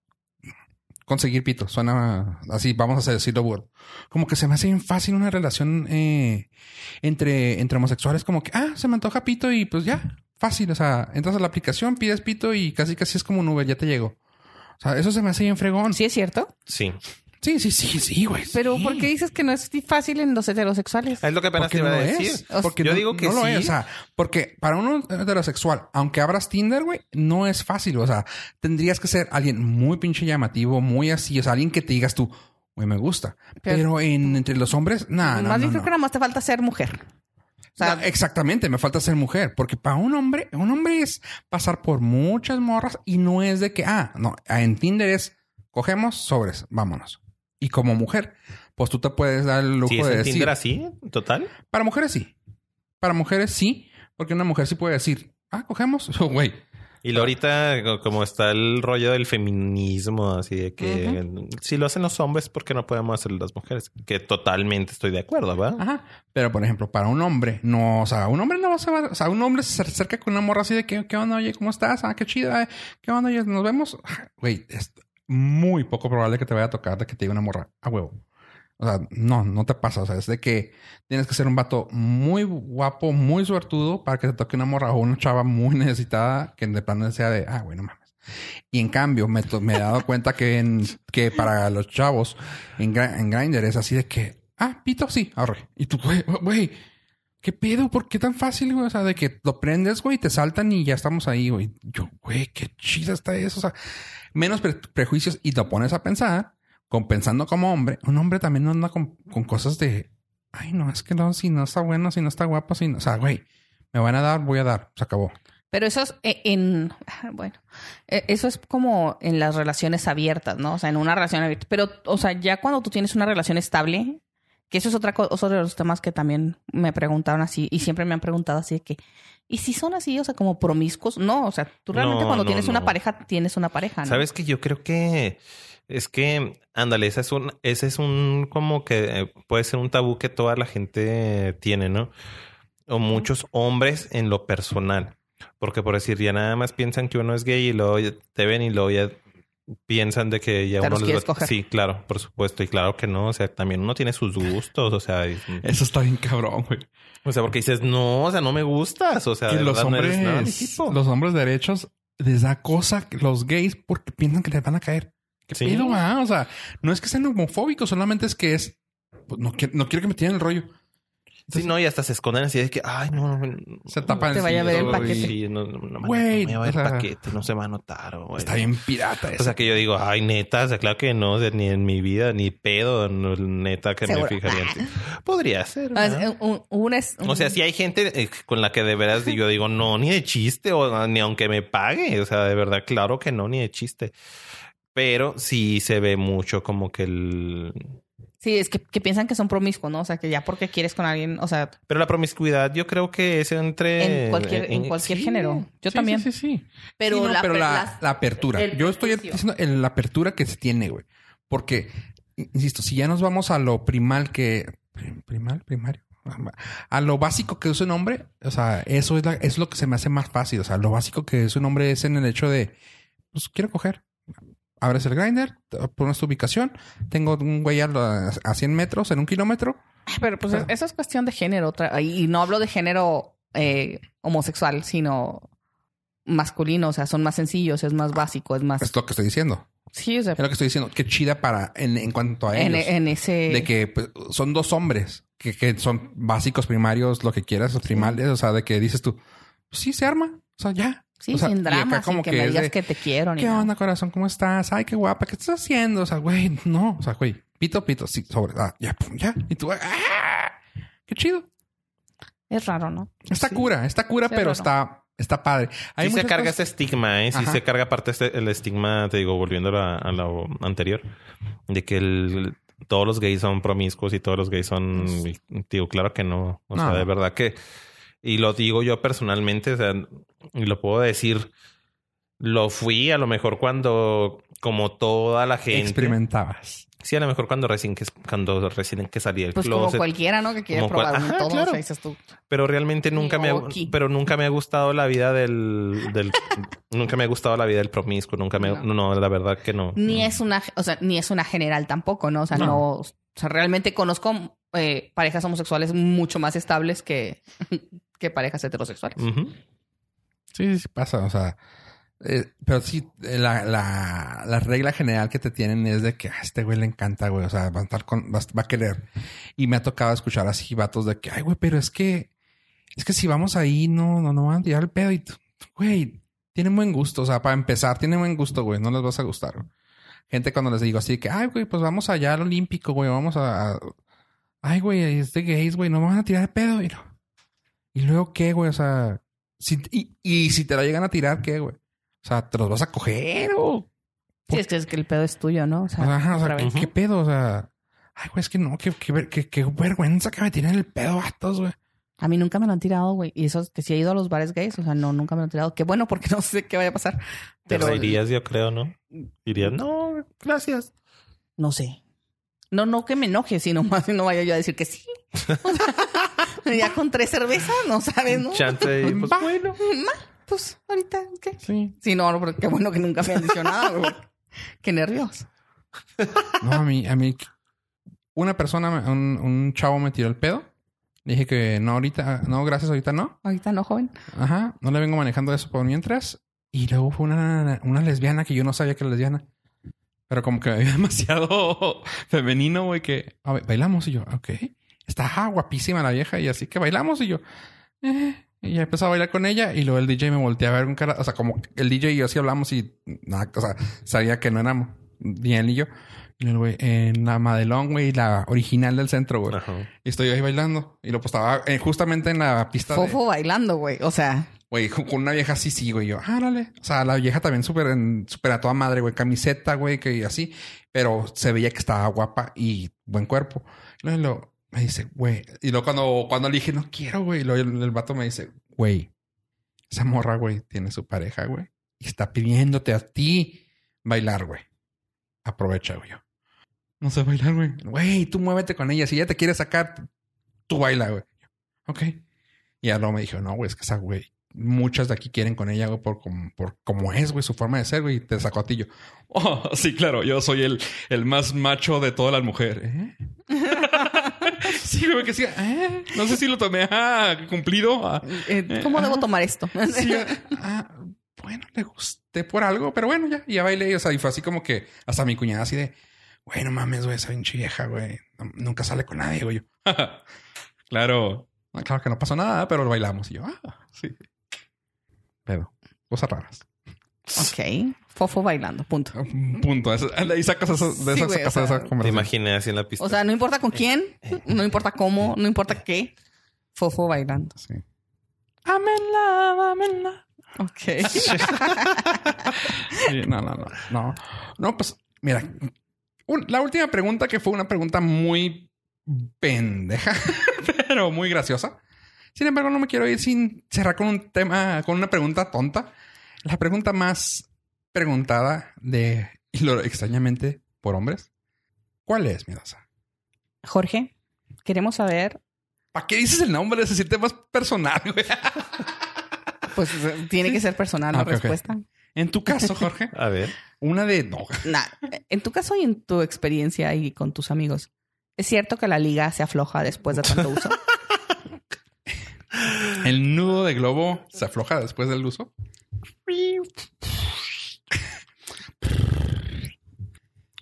conseguir pito. Suena así, vamos a decirlo burdo. Como que se me hace bien fácil una relación eh, entre, entre homosexuales, como que, ah, se me antoja pito y pues ya, fácil. O sea, entras a la aplicación, pides pito y casi casi es como un Uber, ya te llegó. O sea, eso se me hace bien fregón. Sí, es cierto. Sí. Sí, sí, sí, sí, güey. Pero sí. ¿por qué dices que no es fácil en los heterosexuales? Es lo que apenas te iba no a lo decir. es. Porque yo no- digo que no lo sí. es. O sea, porque para uno heterosexual, aunque abras Tinder, güey, no es fácil. O sea, tendrías que ser alguien muy pinche llamativo, muy así. O sea, alguien que te digas tú, güey, me gusta. Pero- Pero, en entre los hombres, nada, Más bien creo no. que nada más te falta ser mujer. O sea, No, exactamente, me falta ser mujer. Porque para un hombre, un hombre es pasar por muchas morras y no es de que, ah, no, en Tinder es cogemos sobres, vámonos. Y como mujer, pues tú te puedes dar el lujo Sí, es de en decir. Tinder así, total. Para mujeres sí. Para mujeres sí, porque una mujer sí puede decir, ah, cogemos, <laughs> güey. Y lo ahorita, co- como está el rollo del feminismo, así de que si lo hacen los hombres, ¿por qué no podemos hacerlo las mujeres? Que totalmente estoy de acuerdo, ¿verdad? Ajá. Pero por ejemplo, para un hombre, no, o sea, un hombre no va, o sea, un hombre se acerca con una morra así de que, ¿qué onda? Oye, ¿cómo estás? Ah, qué chido. eh. ¿Qué onda? Oye, nos vemos. Güey, es muy poco probable que te vaya a tocar de que te diga una morra a huevo. O sea, no, no te pasa. O sea, es de que tienes que ser un vato muy guapo, muy suertudo para que te toque una morra o una chava muy <laughs> necesitada que de plano sea de, ah, güey, no mames. Y en cambio, me, he dado cuenta que, que para los chavos en, en Grindr es así de que, ah, pito, sí, arre. Y tú, güey, güey, ¿qué pedo? ¿Por qué tan fácil, güey? O sea, de que lo prendes, güey, te saltan y ya estamos ahí, güey. Yo, güey, qué chida está eso. O sea, menos pre- prejuicios y lo pones a pensar, compensando como hombre. Un hombre también no anda con, cosas de, ay, no, es que no, si no está bueno, si no está guapo, si no, o sea, güey, me van a dar, voy a dar, se acabó. pero eso es e- en, bueno, eh, eso es como en las relaciones abiertas, ¿no? O sea, en una relación abierta. Pero, o sea, ya cuando tú tienes una relación estable, Que eso es otra cosa, otro de los temas que también me preguntaron así y siempre me han preguntado así de que, ¿y si son así, o sea, como promiscuos? No, o sea, tú realmente No, cuando no, tienes una pareja, tienes una pareja, ¿no? Sabes que yo creo que es que, ándale, ese es un, ese es un como que eh, puede ser un tabú que toda la gente tiene, ¿no? O muchos hombres en lo personal. Porque por decir, ya nada más piensan que uno es gay y luego te ven y luego ya piensan de que ya uno los les va-. Sí, claro, por supuesto. Y claro que no. O sea, también uno tiene sus gustos. O sea, y- Eso está bien cabrón, güey. o sea, porque dices, no, o sea, no me gustas. O sea, los no hombres, nada tipo. los hombres derechos les da cosa los gays porque piensan que les van a caer. ¿Qué Sí. pedo, va? O sea, no es que sean homofóbicos, solamente es que es, pues, no, quiero, no quiero que me tiren el rollo. Sí, no, y hasta se esconden así de que, ay, no, no, Se tapan Te vaya a ver el paquete. Sí, no, no, no, Güey, no me va a ver o el sea, paquete, no se va a notar. güey. Está bien pirata O eso. sea, que yo digo, ay, neta, o sea, claro que no, o sea, ni en mi vida, ni pedo, no, neta, que Seguro. me fijaría en ti. <laughs> Podría ser. Ah, un- un- es- O sea, si hay gente eh, con la que de veras yo digo, no, ni de chiste, o ni aunque me pague. O sea, de verdad, claro que no, ni de chiste. Pero sí se ve mucho como que el... Sí, es que, que piensan que son promiscuos, ¿no? O sea, que ya porque quieres con alguien, o sea, Pero la promiscuidad yo creo que es entre... en cualquier, en cualquier sí. género. Yo Sí, también. Sí, sí, sí. Pero, Sí, no, la, pero per- la, apertura. el Yo estoy diciendo el- la apertura que se tiene, güey. Porque, insisto, si ya nos vamos a lo primal que... prim- ¿Primal? ¿Primario? A lo básico que es un hombre, o sea, eso es, la- es lo que se me hace más fácil. O sea, lo básico que es un hombre es en el hecho de, pues quiero coger. Abres el grinder, pones tu ubicación. Tengo un güey a, a 100 metros, en un kilómetro. Pero pues eso es cuestión de género. otra- Y no hablo de género eh, homosexual, sino masculino. O sea, son más sencillos, es más básico, es más... Es lo que estoy diciendo. Sí, o sea, Es lo que estoy diciendo. Qué chida para, en, en cuanto a ellos. en ese... de que pues, son dos hombres que, que son básicos, primarios, lo que quieras, primales, o sea, de que dices tú, pues sí, se arma, o sea, ya. Sí, O sea, y sin drama, como sin que, que me digas de, que te quiero. Ni ¿Qué nada. onda, corazón? ¿Cómo estás? Ay, qué guapa, ¿qué estás haciendo? O sea, güey, no, o sea, güey, pito, pito, sí, sobre, ah, ya, pum, ya. Y tú, ¡ah! Qué chido. Es raro, ¿no? Está Sí. cura, está cura, Sí, pero está, está padre. Hay Sí se carga cosas- ese estigma, ¿eh? Sí Ajá. se carga aparte este, el estigma, te digo, volviendo a, lo anterior, de que el, todos los gays son promiscuos y todos los gays son... Digo, claro que no. O No. sea, de verdad que... Y lo digo yo personalmente, o sea, y lo puedo decir, lo fui a lo mejor cuando, como toda la gente... experimentabas. Sí, a lo mejor cuando recién que, cuando recién que salí del Pues como closet. cualquiera, ¿no? Que quiere Como cual- probar un Ajá, todo. claro. O sea, dices tú. Pero realmente nunca me ha, pero nunca me ha gustado la vida del, del nunca me ha gustado la vida del promiscuo, nunca me no, No. la verdad que no. Ni es una, o sea, ni es una general tampoco, ¿no? O sea, no, No. o sea, realmente conozco eh, parejas homosexuales mucho más estables que, que parejas heterosexuales. Ujú. Sí, sí, sí pasa, o sea, eh, pero sí, eh, la, la, la regla general que te tienen es de que a este güey le encanta, güey, o sea, va a estar con, va, va a querer. Y me ha tocado escuchar así vatos de que, ay, güey, pero es que, es que si vamos ahí, no, no, no van a tirar el pedo y, güey, tienen buen gusto, o sea, para empezar, tienen buen gusto, güey, no les vas a gustar. Gente cuando les digo así que, ay, güey, pues vamos allá al Olímpico, güey, vamos a, ay, güey, es de gays, güey, no van a tirar el pedo, y no. ¿Y luego qué, güey? O sea, si, y, y si te la llegan a tirar, ¿qué, güey? O sea, ¿te los vas a coger o...? Sí, es que, es que el pedo es tuyo, ¿no? O sea, Ajá, o sea, ¿qué, qué pedo? O sea... Ay, güey, es que no, qué, qué, qué- qué vergüenza que me tiren el pedo, vatos, güey. A mí nunca me lo han tirado, güey. Y eso es que si he ido a los bares gays, o sea, no, nunca me lo han tirado. Qué bueno, porque <laughs> no sé qué vaya a pasar. Te Pero reirías, yo creo, ¿no? Dirías, no, gracias. no sé. No, no que me enoje, sino <laughs> más no vaya yo a decir que sí. O <laughs> sea, <laughs> ya con tres cervezas, no sabes, ¿no? Chance, y, pues Va. bueno. Ma, Pues ahorita, ¿qué? Sí. Sí, no, no, pero qué bueno que nunca me han dicho nada, güey. <laughs> Qué nervios. No, a mí, a mí... Una persona, un, un chavo me tiró el pedo. Le dije que no, ahorita... No, gracias, ahorita no. Ahorita no, joven. Ajá. No le vengo manejando eso por mientras. Y luego fue una, una lesbiana que yo no sabía que era lesbiana. Pero como que me veía <laughs> demasiado femenino, güey, que... A ver, bailamos y yo, ok. Está guapísima la vieja y así que bailamos y yo... Eh, y ya empezó a bailar con ella y luego el DJ me volteó a ver un cara... O sea, como el DJ y yo así hablamos y... Nada, o sea, sabía que no éramos ni él ni yo. Y luego, güey, en la Madelón, güey, la original del centro, güey. Y estoy ahí bailando. Y lo pues estaba eh, justamente en la pista de... Fofo bailando, güey. O sea, Güey, con con una vieja así, sí, güey. Yo, ah, dale. O sea, la vieja también súper súper a toda madre, güey. Camiseta, güey, que así. Pero se veía que estaba guapa y buen cuerpo. Luego, lo- me dice, güey. Y luego cuando, cuando le dije, no quiero, güey. Y luego el, el vato me dice, güey, esa morra, güey, tiene su pareja, güey. Y está pidiéndote a ti bailar, güey. Aprovecha, güey. No sé bailar, güey. Güey, tú muévete con ella. Si ella te quiere sacar, tú baila, güey. Ok. Y ya luego me dijo, no, güey, es que esa, güey, muchas de aquí quieren con ella, güey, por, como- por cómo es, güey, su forma de ser, güey. Y te sacó a ti yo. <laughs> Oh, sí, claro, yo soy el, el más macho de todas las mujeres. ¿Eh? <laughs> <laughs> sí, güey, que sí. ¿eh? No sé si lo tomé ah, cumplido. ah. Eh, ¿Cómo debo tomar esto? <laughs> Sí, ah, bueno, le gusté por algo, pero bueno, ya, ya bailé. O sea, y fue así como que hasta mi cuñada así de, güey, no mames, güey, esa pinche vieja, güey. No- nunca sale con nadie, güey. Yo, <laughs> claro. Ah, Claro que no pasó nada, pero lo bailamos. Y yo, ah, sí. Pero, cosas raras. Ok. Fofo bailando, punto. Punto. Eso- De ahí sacas eso, de Sí, esa, güey, o sacas sea, esa Te conversación. imaginé así en la pista. O sea, no importa con quién, no importa cómo, no importa qué. Fofo bailando. Sí. Amenla, amenla. Ok. <laughs> Sí, no, no, no, no. No, pues, mira, un- la última pregunta que fue una pregunta muy pendeja, <laughs> pero muy graciosa. Sin embargo, no me quiero ir sin cerrar con un tema, con una pregunta tonta. La pregunta más preguntada de, y lo extrañamente, por hombres. ¿Cuál es, Mirosa? Jorge, queremos saber, ¿Para qué dices el nombre? Es decir, temas personal, güey. <laughs> pues tiene que ser personal la Ah, respuesta. En tu caso, Jorge, <laughs> A ver. una de no. Nah, en tu caso y en tu experiencia y con tus amigos, ¿es cierto que la liga se afloja después de tanto uso? <laughs> El nudo de globo se afloja después del uso.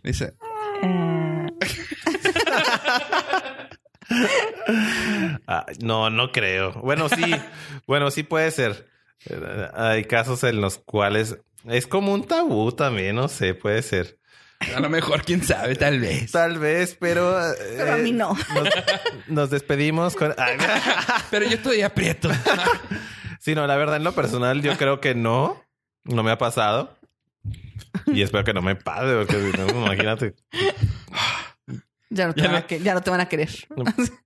Dice, Eh, <laughs> Ah, no, no creo. Bueno, sí. bueno, sí puede ser. Eh, Hay casos en los cuales es como un tabú también, no sé, puede ser. a lo mejor, quién sabe, tal vez. Tal vez, pero... eh, Pero a mí no. Nos, nos despedimos con... Ay, Pero yo estoy aprieto. <laughs> sí, no, la verdad, en lo personal, yo creo que no. No me ha pasado. Y espero que no me pase, porque no, imagínate. ya, no te Ya van a no- que- ya no te van a querer.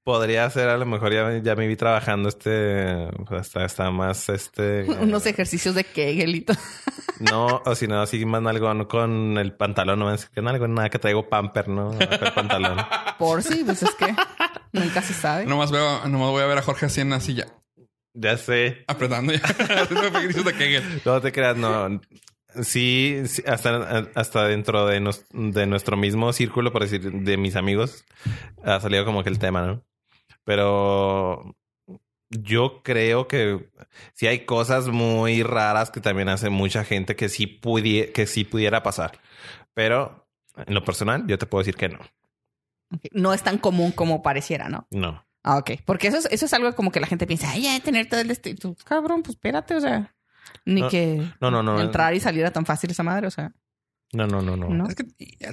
Podría ser, a lo mejor ya, ya me vi trabajando este... pues, Está, está más este... Unos ejercicios de Kegel y todo. No, o si no, así más nalgón con el pantalón. No me que nalgón, nada que traigo pamper, ¿no? El pantalón. Por sí, pues es que nunca se sabe. Nomás veo, nomás voy a ver a Jorge así en la silla, Ya sé. apretando ya. <laughs> No te creas, no. Sí, sí, hasta, hasta dentro de, nos- de nuestro mismo círculo, por decir, de mis amigos, ha salido como que el tema, ¿no? Pero yo creo que sí hay cosas muy raras que también hace mucha gente que sí, pudie- que sí pudiera pasar. Pero en lo personal, yo te puedo decir que no. No es tan común como pareciera, ¿no? No. Ah, ok. Porque eso es, eso es algo como que la gente piensa, ay, ya tener todo el destino. Cabrón, pues espérate, o sea, ni No, que no, no, no. entrar y salir a tan fácil esa madre, o sea, No, no, no, no. ¿no? Es que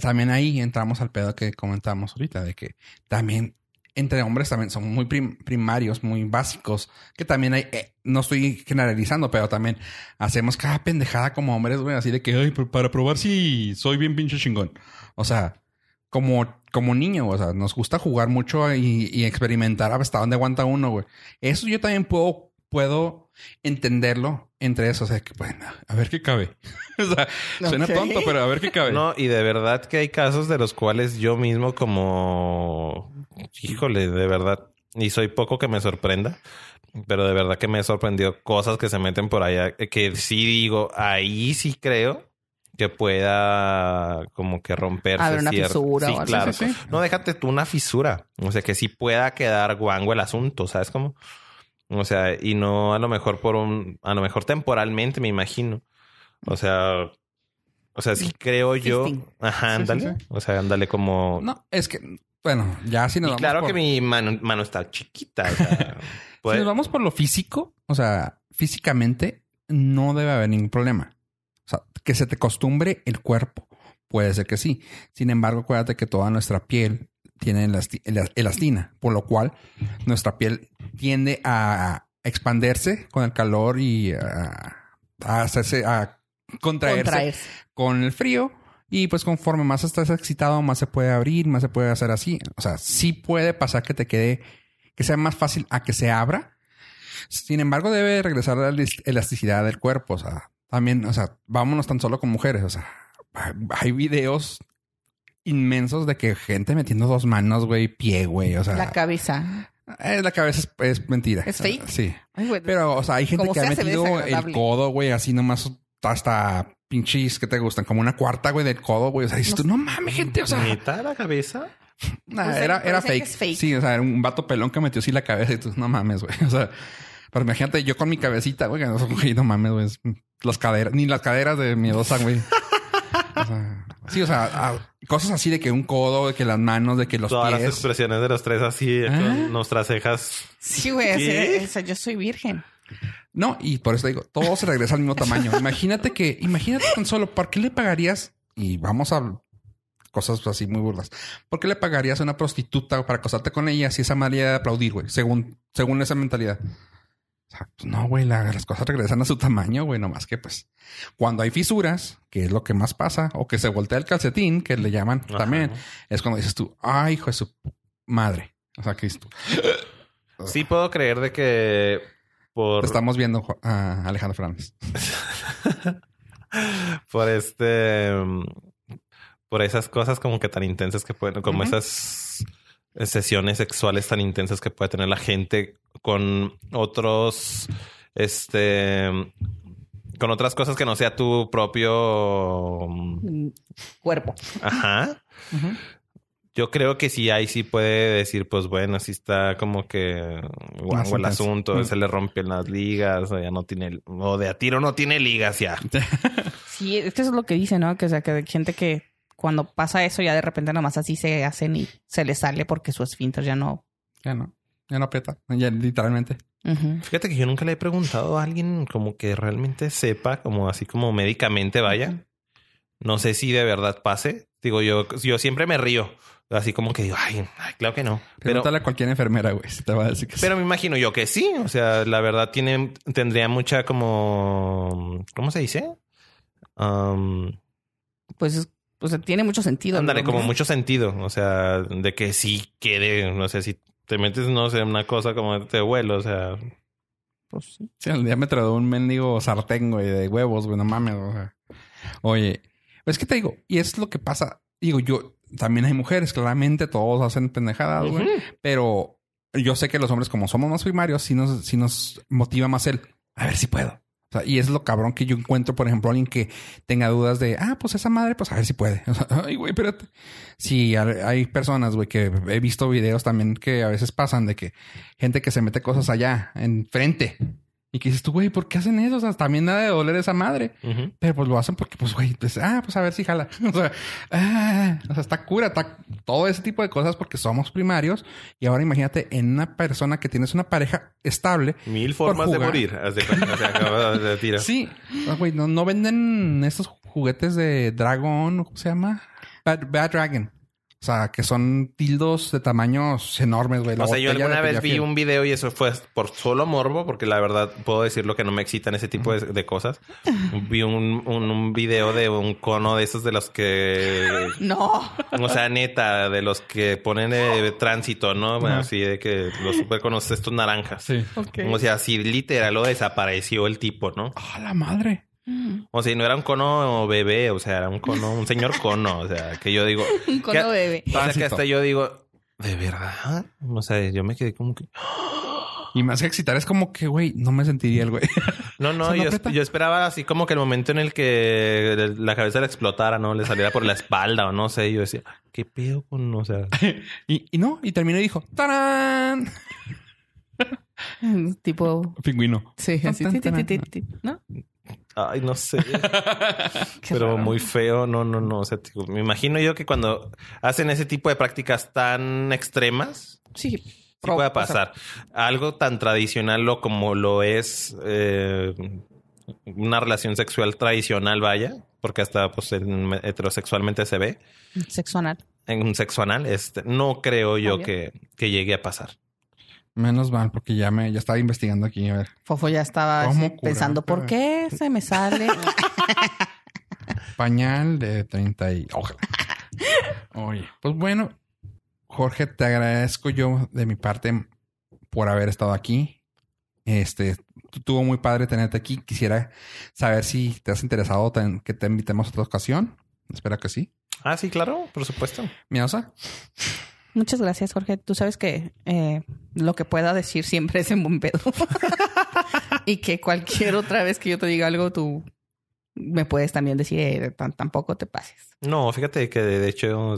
también ahí entramos al pedo que comentábamos ahorita, de que también entre hombres también son muy prim- primarios, muy básicos, que también hay, eh, no estoy generalizando, pero también hacemos cada pendejada como hombres, güey, así de que, ay, para probar si soy bien pinche chingón. O sea, como, como niño, o sea, nos gusta jugar mucho y, y experimentar hasta dónde aguanta uno, güey. Eso yo también puedo, puedo entenderlo entre eso, o sea, que bueno, a ver qué cabe. <laughs> o sea, suena tonto, pero a ver qué cabe. No, y de verdad que hay casos de los cuales yo mismo como, híjole, de verdad, y soy poco que me sorprenda, pero de verdad que me he sorprendido cosas que se meten por allá, que sí digo, ahí sí creo que pueda como que romperse. Haber una cierto- fisura Sí, o algo claro. así. Sí, sí. No, déjate tú una fisura. O sea, que sí pueda quedar guango el asunto, ¿sabes cómo? O sea, y no a lo mejor por un, a lo mejor temporalmente, me imagino. O sea, o sea, sí creo yo. Ajá, Sí, sí, ándale. sí. O sea, ándale como. No, es que, bueno, ya si nos y vamos claro por, que mi mano, mano está chiquita. O sea, <laughs> si nos vamos por lo físico, o sea, físicamente no debe haber ningún problema. O sea, que se te costumbre el cuerpo. Puede ser que sí. Sin embargo, acuérdate que toda nuestra piel tiene elasti- ela- elastina, por lo cual nuestra piel tiende a expandirse con el calor y a, a hacerse, a contraerse Contraerse. con el frío Y pues conforme más estás excitado, más se puede abrir, más se puede hacer así. O sea, sí puede pasar que te quede, que sea más fácil a que se abra. Sin embargo, debe regresar la elas- elasticidad del cuerpo. O sea, también, o sea, vámonos tan solo con mujeres. O sea, hay videos inmensos de que gente metiendo dos manos, güey, pie, güey. O sea, La cabeza. eh, la cabeza es, es mentira. ¿Es fake? Sí. Ay, güey. Pero, o sea, hay gente que ha metido el codo, güey, así nomás hasta pinches que te gustan, como una cuarta, güey, del codo, güey. O sea, dices tú, no mames, gente, o sea, ¿Neta la cabeza? nah, Pues, era, era fake. fake. Sí, o sea, era un vato pelón que metió así la cabeza y tú, no mames, güey. <laughs> O sea, pero imagínate yo con mi cabecita, güey, que no, güey, no mames, güey. Las caderas, ni las caderas de miedosa, güey. O sea, sí, o sea, a- cosas así de que un codo, de que las manos, de que los Todas las expresiones de los tres así Ah. con nuestras cejas. Sí, güey. o sea, yo soy virgen. No, y por eso digo, todo se regresa al mismo tamaño. Imagínate que, imagínate tan solo, ¿por qué le pagarías? Y vamos a cosas así muy burlas. ¿Por qué le pagarías a una prostituta para acostarte con ella si esa manera de aplaudir, güey? Según, según esa mentalidad. O sea, pues no, güey, la- las cosas regresan a su tamaño, güey, nomás que pues cuando hay fisuras, que es lo que más pasa, o que se voltea el calcetín, que le llaman Ajá. también, es cuando dices tú, ay, hijo de su madre. O sea, tú, <laughs> Sí puedo creer de que por, te estamos viendo a Alejandro Fernández. <laughs> por este mm, por esas cosas como que tan intensas que pueden, como esas sesiones sexuales tan intensas que puede tener la gente con otros este con otras cosas que no sea tu propio mm, Cuerpo. ajá. Yo creo que sí, ahí sí puede decir, pues bueno, sí está como que guango el asunto, Mm. se le rompen las ligas, o ya no tiene, o de a tiro no tiene ligas ya. <laughs> Sí, es que eso es lo que dice, ¿no? Que o sea, que hay gente que cuando pasa eso ya de repente nomás así se hacen y se les sale porque su esfínter ya no. Ya no, ya no aprieta, ya literalmente. Fíjate que yo nunca le he preguntado a alguien como que realmente sepa, como así como médicamente vaya. No sé si de verdad pase. Digo, yo, yo siempre me río. Así como que digo, ay, ay, claro que no. Pero, Pregúntale a cualquier enfermera, güey, si te va a decir que sí. pero me imagino yo que sí. O sea, la verdad tiene, tendría mucha como, ¿cómo se dice? Um, Pues, es- o sea, tiene mucho sentido. Ándale, ¿no? como mucho sentido. O sea, de que sí quede, no sé, si te metes, no sé, una cosa como de vuelo, o sea, Pues sí. Sí, el diámetro de un mendigo sartén, güey, de huevos, güey, no mames. O sea. Oye, es que te digo, y es lo que pasa. Digo, yo también hay mujeres, claramente todos hacen pendejadas, güey, pero yo sé que los hombres, como somos más primarios, sí nos, sí nos motiva más el a ver si puedo. Sea, y es lo cabrón que yo encuentro, por ejemplo, alguien que tenga dudas de, ah, pues esa madre, pues a ver si puede. <laughs> O sea, Ay, güey, espérate. Sí, hay personas, güey, que he visto videos también que a veces pasan de que gente que se mete cosas allá, enfrente. Y que dices tú, güey, ¿por qué hacen eso? O sea, también nada de doler esa madre. Pero pues lo hacen porque, pues, güey, pues, ah, pues a ver si jala. <laughs> O sea, ah, o sea, está cura, está todo ese tipo de cosas porque somos primarios. Y ahora imagínate en una persona que tienes una pareja estable. mil formas de morir. Haz de cuenta, o sea, acaba de <laughs> tiro. Sí, Ah, güey, no, no venden estos juguetes de dragón, ¿cómo se llama? Bad, Bad Dragon. O sea, que son tildos de tamaños enormes, güey. La O sea, yo alguna vez vi un video y eso fue por solo morbo, porque la verdad puedo decirlo que no me excitan ese tipo de, de cosas. vi un, un, un video de un cono de esos de los que, <laughs> No. o sea, neta, de los que ponen de tránsito, ¿no? Bueno, así de que los super conos estos naranjas. Sí. Ok. O sea, así literal lo desapareció el tipo, ¿no? ¡Ah, la madre! Mm. O sea, no era un cono bebé, o sea, era un cono, un señor <laughs> cono, o sea, que yo digo, Un cono bebé. o sea, que hasta yo digo, ¿de verdad? O sea, yo me quedé como que, Y más que excitar es como que, güey, no me sentiría el güey. <laughs> no, no, ¿Se me yo, esperaba así como que el momento en el que la cabeza le explotara, ¿no? Le saliera por la espalda o no sé, yo decía, ¿qué pedo con, o sea, <laughs> y, y no, y terminó y dijo, ¡tarán! Tipo. Pingüino. Sí, así. ¿No? Ay, no sé. <laughs> Pero raro. muy feo, no, no, no. O sea, me imagino yo que cuando hacen ese tipo de prácticas tan extremas, Sí. sí puede o sea, pasar. Algo tan tradicional lo como lo es eh, una relación sexual tradicional, vaya, porque hasta pues en- heterosexualmente se ve Sexo anal. en un sexo anal, este, no creo yo que, que llegue a pasar. Menos mal, porque ya me, ya estaba investigando aquí. A ver. Fofo ya estaba ¿Cómo así pensando, curar? ¿por qué se me sale? <laughs> Pañal de 30 y... Ojalá. Oye, pues bueno, Jorge, te agradezco yo de mi parte por haber estado aquí. Este, tuvo muy padre tenerte aquí. Quisiera saber si te has interesado en que te invitemos a otra ocasión. Espero que sí. Ah, sí, claro, por supuesto. Miosa. Muchas gracias, Jorge. Tú sabes que eh, lo que pueda decir siempre es en buen pedo. <laughs> y que cualquier otra vez que yo te diga algo, tú me puedes también decir, eh, tampoco te pases. No, fíjate que de hecho,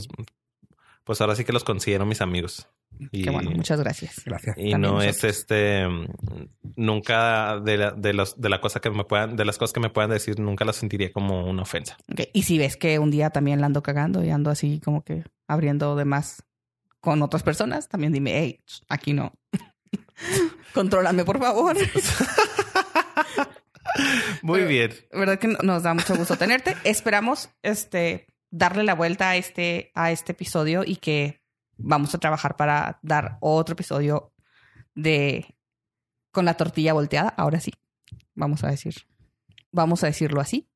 pues ahora sí que los considero mis amigos. Y, Qué bueno, muchas gracias. Gracias. Y no es este nunca de la, de los de la cosa que me puedan, de las cosas que me puedan decir, nunca las sentiría como una ofensa. Y si ves que un día también la ando cagando y ando así como que abriendo de más con otras personas, también dime, hey, aquí no. <laughs> Contrólame, por favor. <laughs> Muy bien. Verdad que nos da mucho gusto tenerte. Esperamos este darle la vuelta a este, a este episodio y que vamos a trabajar para dar otro episodio de con la tortilla volteada. Ahora sí, vamos a decir, vamos a decirlo así.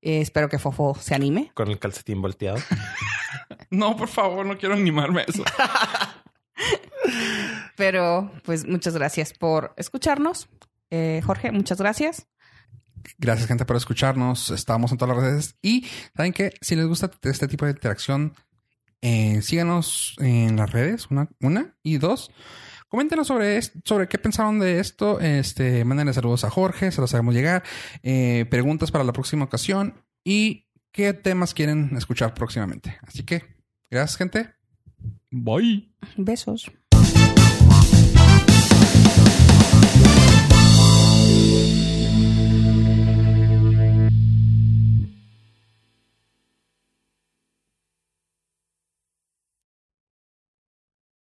Eh, espero que Fofo se anime. Con el calcetín volteado. <laughs> <laughs> no, por favor, no quiero animarme a eso. <laughs> Pero, pues, muchas gracias por escucharnos. Eh, Jorge, muchas gracias. Gracias, gente, por escucharnos. Estamos en todas las redes. Y saben que si les gusta este tipo de interacción, eh, síganos en las redes, una, una y dos. Coméntenos sobre, sobre qué pensaron de esto. Este, mándenle saludos a Jorge, se los hagamos llegar. Eh, preguntas para la próxima ocasión y qué temas quieren escuchar próximamente. Así que, gracias, gente. Bye. Besos.